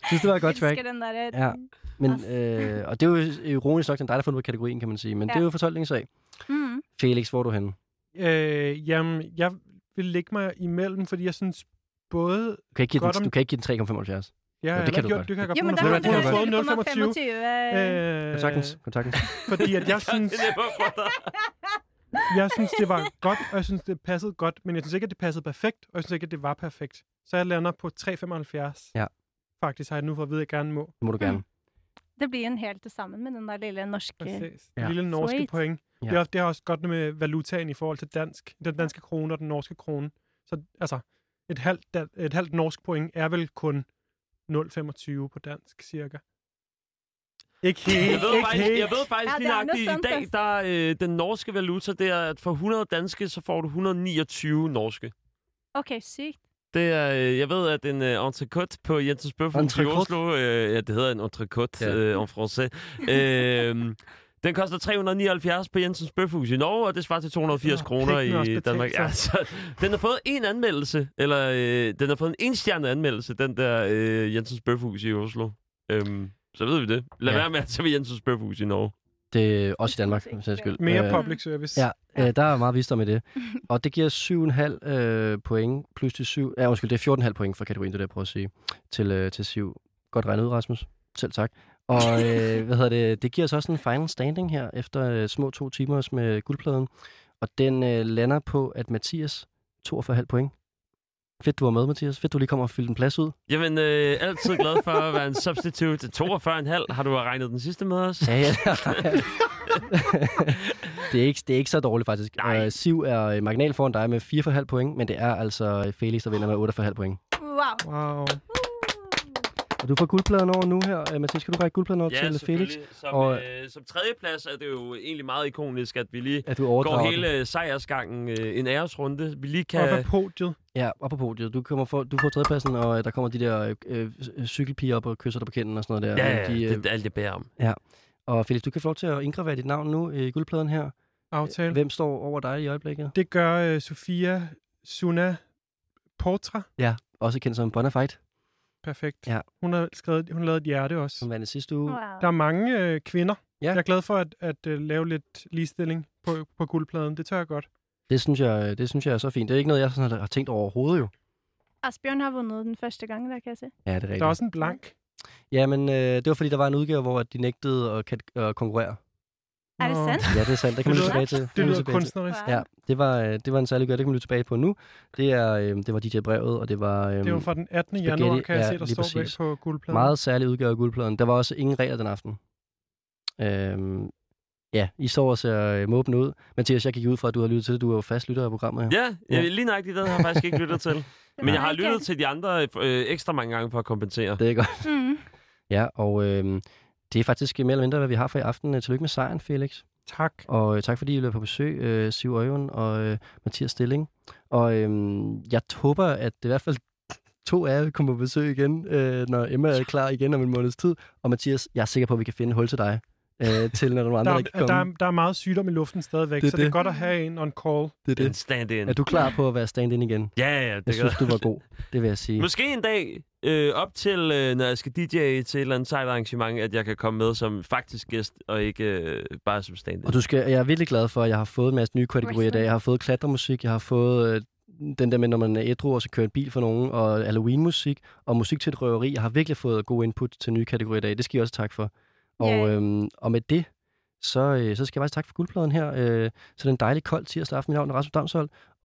synes, det var et godt track. Den der... Ja. Men, øh, og det er jo ironisk nok, den dig, der har fundet på kategorien, kan man sige. Men ja. det er jo fortolkningssag. Mm. Felix, hvor er du henne? Øh, jamen, jeg vil lægge mig imellem, fordi jeg synes både... Du kan ikke give, Godt den, om- du kan ikke give den 3,75. Ja, det kan du godt. Det kan jeg godt Jo, men der har du fået 0,25. 0,25. Øh, Kontaktens, kontaktens. Fordi at jeg synes, jeg synes, det var godt, og jeg synes, det passede godt, men jeg synes ikke, at det passede perfekt, og jeg synes ikke, at det var perfekt. Så jeg lander på 3,75. Ja. Faktisk har jeg nu fået at vide, at jeg gerne må. Det må du gerne. Det blir en helt til sammen med den der lille norske... Præcis. Ja. Lille norske Sweet. point. Ja. Det, er, det har også godt med valutaen i forhold til dansk. Den danske krone og den norske krone. Så altså, et halvt, et halvt norsk point er vel kun 0,25 på dansk, cirka. Ikke helt, Jeg ved ikke faktisk, jeg ved faktisk Ja, lige nøjagtigt, i dag, der er øh, den norske valuta, det er, at for 100 danske, så får du 129 norske. Okay, sygt. Det er, øh, jeg ved, at en øh, entrecôte på Jensens Bøfhus i? Oslo, øh, ja, det hedder en entrecôte Ja. øh, en français, øh, den koster 379 på Jensens Bøfhus i Norge, og det svarer til 280 Nå, kroner er i Danmark. Ja, så, den har fået en anmeldelse, eller øh, den har fået en enstjernet anmeldelse, den der øh, Jensens Bøfhus i Oslo. Øhm, så ved vi det. Lad Ja. være med at tage ved Jensens Bøfhus i Norge. Det er også i Danmark, for sags skyld. Mere Øh, public service. Ja, øh, der er meget visdom i det. Og det giver 7,5 øh, point plus til 7... Ja, undskyld, det er 14,5 point for kategorien, det er jeg prøver at sige, til, øh, til 7. Godt regnet ud, Rasmus. Selv tak. Og øh, hvad hedder det, det giver os også en final standing her, efter øh, små to timer med guldpladen. Og den øh, lander på, at Mathias 42,5 point. Fedt, du var med, Mathias. Fedt, du lige kommer og fylde en plads ud. Jamen, øh, altid glad for at være en substitute. 42,5. Har du regnet den sidste med os? Ja, ja. det, er ikke, det er ikke så dårligt, faktisk. Nej. Øh, Siv er øh, marginal foran dig med 4,5 point, men det er altså Felix, der vinder med 8,5 point. Wow. Wow. Og du får guldpladen over nu her. Øh, Mathias, kan du række guldpladen over Ja, til Felix? Som, Og- øh, som tredjeplads er det jo egentlig meget ikonisk, at vi lige At du går den. hele sejrsgangen øh, en æresrunde. Vi lige Op ad kan... podiet. Ja, op på podiet. Du, kommer for, du får tredjepladsen, og øh, der kommer de der øh, øh, cykelpiger op og kysser dig på kinden og sådan noget der. Ja, ja, de, det er alt, jeg beder om. Og Felix, du kan få lov til at indgravere dit navn nu i guldpladen her. Aftale. Hvem står over dig i øjeblikket? Det gør uh, Sofia Suna Portra. Ja, også kendt som Bonafide, Perfekt. Ja. Hun har skrevet, hun lavede et hjerte også. som vandt sidste uge. wow. Der er mange øh, kvinder. Ja. Jeg er glad for at, at uh, lave lidt ligestilling på, på guldpladen. Det tør jeg godt. Det synes, jeg, det synes jeg er så fint. Det er ikke noget, jeg sådan har tænkt over overhovedet jo. Asbjørn har vundet den første gang, der kan jeg se. Ja, det er rigtigt. Der er også en blank. Ja, men øh, det var fordi, der var en udgave, hvor de nægtede at, at konkurrere. Er det sandt? Ja, det er sandt. Det kan man Det lytte tilbage til. Det lytte lyder til. kunstnerisk. Ja, det var, øh, det var en særlig gør, det kan man lytte tilbage på nu. Det, er, øh, det var DJ Brevet, og det var øh, Det var fra den 18. Spaghetti, januar, kan jeg ja, se, der står bag præcis. på guldpladen. meget særlig udgave af guldpladen. Der var også ingen regler den aften. Øhm, ja, I står og ser øh, måbende ud. Mathias, jeg gik ud fra, at du har lyttet til det. Du er jo fast lytter af programmet her. Ja, jeg, lige nøjagtigt den har jeg faktisk ikke lyttet til. Men jeg har lyttet til de andre øh, ekstra mange gange for at kompensere. Det er godt. Mm. Ja, og øh, det er faktisk mere eller mindre, hvad vi har for i aften. Øh, Tillykke med sejren, Felix. Tak. Og øh, tak fordi I blev på besøg, øh, Siv Øjven og øh, Mathias Stilling. Og øh, jeg håber, at det i hvert fald to af jer vil komme på besøg igen, øh, når Emma er klar igen om en måneds tid. Og Mathias, jeg er sikker på, at vi kan finde hul til dig, øh, til når nogle andre Der, ikke kan er- der, er, der er meget sygdom i luften stadigvæk, Det er så det er det. godt at have en on call. Det er En det. stand-in. Er du klar på at være stand-in igen? Ja, ja, ja. Jeg Det synes, du var god. Det vil jeg sige. Måske en dag øh, op til, øh, når jeg skal DJ til et eller andet sejt arrangement, at jeg kan komme med som faktisk gæst, og ikke øh, bare som stand Og du skal, jeg er virkelig glad for, at jeg har fået en masse nye kategorier i dag. Jeg har fået klatremusik, jeg har fået øh, den der med, når man er ædru og så kører en bil for nogen, og Halloween-musik, og musik til et røveri. Jeg har virkelig fået god input til nye kategorier i dag. Det skal I også tak for. Og, Ja. øhm, og med det, så, øh, så skal jeg faktisk takke for guldpladen her. Øh, så det er en dejlig kold tirsdag aften. Mit navn er Rasmus Damshold,